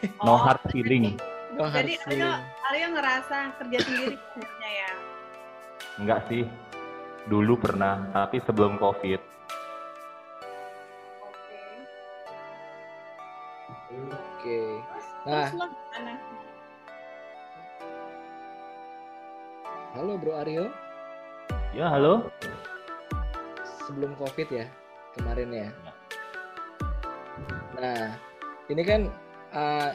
No Oh, hard feeling. No hard jadi Aryo, feeling. Aryo ngerasa kerja sendiri sebenarnya ya Enggak sih. Dulu pernah, tapi sebelum COVID. oke Oke. Nah, halo Bro Aryo. Ya, halo. Sebelum Covid ya, kemarin ya. Nah, ini kan eh,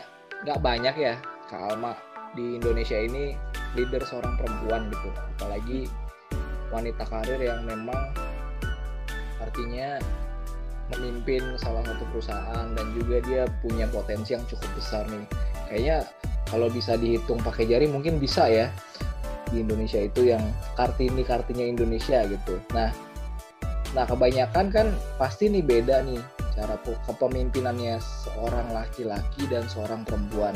nggak banyak ya Kak Alma di Indonesia ini leader seorang perempuan gitu. Apalagi wanita karir yang memang artinya memimpin salah satu perusahaan dan juga dia punya potensi yang cukup besar nih. Kayaknya kalau bisa dihitung pakai jari mungkin bisa ya di Indonesia itu yang kartini kartinya Indonesia gitu. Nah, nah kebanyakan kan pasti nih beda nih cara pe- kepemimpinannya seorang laki-laki dan seorang perempuan.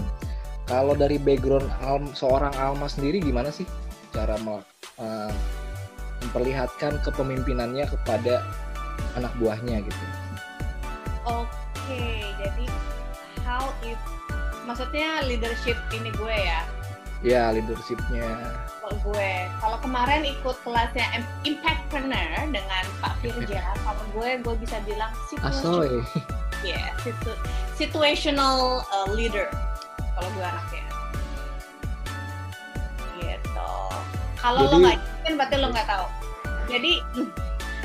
Kalau dari background Alm- seorang Alma sendiri gimana sih cara eh, memperlihatkan kepemimpinannya kepada anak buahnya gitu? Oke, jadi how if maksudnya leadership ini gue ya. Ya leadershipnya. Kalau gue, kalau kemarin ikut kelasnya Im- Impactpreneur dengan Pak Firja, kalau gue gue bisa bilang situational, Asoy. ya, situ- situational uh, leader. Kalau gue anaknya. Gitu. Kalau lo nggak kan berarti lo nggak tahu. Jadi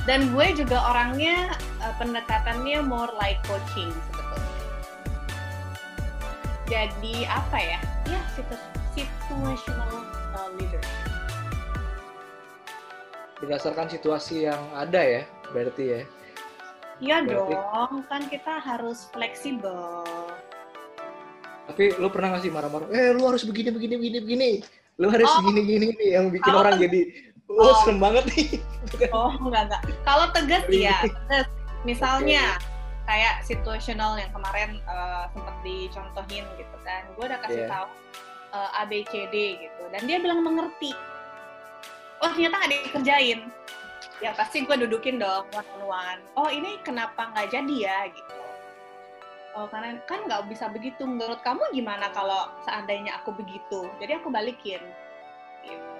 dan gue juga orangnya uh, pendekatannya more like coaching sebetulnya. Jadi apa ya? Ya situ- situational uh, leader. Berdasarkan situasi yang ada ya, berarti ya. Iya Berarti- dong, kan kita harus fleksibel. Tapi lu pernah nggak sih marah-marah? Eh, lu harus begini, begini, begini, begini. Lu harus Oh. gini, gini. Yang bikin Kalau orang jadi, oh, Oh. serem banget nih. Oh enggak enggak. Kalau tegas ya, tegas. Misalnya kayak situational yang kemarin uh, sempat dicontohin gitu kan, gue udah kasih Iya. tahu uh, A B C D gitu, dan dia bilang mengerti. Oh ternyata nggak dikerjain. Ya pasti gue dudukin dong one on one. Oh ini kenapa nggak jadi ya gitu. Oh karena kan nggak bisa begitu. Menurut kamu gimana kalau seandainya aku begitu? Jadi aku balikin. Gitu.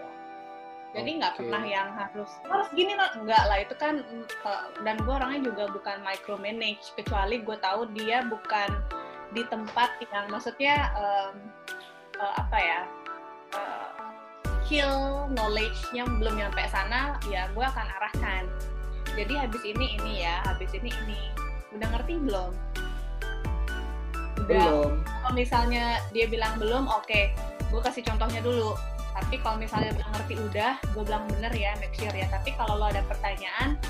Jadi nggak Oke. pernah yang harus harus gini lah, enggak lah itu kan mm, eh, dan gue orangnya juga bukan micromanage kecuali gue tahu dia bukan di tempat yang maksudnya em, eh, apa ya eh, skill knowledge-nya belum nyampe sana ya gue akan arahkan. Jadi habis ini ini ya, habis ini ini. Udah ngerti belum? Udah Belum. kalau misalnya dia bilang belum, oke, gue kasih contohnya dulu. Tapi kalau misalnya dia bilang ngerti udah, gue bilang bener ya, make sure ya. Tapi kalau lo ada pertanyaan,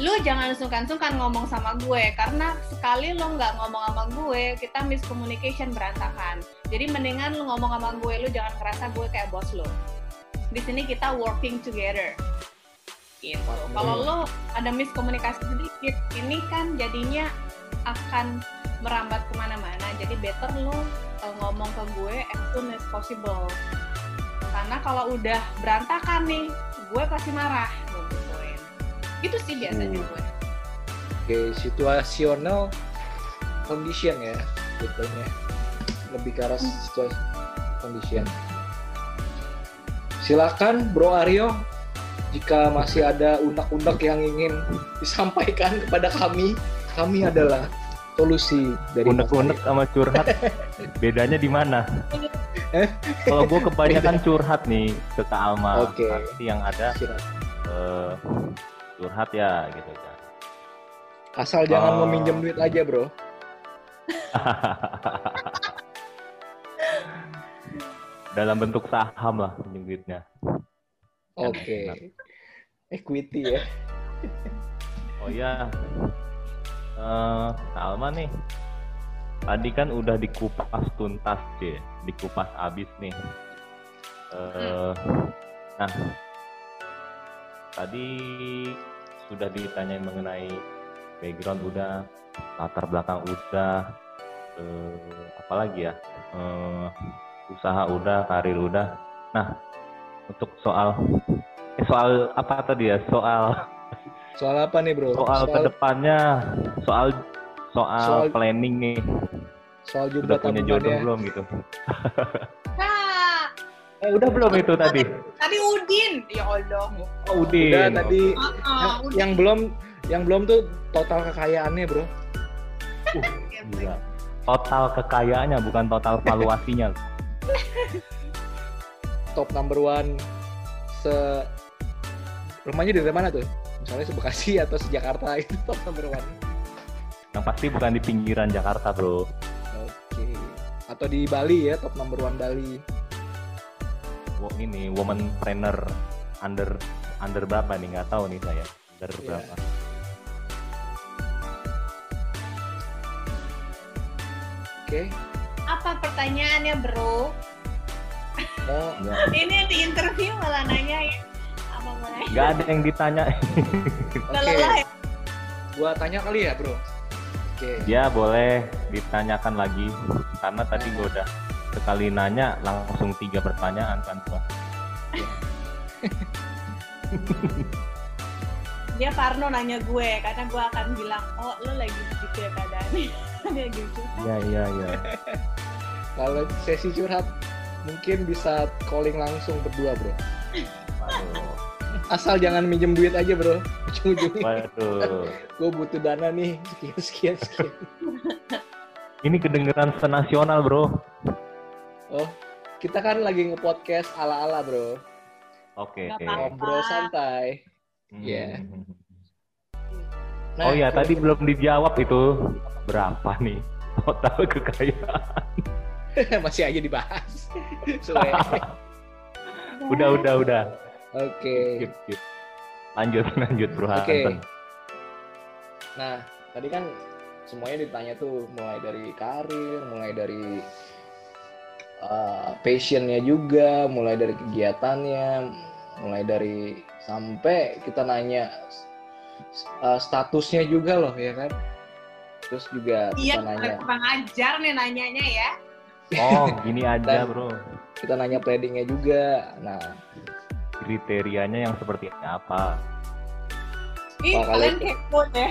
lu jangan sungkan-sungkan ngomong sama gue karena sekali lo nggak ngomong sama gue, kita miscommunication berantakan. Jadi mendingan lu ngomong sama gue, lu jangan kerasa gue kayak bos lo. Di sini kita working together. Gitu. Kalau lo ada miskomunikasi sedikit, ini kan jadinya akan merambat ke mana-mana. Jadi better lo uh, ngomong ke gue as soon as possible. Karena kalau udah berantakan nih, gue pasti marah. Gue gituin. Itu sih biasanya Hmm. gue. Oke, situational condition ya, betulnya. Lebih ke arah situasi condition. Silakan Bro Aryo, jika masih ada unek-unek yang ingin disampaikan kepada kami, kami adalah solusi dari Unek-unek sama curhat, bedanya di mana? Eh? Kalau gue kebanyakan curhat nih ke Kak Alma, Oke. tapi yang ada eh, curhat ya gitu kan. Asal jangan Oh. meminjam duit aja, Bro. Dalam bentuk saham lah pinjam duitnya. Oke. Equity ya. Oh iya, Kak Alma nih, tadi kan udah dikupas tuntas sih, dikupas abis nih. Eh, nah, tadi sudah ditanyai mengenai background udah, latar belakang udah, eh, apalagi ya, eh, usaha udah, karir udah. Nah, untuk soal, eh soal apa tadi ya? Soal Soal apa nih, Bro? soal ke depannya, soal soal, Soal- planning nih, soal udah jumlah punya jodoh tabungannya. belum gitu? Kak, Eh udah belum itu tadi? tadi Udin. Ya Allah. Oh, Udin. Udah tadi Ah, yang, Udin. yang belum yang belum tuh total kekayaannya, Bro. Ya, Gila. Total kekayaannya bukan total valuasinya. Top number one se rumahnya dari mana tuh? Misalnya se Bekasi atau se Jakarta itu top number one. Yang pasti bukan di pinggiran Jakarta, Bro. Oke. Atau di Bali ya, top number one Bali. Wo- Ini woman trainer under under berapa nih? Nggak tahu nih saya. Under Iya. berapa? Oke. Apa pertanyaannya, bro? Oh, Ini di interview malah nanya nggak ada yang ditanya. oke. Lelah ya. Gua tanya kali ya, Bro. Oke. ya boleh ditanyakan lagi karena tadi gue udah sekali nanya langsung tiga pertanyaan kan gua. Dia Parno nanya gue, karena gue akan bilang, oh lo lagi begitu ya keadaannya. Dia gitu. Iya iya iya. Kalau sesi curhat mungkin bisa calling langsung berdua, Bro. Waduh. Asal jangan minjem duit aja, Bro. Ujung-ujungnya Waduh. gue butuh dana nih, sekian sekian sekian. Ini kedengeran senasional, Bro. Oh, kita kan lagi nge-podcast ala-ala, Bro. Oke. Apa-apa. Ngobrol santai. Hmm. Iya. oh ya, kalau- tadi belum dijawab itu berapa nih total kekayaan? masih aja dibahas. Udah, udah, udah. Oke. Skip. Lanjut, lanjut, Bro Oke. Hansen. Nah, tadi kan semuanya ditanya tuh mulai dari karir, mulai dari uh, passionnya juga, mulai dari kegiatannya, mulai dari sampai kita nanya uh, statusnya juga loh, ya kan? Terus juga Iya, kita nanya, kurang ajar nih nanyanya ya. Oh, gini aja, Bro. kita nanya planning-nya juga. Nah, Kriterianya yang seperti apa? Ih, Wah, kalian itu- kepo deh.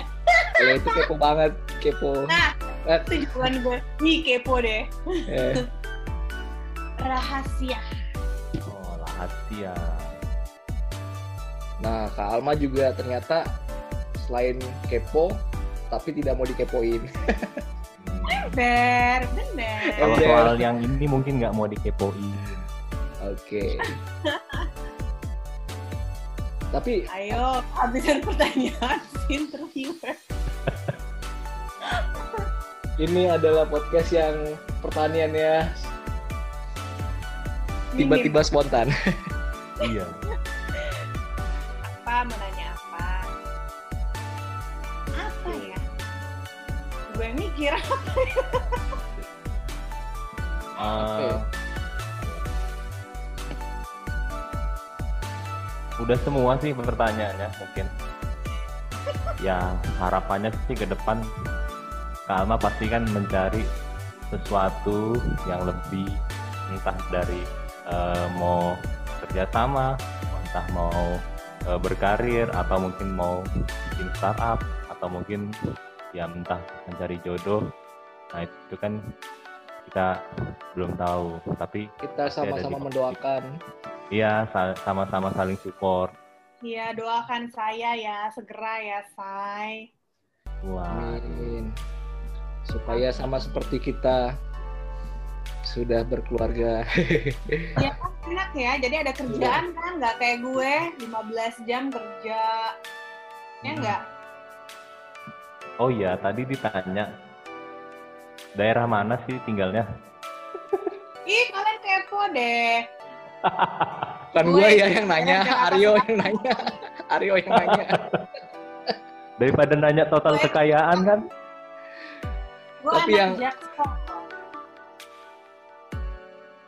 kalau itu kepo banget, kepo. Nah, Eh, itu jawaban gue. Ih, kepo deh. eh, Rahasia. Oh, rahasia. Nah, Kak Alma juga ternyata selain kepo, tapi tidak mau dikepoin. Bener, bener. Kalau Ember. soal yang ini mungkin nggak mau dikepoin. Oke. tapi Ayo, habisan pertanyaan interviewer. ini adalah podcast yang pertaniannya tiba-tiba spontan. iya. Apa, mau nanya apa? Apa ya? Gue mikir Oke. Eh, Udah semua sih pertanyaannya mungkin. Ya harapannya sih ke depan Kalma pasti kan mencari sesuatu yang lebih entah dari eh, mau kerjasama, entah mau eh, berkarir atau mungkin mau bikin startup atau mungkin ya entah mencari jodoh. Nah itu kan kita belum tahu, tapi Kita sama-sama mendoakan. Iya, sa- sama-sama saling support. Ya, doakan saya ya, segera ya, say. Wah, Amin. Supaya sama seperti kita sudah berkeluarga. Ya kan enak ya, jadi ada kerjaan kan, nggak kayak gue 15 jam kerja. Ya enggak? oh iya, tadi ditanya daerah mana sih tinggalnya? Ih, kalian kepo deh. Bukan Gue ya yang nanya, Aryo yang nanya. Aryo yang nanya. Daripada nanya total Gue- kekayaan kan? Gue Tapi anak yang- Jaksel.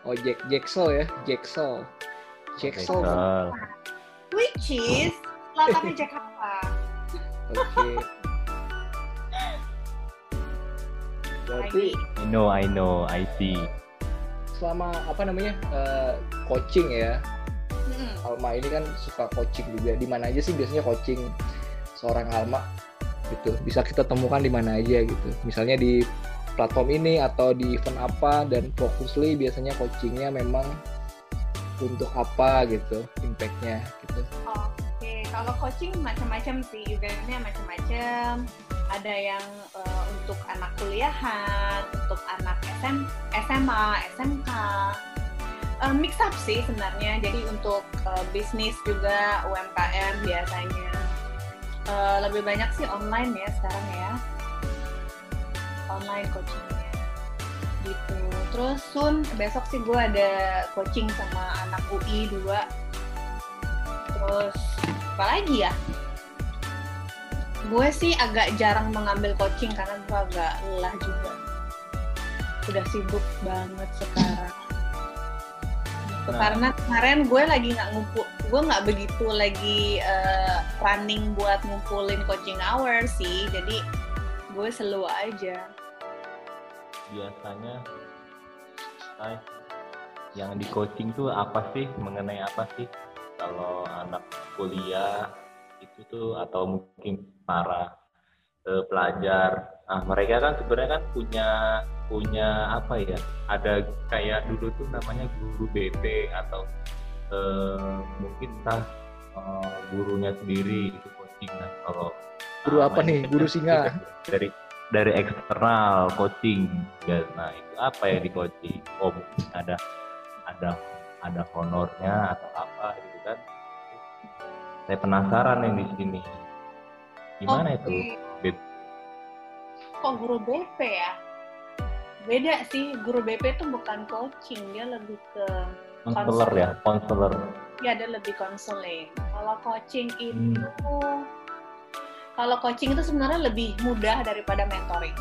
Oh, Jack Jacksel ya. Jaksel. Jaksel. Which is selatan Jakarta. Oke. Berarti I know, I know, I see. selama apa namanya eh, coaching ya, Mm-mm. Alma ini kan suka coaching juga. Di mana aja sih biasanya coaching seorang Alma gitu. Bisa kita temukan di mana aja gitu. Misalnya di platform ini atau di event apa dan fokusly biasanya coachingnya memang untuk apa gitu, impactnya gitu. Oke, kalau coaching macam-macam sih, eventnya macam-macam. Ada yang eh, untuk anak kuliahan, untuk anak SM, SMA, SMK. Eh, mix up sih sebenarnya. Jadi untuk eh, bisnis juga UMKM biasanya. Eh, lebih banyak sih online ya sekarang ya. Online coachingnya gitu. Terus soon besok sih gue ada coaching sama anak UI 2 Terus apa lagi ya? Gue sih agak jarang mengambil coaching karena gue agak lelah juga. Udah sibuk banget sekarang. Nah. Karena kemarin gue lagi nggak ngumpul, gue nggak begitu lagi eh, running buat ngumpulin coaching hour sih. Jadi gue slow aja. Biasanya, Ay, yang di coaching tuh apa sih? Mengenai apa sih? Kalau anak kuliah itu atau mungkin para eh, pelajar, ah mereka kan sebenarnya kan punya punya apa ya? Ada kayak dulu tuh namanya guru BP atau eh, mungkin entah eh, gurunya sendiri itu coaching nah kalau Guru apa nih? Guru singa? dari dari eksternal coaching ya nah itu apa ya di coaching oh mungkin ada ada ada honornya atau apa gitu saya penasaran nih di sini gimana Oke. itu Bet? Kok guru BP ya? Beda sih, guru BP itu bukan coaching, dia lebih ke konselor ya konselor ya ada lebih konseling. Kalau coaching Hmm. itu kalau coaching itu sebenarnya lebih mudah daripada mentoring.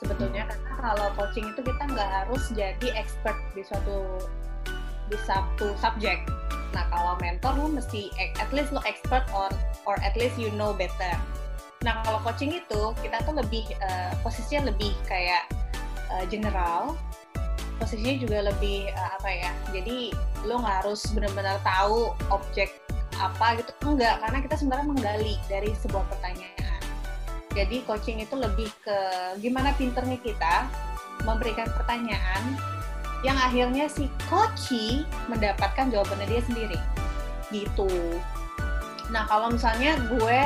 Sebetulnya karena kalau coaching itu kita nggak harus jadi expert di suatu di satu subjek. Nah kalau mentor lu mesti at least lu expert or or at least you know better. Nah kalau coaching itu kita tuh lebih eh, posisinya lebih kayak eh, general, posisinya juga lebih eh, apa ya? Jadi lo nggak harus benar-benar tahu objek apa gitu enggak karena kita sebenarnya menggali dari sebuah pertanyaan. Jadi coaching itu lebih ke gimana pinternya kita memberikan pertanyaan yang akhirnya si coachy mendapatkan jawabannya dia sendiri. Gitu. Nah, kalau misalnya gue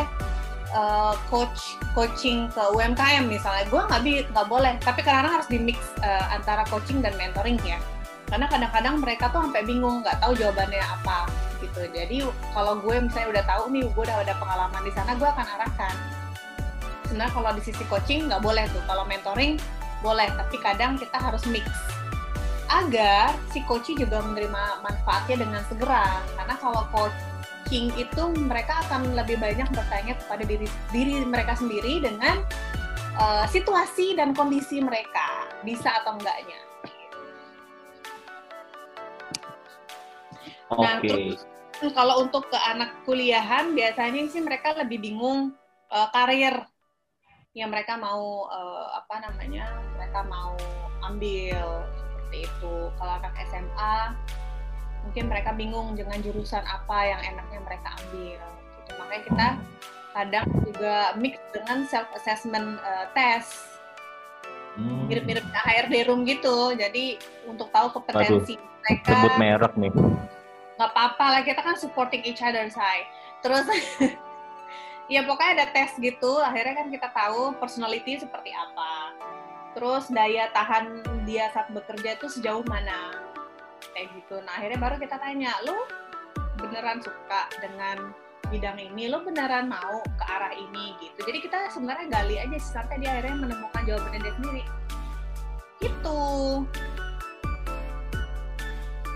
uh, coach coaching ke UMKM misalnya, gue nggak bi- nggak boleh. Tapi kadang-kadang harus di mix uh, antara coaching dan mentoring ya. Karena kadang-kadang mereka tuh sampai bingung nggak tahu jawabannya apa gitu. Jadi kalau gue misalnya udah tahu nih, gue udah ada pengalaman di sana, gue akan arahkan. Sebenarnya kalau di sisi coaching nggak boleh tuh. Kalau mentoring boleh, tapi kadang kita harus mix agar si coach juga menerima manfaatnya dengan segera. Karena kalau coaching itu mereka akan lebih banyak bertanya kepada diri diri mereka sendiri dengan uh, situasi dan kondisi mereka bisa atau enggaknya. oke Nah, terus- Kalau untuk ke anak kuliahan biasanya sih mereka lebih bingung uh, karir yang mereka mau uh, apa namanya mereka mau ambil seperti itu. Kalau anak SMA mungkin mereka bingung dengan jurusan apa yang enaknya mereka ambil. Gitu. Makanya kita kadang juga mix dengan self assessment test Hmm, mirip-mirip HRD room gitu. Jadi untuk tahu kompetensi mereka sebut merek nih nggak apa-apa lah kita kan supporting each other say terus ya pokoknya ada tes gitu akhirnya kan kita tahu personality seperti apa terus daya tahan dia saat bekerja itu sejauh mana? Kayak gitu. Nah akhirnya baru kita tanya lu beneran suka dengan bidang ini? Lo beneran mau ke arah ini? Gitu. Jadi kita sebenarnya gali aja sih sampai dia akhirnya menemukan jawabannya dia sendiri. Gitu.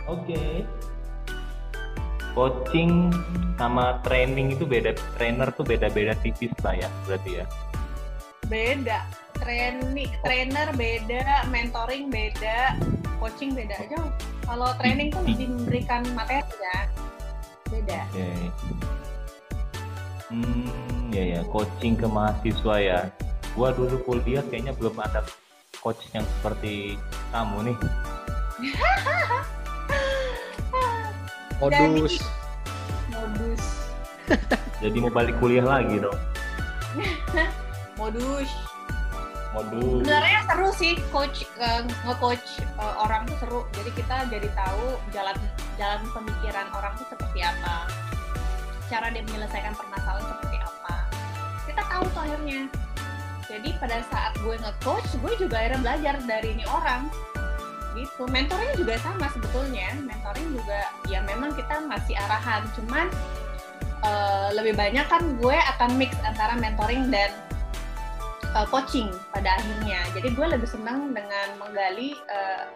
Oke. Coaching sama training itu beda. Trainer tuh beda-beda tipis lah ya, berarti ya. beda training trainer beda mentoring beda coaching beda aja. Kalau training tuh lebih memberikan materi ya. Beda. Oke. Hmm, ya ya, coaching ke mahasiswa ya. Gua dulu kuliah kayaknya belum ada coach yang seperti kamu nih. Modus. Modus. Jadi mau balik kuliah lagi dong. Modus. Modul. Sebenarnya seru sih coach eh, nge-coach eh, orang tuh seru. Jadi kita jadi tahu jalan jalan pemikiran orang tuh seperti apa. Cara dia menyelesaikan permasalahan seperti apa. Kita tahu tuh akhirnya. Jadi pada saat gue nge-coach, gue juga akhirnya belajar dari ini orang. Gitu. Mentoring juga sama sebetulnya. Mentoring juga ya memang kita masih arahan, cuman eh, lebih banyak kan gue akan mix antara mentoring dan uh, coaching pada akhirnya. Jadi gue lebih senang dengan menggali uh,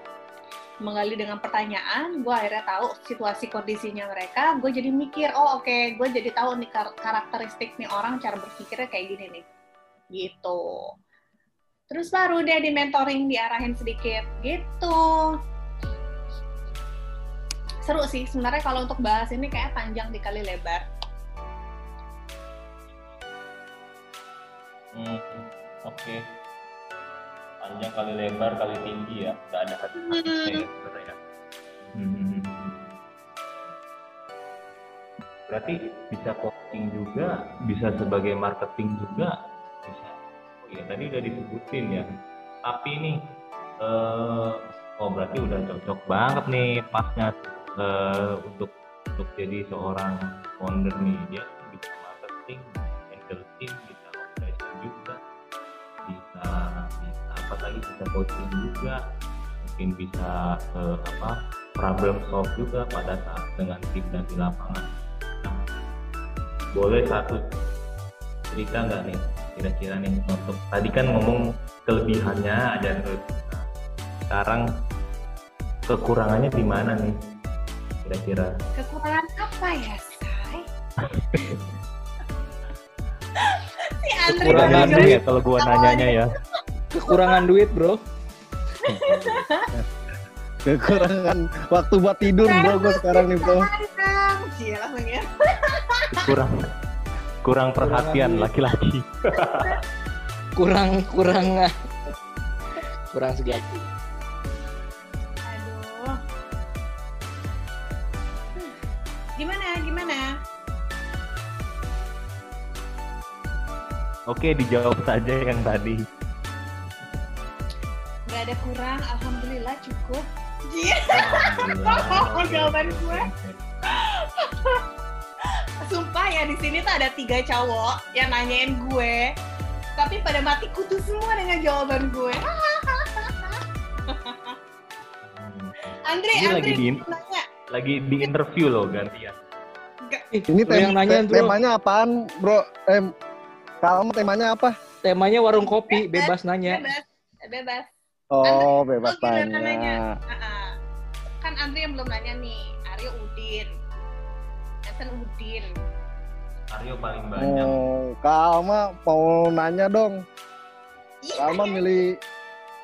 menggali dengan pertanyaan. Gue akhirnya tahu situasi kondisinya mereka. Gue jadi mikir, oh oke, gue jadi tahu nih kar- karakteristik nih orang cara berpikirnya kayak gini nih, gitu. Terus baru deh di mentoring diarahin sedikit, gitu. Seru sih sebenarnya kalau untuk bahas ini kayak panjang dikali lebar. Hmm, oke. Panjang kali lebar kali tinggi ya. Gak ada habis-habisnya ya sebenarnya. Hmm. Berarti bisa coaching juga, bisa sebagai marketing juga, bisa. Oh iya, tadi udah disebutin ya. Tapi nih, eh, oh berarti udah cocok banget nih pasnya eh, untuk untuk jadi seorang founder nih dia apa lagi bisa coaching juga, mungkin bisa eh, apa problem solve juga pada saat dengan tim dan di lapangan. Nah, boleh satu cerita nggak nih kira-kira nih untuk tadi kan ngomong kelebihannya ada terus Nah, sekarang kekurangannya di mana nih kira-kira Kekurangan apa ya, Say? si Andre Kekurangan duit. ya kalau gua nanyanya ya Kekurangan duit, Bro. Kekurangan waktu buat tidur bro gue sekarang nih bro. Ya. kurang kurang perhatian laki-laki Kurang kurang kurang sejati. Oke dijawab saja yang tadi Gak ada kurang, alhamdulillah cukup. Cie, Alhamdulillah. Jawaban gue. sumpah ya di sini tuh ada tiga cowok yang nanyain gue, tapi pada mati kutu semua dengan jawaban gue. Andre, Ini Andre, lagi di- nanya. lagi di interview loh gantian Ih, Ini tem yang nanya, Bro. temanya apaan bro? Eh, kamu temanya apa? Temanya warung kopi, bebas nanya. Bebas, bebas. Oh bebas Oh, giliran nanya. tanya. Ah, kan Andre yang belum nanya nih, Aryo Udin, Nathan Udin. Aryo paling banyak Oh, Kalma mau nanya dong. Iya, Kalma milih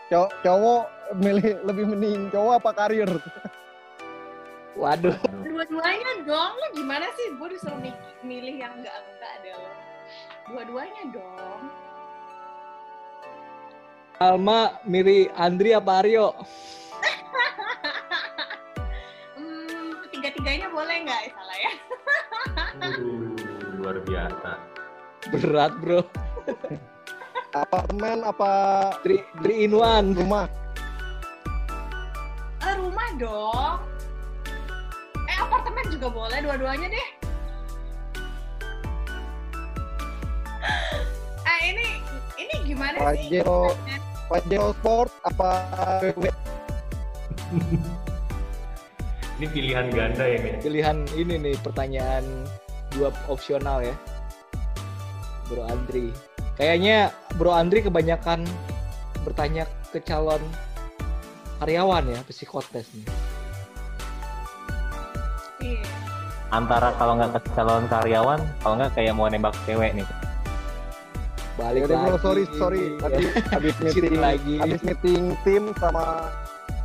cow- cowok milih lebih mending cowok apa karir? Waduh, Aduh. dua-duanya dong. Lo gimana sih? Gue disuruh mi- milih yang enggak-enggak ada lo. Dua-duanya dong. Alma milih Andri apa Aryo? Hmm, tiga-tiganya boleh nggak? Eh, salah ya. Waduh, luar biasa Berat, Bro. Apartemen apa Three, three in one. rumah? Eh, rumah dong. Eh, apartemen juga boleh dua-duanya deh. Eh, ini ini gimana sih? Pajero, Pajero Sport apa ini pilihan ganda ya nih Pilihan ini nih pertanyaan dua opsional ya. Bro Andri. Kayaknya Bro Andri kebanyakan bertanya ke calon karyawan ya, psikotes nih. Iya. antara kalau nggak ke calon karyawan kalau nggak kayak mau nembak cewek nih Balik Yaudah bro, lagi. sorry sorry. Ya. Habis meeting lagi. habis meeting tim sama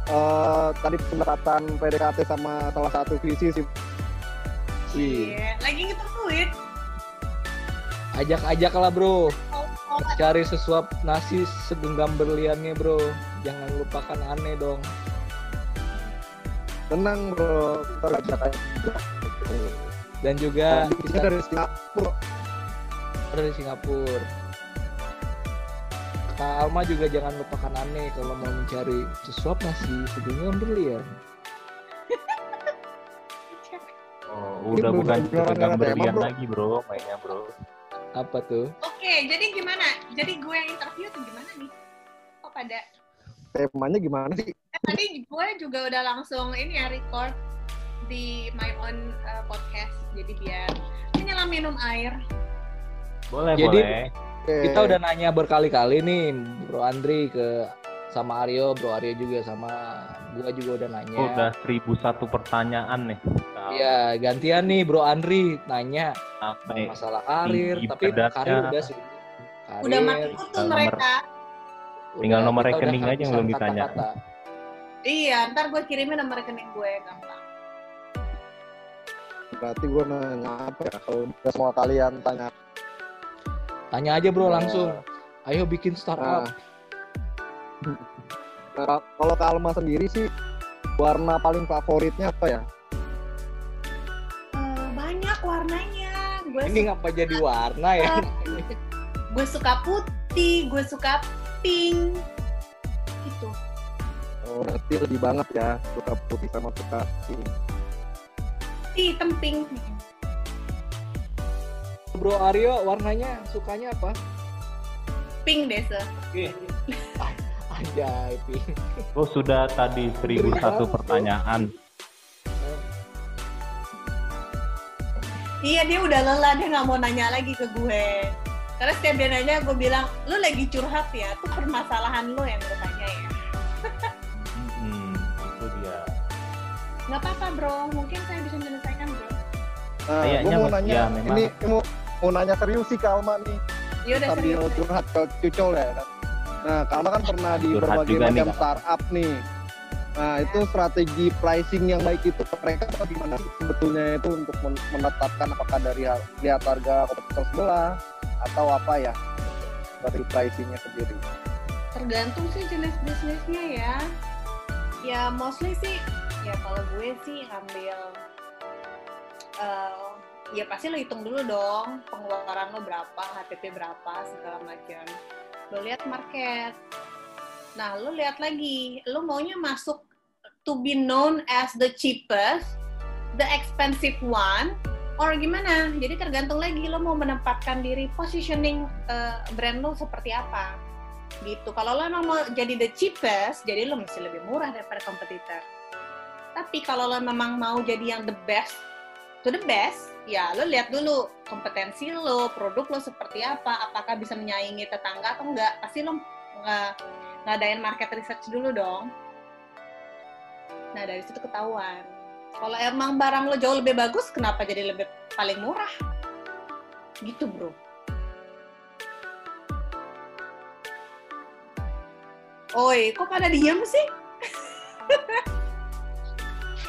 eh, tadi pendekatan PDKT sama salah satu visi sih. Si. Iya, lagi duit. Ajak-ajak lah bro, Oh, oh, cari sesuap nasi segenggam berliannya bro. Jangan lupakan aneh dong. Tenang bro, kita ajak aja. Dan juga kita dari Singapura. dari Singapura. Kak Alma juga jangan lupakan aneh kalau mau mencari sesuap nasi segenggam berlian. Oh, udah Ini bukan pegang tema, berlian bro. lagi bro, mainnya bro. Apa tuh? Oke, jadi gimana? Jadi gue yang interview tuh gimana nih? Kok pada? Temanya gimana sih? Eh, tadi gue juga udah langsung ini ya record di my own uh, podcast. Jadi biar menyelam minum air. Boleh Jadi- boleh. Oke. Kita udah nanya berkali-kali nih Bro Andri ke sama Aryo, Bro Aryo juga sama gua juga udah nanya. Oh, udah seribu satu pertanyaan nih. Nah, Iya, gantian nih Bro Andri nanya Sampai masalah karir, tapi padatnya. karir udah sih. Karir, Udah mati kutu nomor- mereka. tinggal nomor rekening aja yang belum ditanya. kata-kata. Iya, ntar gue kirimin nomor rekening gue gampang. Berarti gue nanya apa ya? Kalau udah semua kalian tanya. Tanya aja Bro langsung. Ayo bikin startup. Nah, nah, kalau Kak Alma sendiri sih warna paling favoritnya apa ya? Eh, banyak warnanya. Gue Ini ngapa jadi warna ya? gue suka putih, gue suka pink. Gitu. Oh, berarti lebih banget ya suka putih sama suka pink. Putih, hitam pink. Bro Aryo warnanya sukanya apa? Pink deh, Se. Anjay, pink. Oh sudah tadi seribu satu pertanyaan. Iya, dia udah lelah, dia nggak mau nanya lagi ke gue. Karena setiap dia nanya, gue bilang, lu lagi curhat ya, tuh permasalahan lu yang gue tanya ya. Hmm, itu dia. Nggak apa-apa, bro. Mungkin saya bisa menyelesaikan, bro. Gue Kayaknya mau mas- nanya, ya, memang. ini mau, mau nanya serius sih Kak Alma nih, Ya udah sambil serius. curhat ke Cucol ya. Nah, Kak Alma kan pernah di Curhat berbagai nih, macam startup nih. Nah, itu strategi pricing yang baik itu mereka bagaimana sih sebetulnya itu untuk men- menetapkan apakah dari lihat harga kompetitor sebelah atau apa ya strategi pricingnya sendiri. Tergantung sih jenis bisnisnya ya. Ya mostly sih, ya kalau gue sih ngambil, eh, ya pasti lo hitung dulu dong pengeluaran lo berapa, HTP berapa, segala macam. Lo lihat market. Nah, lo lihat lagi, lo maunya masuk to be known as the cheapest, the expensive one, or gimana? Jadi tergantung lagi lo mau menempatkan diri positioning eh, brand lo seperti apa gitu. Kalau lo emang mau jadi the cheapest, jadi lo mesti lebih murah daripada kompetitor. Tapi kalau lo memang mau jadi yang the best, to the best, ya lo lihat dulu kompetensi lo, produk lo seperti apa, apakah bisa menyaingi tetangga atau enggak. Pasti lo nggak ngadain market research dulu dong. Nah dari situ ketahuan. Kalau emang barang lo jauh lebih bagus, kenapa jadi lebih paling murah? Gitu bro. Oi, kok pada diem sih?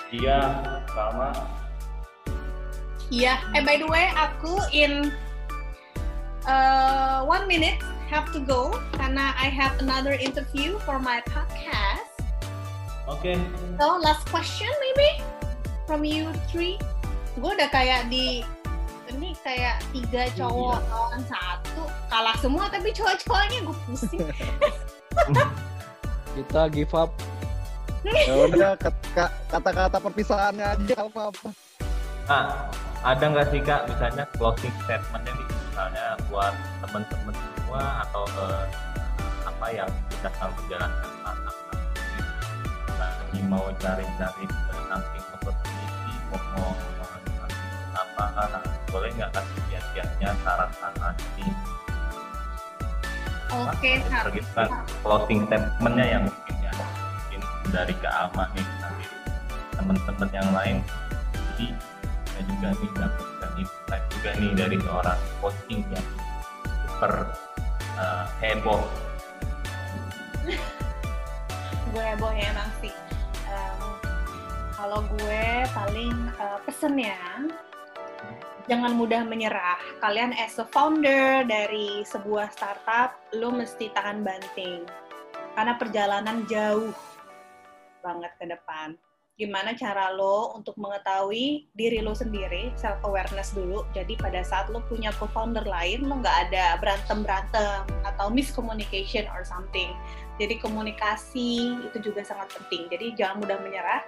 Iya, sama. Iya. Eh by the way, aku in uh, one minute have to go karena I have another interview for my podcast. Oke. So last question maybe from you three. Gue udah kayak di ini kayak tiga cowok lawan satu kalah semua tapi cowok-cowoknya gue pusing. Kita give up. Ya udah kat- ka- kata-kata perpisahannya aja apa apa. Nah, ada nggak sih kak misalnya closing statementnya nih misalnya buat teman-teman semua atau eh, apa yang kita sedang menjalankan startup lagi mau cari-cari something opportunity mau apa boleh nggak kasih kiat-kiatnya saran-saran ini? Oke, Kak. Terus kita closing statementnya yang mungkin ya mungkin dari Kak Alma nih nanti teman-teman yang lain. Jadi kita juga nih dapatkan insight juga nih dari seorang coaching yang super eh, heboh heboh-heboh ya emang sih. Em, kalau gue paling eh, pesen ya, jangan mudah menyerah. Kalian as a founder dari sebuah startup, lo mesti tahan banting. Karena perjalanan jauh banget ke depan. Gimana cara lo untuk mengetahui diri lo sendiri, self awareness dulu. Jadi pada saat lo punya co-founder lain, lo nggak ada berantem-berantem atau miscommunication or something. Jadi komunikasi itu juga sangat penting. Jadi jangan mudah menyerah.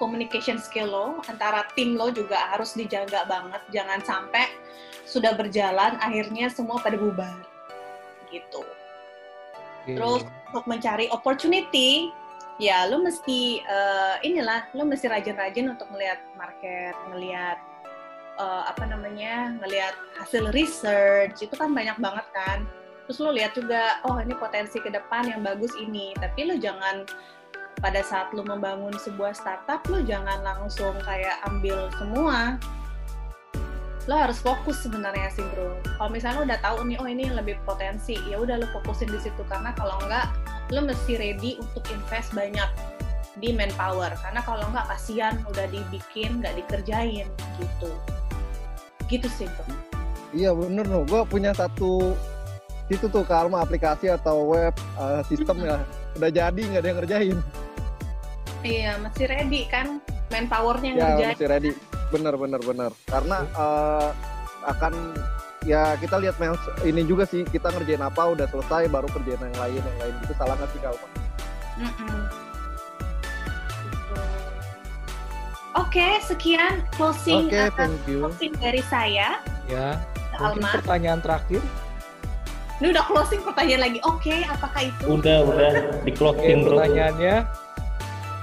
Communication skill lo antara tim lo juga harus dijaga banget. Jangan sampai sudah berjalan akhirnya semua pada bubar. Gitu. Terus untuk mencari opportunity, ya lo mesti eh, inilah lo mesti rajin-rajin untuk melihat market, ngelihat eh, apa namanya, ngelihat hasil research itu kan banyak banget kan. Terus lo lihat juga, oh ini potensi ke depan yang bagus ini. Tapi lo jangan pada saat lo membangun sebuah startup, lo jangan langsung kayak ambil semua. Lo harus fokus sebenarnya sih bro. Kalau misalnya lo udah tahu nih, oh ini lebih potensi, ya udah lo fokusin di situ. Karena kalau enggak lo mesti ready untuk invest banyak di manpower. Karena kalau nggak kasihan udah dibikin nggak dikerjain gitu. Gitu sih bro. Iya bener loh, gue punya satu itu tuh Karma aplikasi atau web eh, sistem ya. Udah jadi nggak ada yang ngerjain. iya mesti ready kan? Manpowernya Ya ngerjain. masih ready, bener bener bener. Karena eh, akan ya kita lihat ini juga sih kita ngerjain apa udah selesai baru kerjain yang lain yang lain itu salah nggak sih Karma? Mm-mm. Gitu. Oke, sekian closing Oke, uh, thank you. closing dari saya, Ya, mungkin Alma. pertanyaan terakhir. Ini udah closing pertanyaan lagi. Oke, apakah itu? Udah, udah di closing bro. pertanyaannya,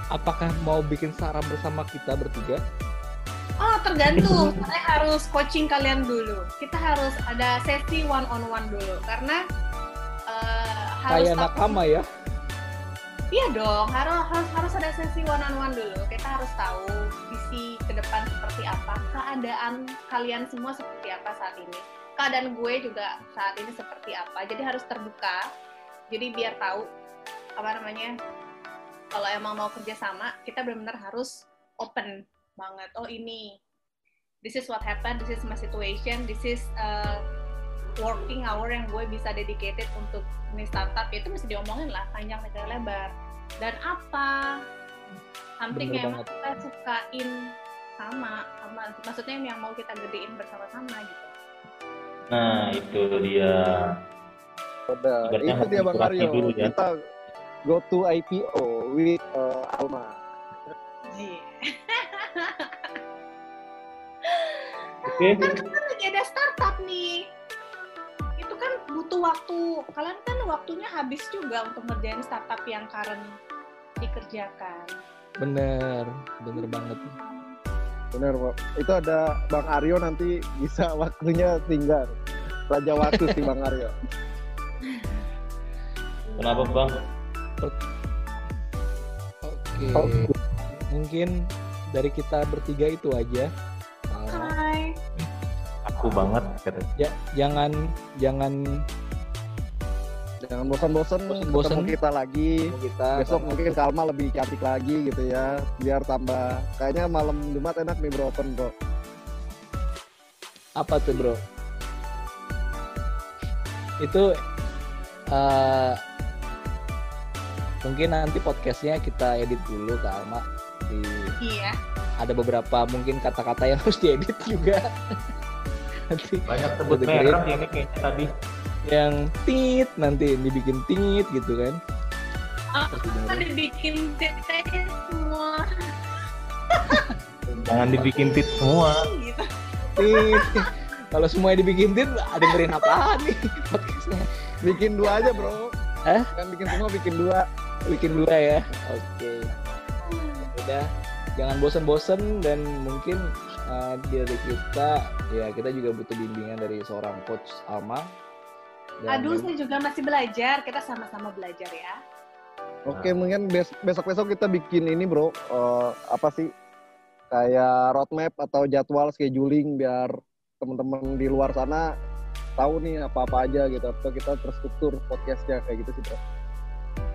apakah mau bikin sarap bersama kita bertiga? Oh, tergantung. Saya harus coaching kalian dulu. Kita harus ada sesi one on one dulu karena eh, harus Kayak nakama ya? Iya dong, harus harus harus ada sesi one on one dulu. Kita harus tahu visi ke depan seperti apa, keadaan kalian semua seperti apa saat ini. Keadaan gue juga saat ini seperti apa. Jadi harus terbuka. Jadi biar tahu apa namanya. Kalau emang mau kerja sama, kita benar-benar harus open banget. Oh ini, this is what happened, this is my situation, this is uh, working hour yang gue bisa dedicated untuk ini startup itu mesti diomongin lah panjang lebar lebar dan apa something Bener yang banget. kita sukain sama sama maksudnya yang mau kita gedein bersama-sama gitu Nah, itu dia. Udah, Ibaratnya itu dia Bang motivasi Aryo. dulu ya. Kita go to IPO with eh, Alma. Iya. Oke. kan kita lagi ada startup nih itu kan butuh waktu kalian kan waktunya habis juga untuk ngerjain startup yang current dikerjakan Bener, bener banget. Bener, Pak. Itu ada Bang Aryo nanti bisa waktunya tinggal. Raja waktu sih Bang Aryo. Kenapa bang? Oke. Oke. Mungkin dari kita bertiga itu aja. Hai Aku banget kata. Ya, jangan jangan Jangan bosan-bosan ketemu kita lagi. kita Besok mungkin Kalma lebih cantik lagi gitu ya. Biar tambah. Kayaknya malam Jumat enak nih bro open bro. apa tuh bro? Itu eh, mungkin nanti podcastnya kita edit dulu ke Alma. Di, iya ada beberapa mungkin kata-kata yang harus diedit juga. nanti Banyak sebut merek ini kayaknya tadi. yang tit nanti dibikin tit gitu kan. Ah, Terus didengerin. ada bikin teteh semua Jangan dibikin tit semua. gitu Tit. Kalau semuanya dibikin tit, ada dengerin apaan nih podcastnya? Bikin dua aja bro. Hah? Kan bikin semua bikin dua. Bikin dua ya. Oke. Udah, jangan bosen-bosen dan mungkin uh, dari kita ya kita juga butuh bimbingan dari seorang coach Alma. Dan aduh saya juga masih belajar kita sama-sama belajar ya Oke mungkin bes- besok-besok kita bikin ini bro. eh, apa sih? Kayak roadmap atau jadwal scheduling biar teman-teman di luar sana tahu nih apa-apa aja gitu atau kita terstruktur podcastnya kayak gitu sih bro.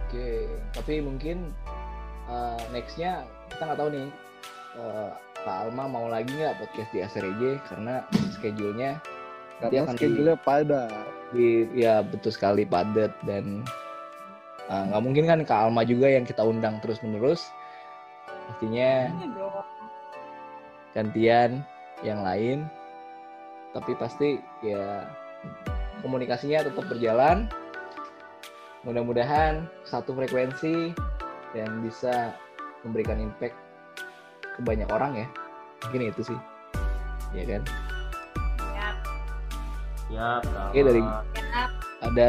Oke, tapi mungkin uh, nextnya kita nggak tahu nih uh, Kak Alma mau lagi nggak podcast di ASRJ karena schedule-nya nanti Karena akan di- schedule-nya pada. di ya betul sekali padat. Dan uh, nggak mungkin kan Kak Alma juga yang kita undang terus menerus pastinya Iya gantian yang lain. Tapi pasti ya komunikasinya tetap berjalan. Mudah-mudahan satu frekuensi dan bisa memberikan impact ke banyak orang ya. Mungkin itu sih. Ya kan? Siap, Siap. Oke, dari- ada